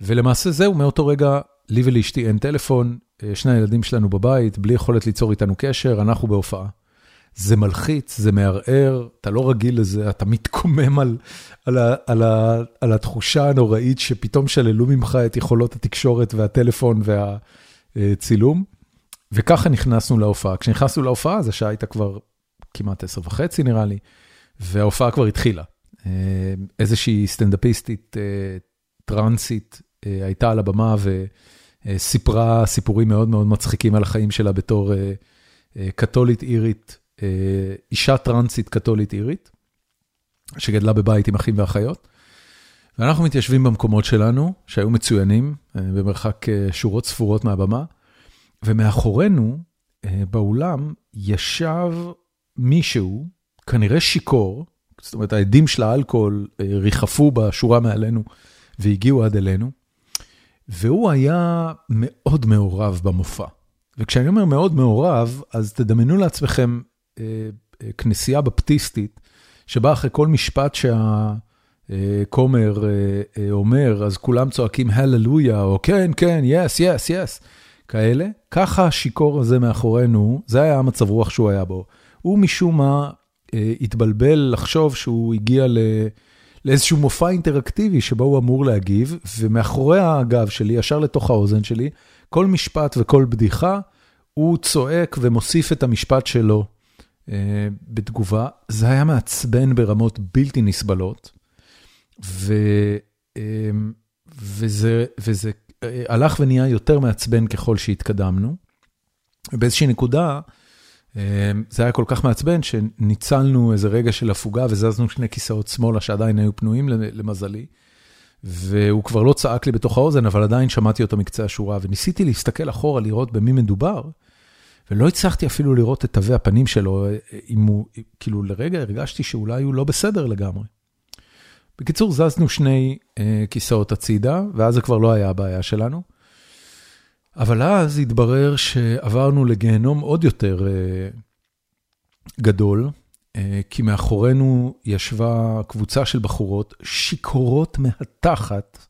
Speaker 1: ולמעשה זהו, מאותו רגע לי ולאשתי אין טלפון, שני הילדים שלנו בבית, בלי יכולת ליצור איתנו קשר, אנחנו בהופעה. זה מלחיץ, זה מערער, אתה לא רגיל לזה, אתה מתקומם על, על, ה, על, ה, על התחושה הנוראית שפתאום שללו ממך את יכולות התקשורת והטלפון והצילום. וככה נכנסנו להופעה. כשנכנסנו להופעה, אז השעה הייתה כבר כמעט עשר וחצי נראה לי, וההופעה כבר התחילה. אה, איזושהי סטנדאפיסטית אה, טרנסית אה, הייתה על הבמה וסיפרה סיפורים מאוד מאוד מצחיקים על החיים שלה בתור קתולית אירית, אישה טרנסית קתולית אירית, שגדלה בבית עם אחים ואחיות. ואנחנו מתיישבים במקומות שלנו, שהיו מצוינים, במרחק שורות ספורות מהבמה, ומאחורינו, באולם, ישב מישהו, כנראה שיכור, זאת אומרת, העדים של האלכוהול ריחפו בשורה מעלינו והגיעו עד אלינו, והוא היה מאוד מעורב במופע. וכשאני אומר מאוד מעורב, אז תדמיינו לעצמכם אה, אה, כנסייה בפטיסטית, שבה אחרי כל משפט שהכומר אה, אומר, אז כולם צועקים הללויה, או כן, כן, יס, יס, יס, כאלה. ככה השיכור הזה מאחורינו, זה היה המצב רוח שהוא היה בו. הוא משום מה התבלבל לחשוב שהוא הגיע ל... לאיזשהו מופע אינטראקטיבי שבו הוא אמור להגיב, ומאחורי הגב שלי, ישר לתוך האוזן שלי, כל משפט וכל בדיחה, הוא צועק ומוסיף את המשפט שלו אה, בתגובה. זה היה מעצבן ברמות בלתי נסבלות, ו, אה, וזה, וזה אה, הלך ונהיה יותר מעצבן ככל שהתקדמנו. באיזושהי נקודה, זה היה כל כך מעצבן שניצלנו איזה רגע של הפוגה וזזנו שני כיסאות שמאלה שעדיין היו פנויים למזלי. והוא כבר לא צעק לי בתוך האוזן, אבל עדיין שמעתי אותו מקצה השורה, וניסיתי להסתכל אחורה לראות במי מדובר, ולא הצלחתי אפילו לראות את תווי הפנים שלו, אם הוא, כאילו לרגע הרגשתי שאולי הוא לא בסדר לגמרי. בקיצור, זזנו שני אה, כיסאות הצידה, ואז זה כבר לא היה הבעיה שלנו. אבל אז התברר שעברנו לגיהנום עוד יותר אה, גדול, אה, כי מאחורינו ישבה קבוצה של בחורות שיכורות מהתחת,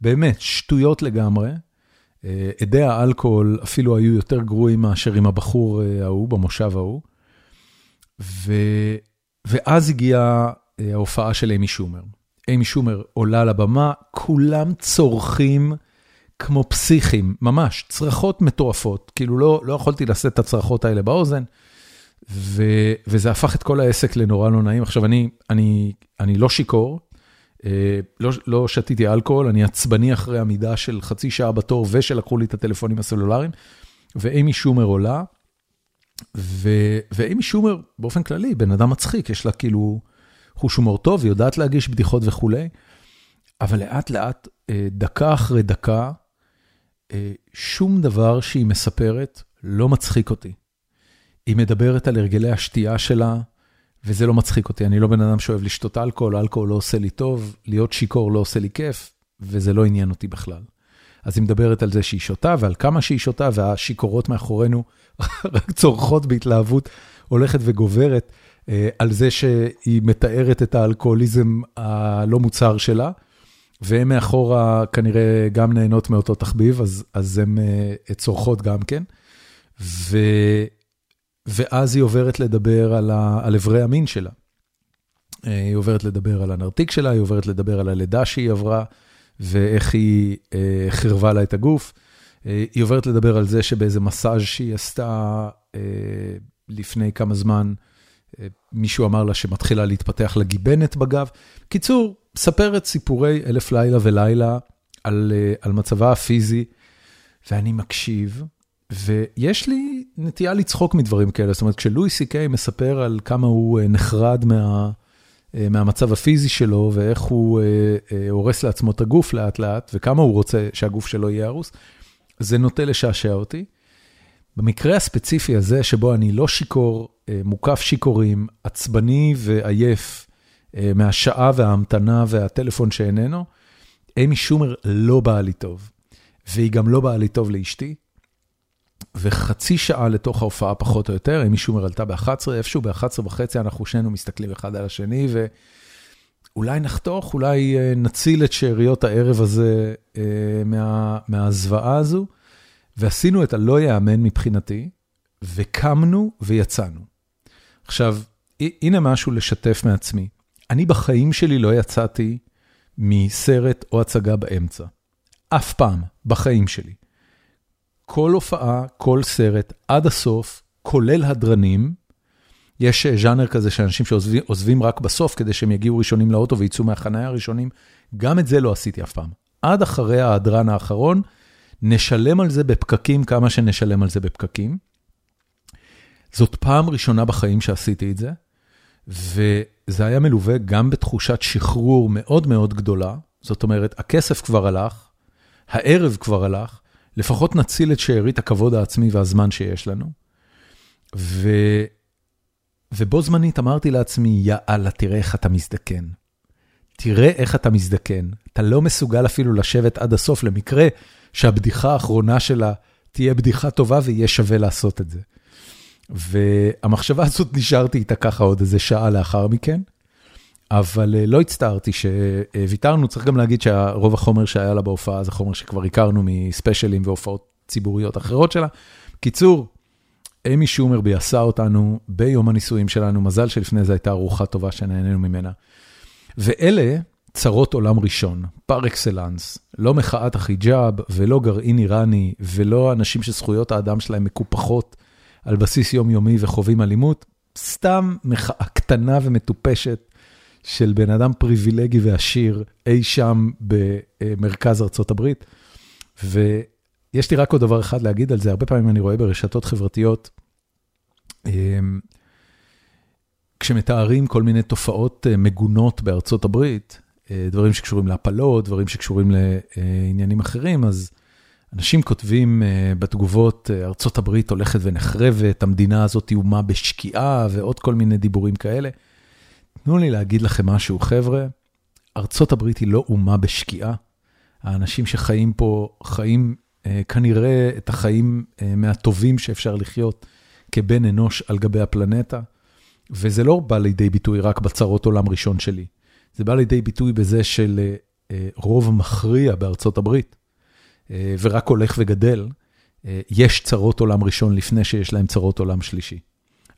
Speaker 1: באמת, שטויות לגמרי. אה, אדי האלכוהול אפילו היו יותר גרועים מאשר עם הבחור ההוא, במושב ההוא. ו... ואז הגיעה ההופעה של אימי שומר. אימי שומר עולה לבמה, כולם צורכים כמו פסיכים, ממש, צרחות מטורפות. כאילו לא, לא יכולתי לשאת את הצרחות האלה באוזן, ו, וזה הפך את כל העסק לנורא לא נעים. עכשיו, אני, אני, אני לא שיכור, אה, לא, לא שתיתי אלכוהול, אני עצבני אחרי עמידה של חצי שעה בתור ושלקחו לי את הטלפונים הסלולריים, ואימי שומר עולה, ו, ואימי שומר באופן כללי, בן אדם מצחיק, יש לה כאילו חוש הומור טוב, היא יודעת להגיש בדיחות וכולי, אבל לאט לאט, אה, דקה אחרי דקה, שום דבר שהיא מספרת לא מצחיק אותי. היא מדברת על הרגלי השתייה שלה, וזה לא מצחיק אותי. אני לא בן אדם שאוהב לשתות אלכוהול, אלכוהול לא עושה לי טוב, להיות שיכור לא עושה לי כיף, וזה לא עניין אותי בכלל. אז היא מדברת על זה שהיא שותה, ועל כמה שהיא שותה, והשיכורות מאחורינו רק צורחות בהתלהבות הולכת וגוברת, אה, על זה שהיא מתארת את האלכוהוליזם הלא מוצר שלה. והן מאחורה כנראה גם נהנות מאותו תחביב, אז, הן uh, צורכות גם כן. ואז היא עוברת לדבר על, אברי המין שלה. Uh, היא עוברת לדבר על הנרתיק שלה, היא עוברת לדבר על הלידה שהיא עברה, ואיך היא uh, חירבה לה את הגוף. היא עוברת לדבר על זה שבאיזה מסאז' שהיא עשתה לפני כמה זמן, מישהו אמר לה שמתחילה להתפתח לה גיבנת בגב. קיצור, מספרת סיפורי אלף לילה ולילה על, אה, על מצבה הפיזי, ואני מקשיב, ויש לי נטייה לצחוק מדברים כאלה. זאת אומרת, כשלואי סי קיי מספר על כמה הוא אה, נחרד מה, אה, מהמצב הפיזי שלו, ואיך הוא הורס לעצמו את הגוף לאט לאט, וכמה הוא רוצה שהגוף שלו יהיה הרוס, זה נוטה לשעשע אותי. במקרה הספציפי הזה, שבו אני לא שיכור, מוקף שיכורים, עצבני ועייף, מהשעה וההמתנה והטלפון שאיננו, אמי שומר לא באה לי טוב. והיא גם לא באה לי טוב לאשתי. וחצי שעה לתוך ההופעה פחות או יותר, אמי שומר עלתה ב-11, איפשהו ב-11 וחצי אנחנו שנינו מסתכלים אחד על השני, ואולי נחתוך, אולי אה, נציל את שאריות הערב הזה אה, מה, מהזוועה הזו. ועשינו את הלא ייאמן מבחינתי, וקמנו ויצאנו. עכשיו, הנה משהו לשתף מעצמי. אני בחיים שלי לא יצאתי מסרט או הצגה באמצע. אף פעם, בחיים שלי. כל הופעה, כל סרט, עד הסוף, כולל הדרנים, יש ז'אנר כזה שאנשים שעוזבים רק בסוף כדי שהם יגיעו ראשונים לאוטו ויצאו מהחניה הראשונים, גם את זה לא עשיתי אף פעם. עד אחרי ההדרן האחרון, נשלם על זה בפקקים כמה שנשלם על זה בפקקים. זאת פעם ראשונה בחיים שעשיתי את זה, וזה היה מלווה גם בתחושת שחרור מאוד מאוד גדולה. זאת אומרת, הכסף כבר הלך, הערב כבר הלך, לפחות נציל את שארית הכבוד העצמי והזמן שיש לנו. ו... ובו זמנית אמרתי לעצמי, יאללה, תראה איך אתה מזדקן. תראה איך אתה מזדקן. אתה לא מסוגל אפילו לשבת עד הסוף למקרה שהבדיחה האחרונה שלה תהיה בדיחה טובה ויהיה שווה לעשות את זה. והמחשבה הזאת נשארתי איתה ככה עוד איזה שעה לאחר מכן, אבל אה, לא הצטערתי שוויתרנו, צריך גם להגיד שרוב החומר שהיה לה בהופעה זה חומר שכבר הכרנו מספיישלים והופעות ציבוריות אחרות שלה. קיצור, אמי שומר ביאסה אותנו ביום הנישואים שלנו, מזל שלפני זה הייתה ארוחה טובה שנהנינו ממנה. ואלה צרות עולם ראשון, פר אקסלנס, לא מחאת החיג'אב ולא גרעין איראני ולא אנשים שזכויות האדם שלהם מקופחות על בסיס יומיומי וחווים אלימות, סתם מחאה קטנה ומטופשת של בן אדם פריבילגי ועשיר אי שם במרכז ארצות הברית. ויש לי רק עוד דבר אחד להגיד על זה, הרבה פעמים אני רואה ברשתות חברתיות, אמ, כשמתארים כל מיני תופעות אה, מגונות בארצות הברית, אה, דברים שקשורים להפלות, דברים שקשורים לעניינים אחרים, אז אנשים כותבים אה, בתגובות, ארצות הברית הולכת ונחרבת, המדינה הזאת היא אומה בשקיעה ועוד כל מיני דיבורים כאלה. תנו לי להגיד לכם משהו, חבר'ה, ארצות הברית היא לא אומה בשקיעה. האנשים שחיים פה חיים כנראה את החיים מהטובים שאפשר לחיות כבן אנוש על גבי הפלנטה. וזה לא בא לידי ביטוי רק בצרות עולם ראשון שלי, זה בא לידי ביטוי בזה של אה, אה, רוב מכריע בארצות הברית, אה, ורק הולך וגדל, יש צרות עולם ראשון לפני שיש להם צרות עולם שלישי.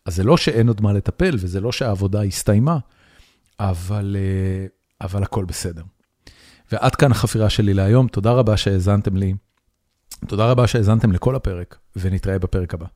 Speaker 1: אז זה לא שאין עוד מה לטפל, וזה לא שהעבודה הסתיימה, אבל, אבל הכל בסדר. ועד כאן החפירה שלי להיום, תודה רבה שהאזנתם לי, תודה רבה שהאזנתם לכל הפרק, ונתראה בפרק הבא.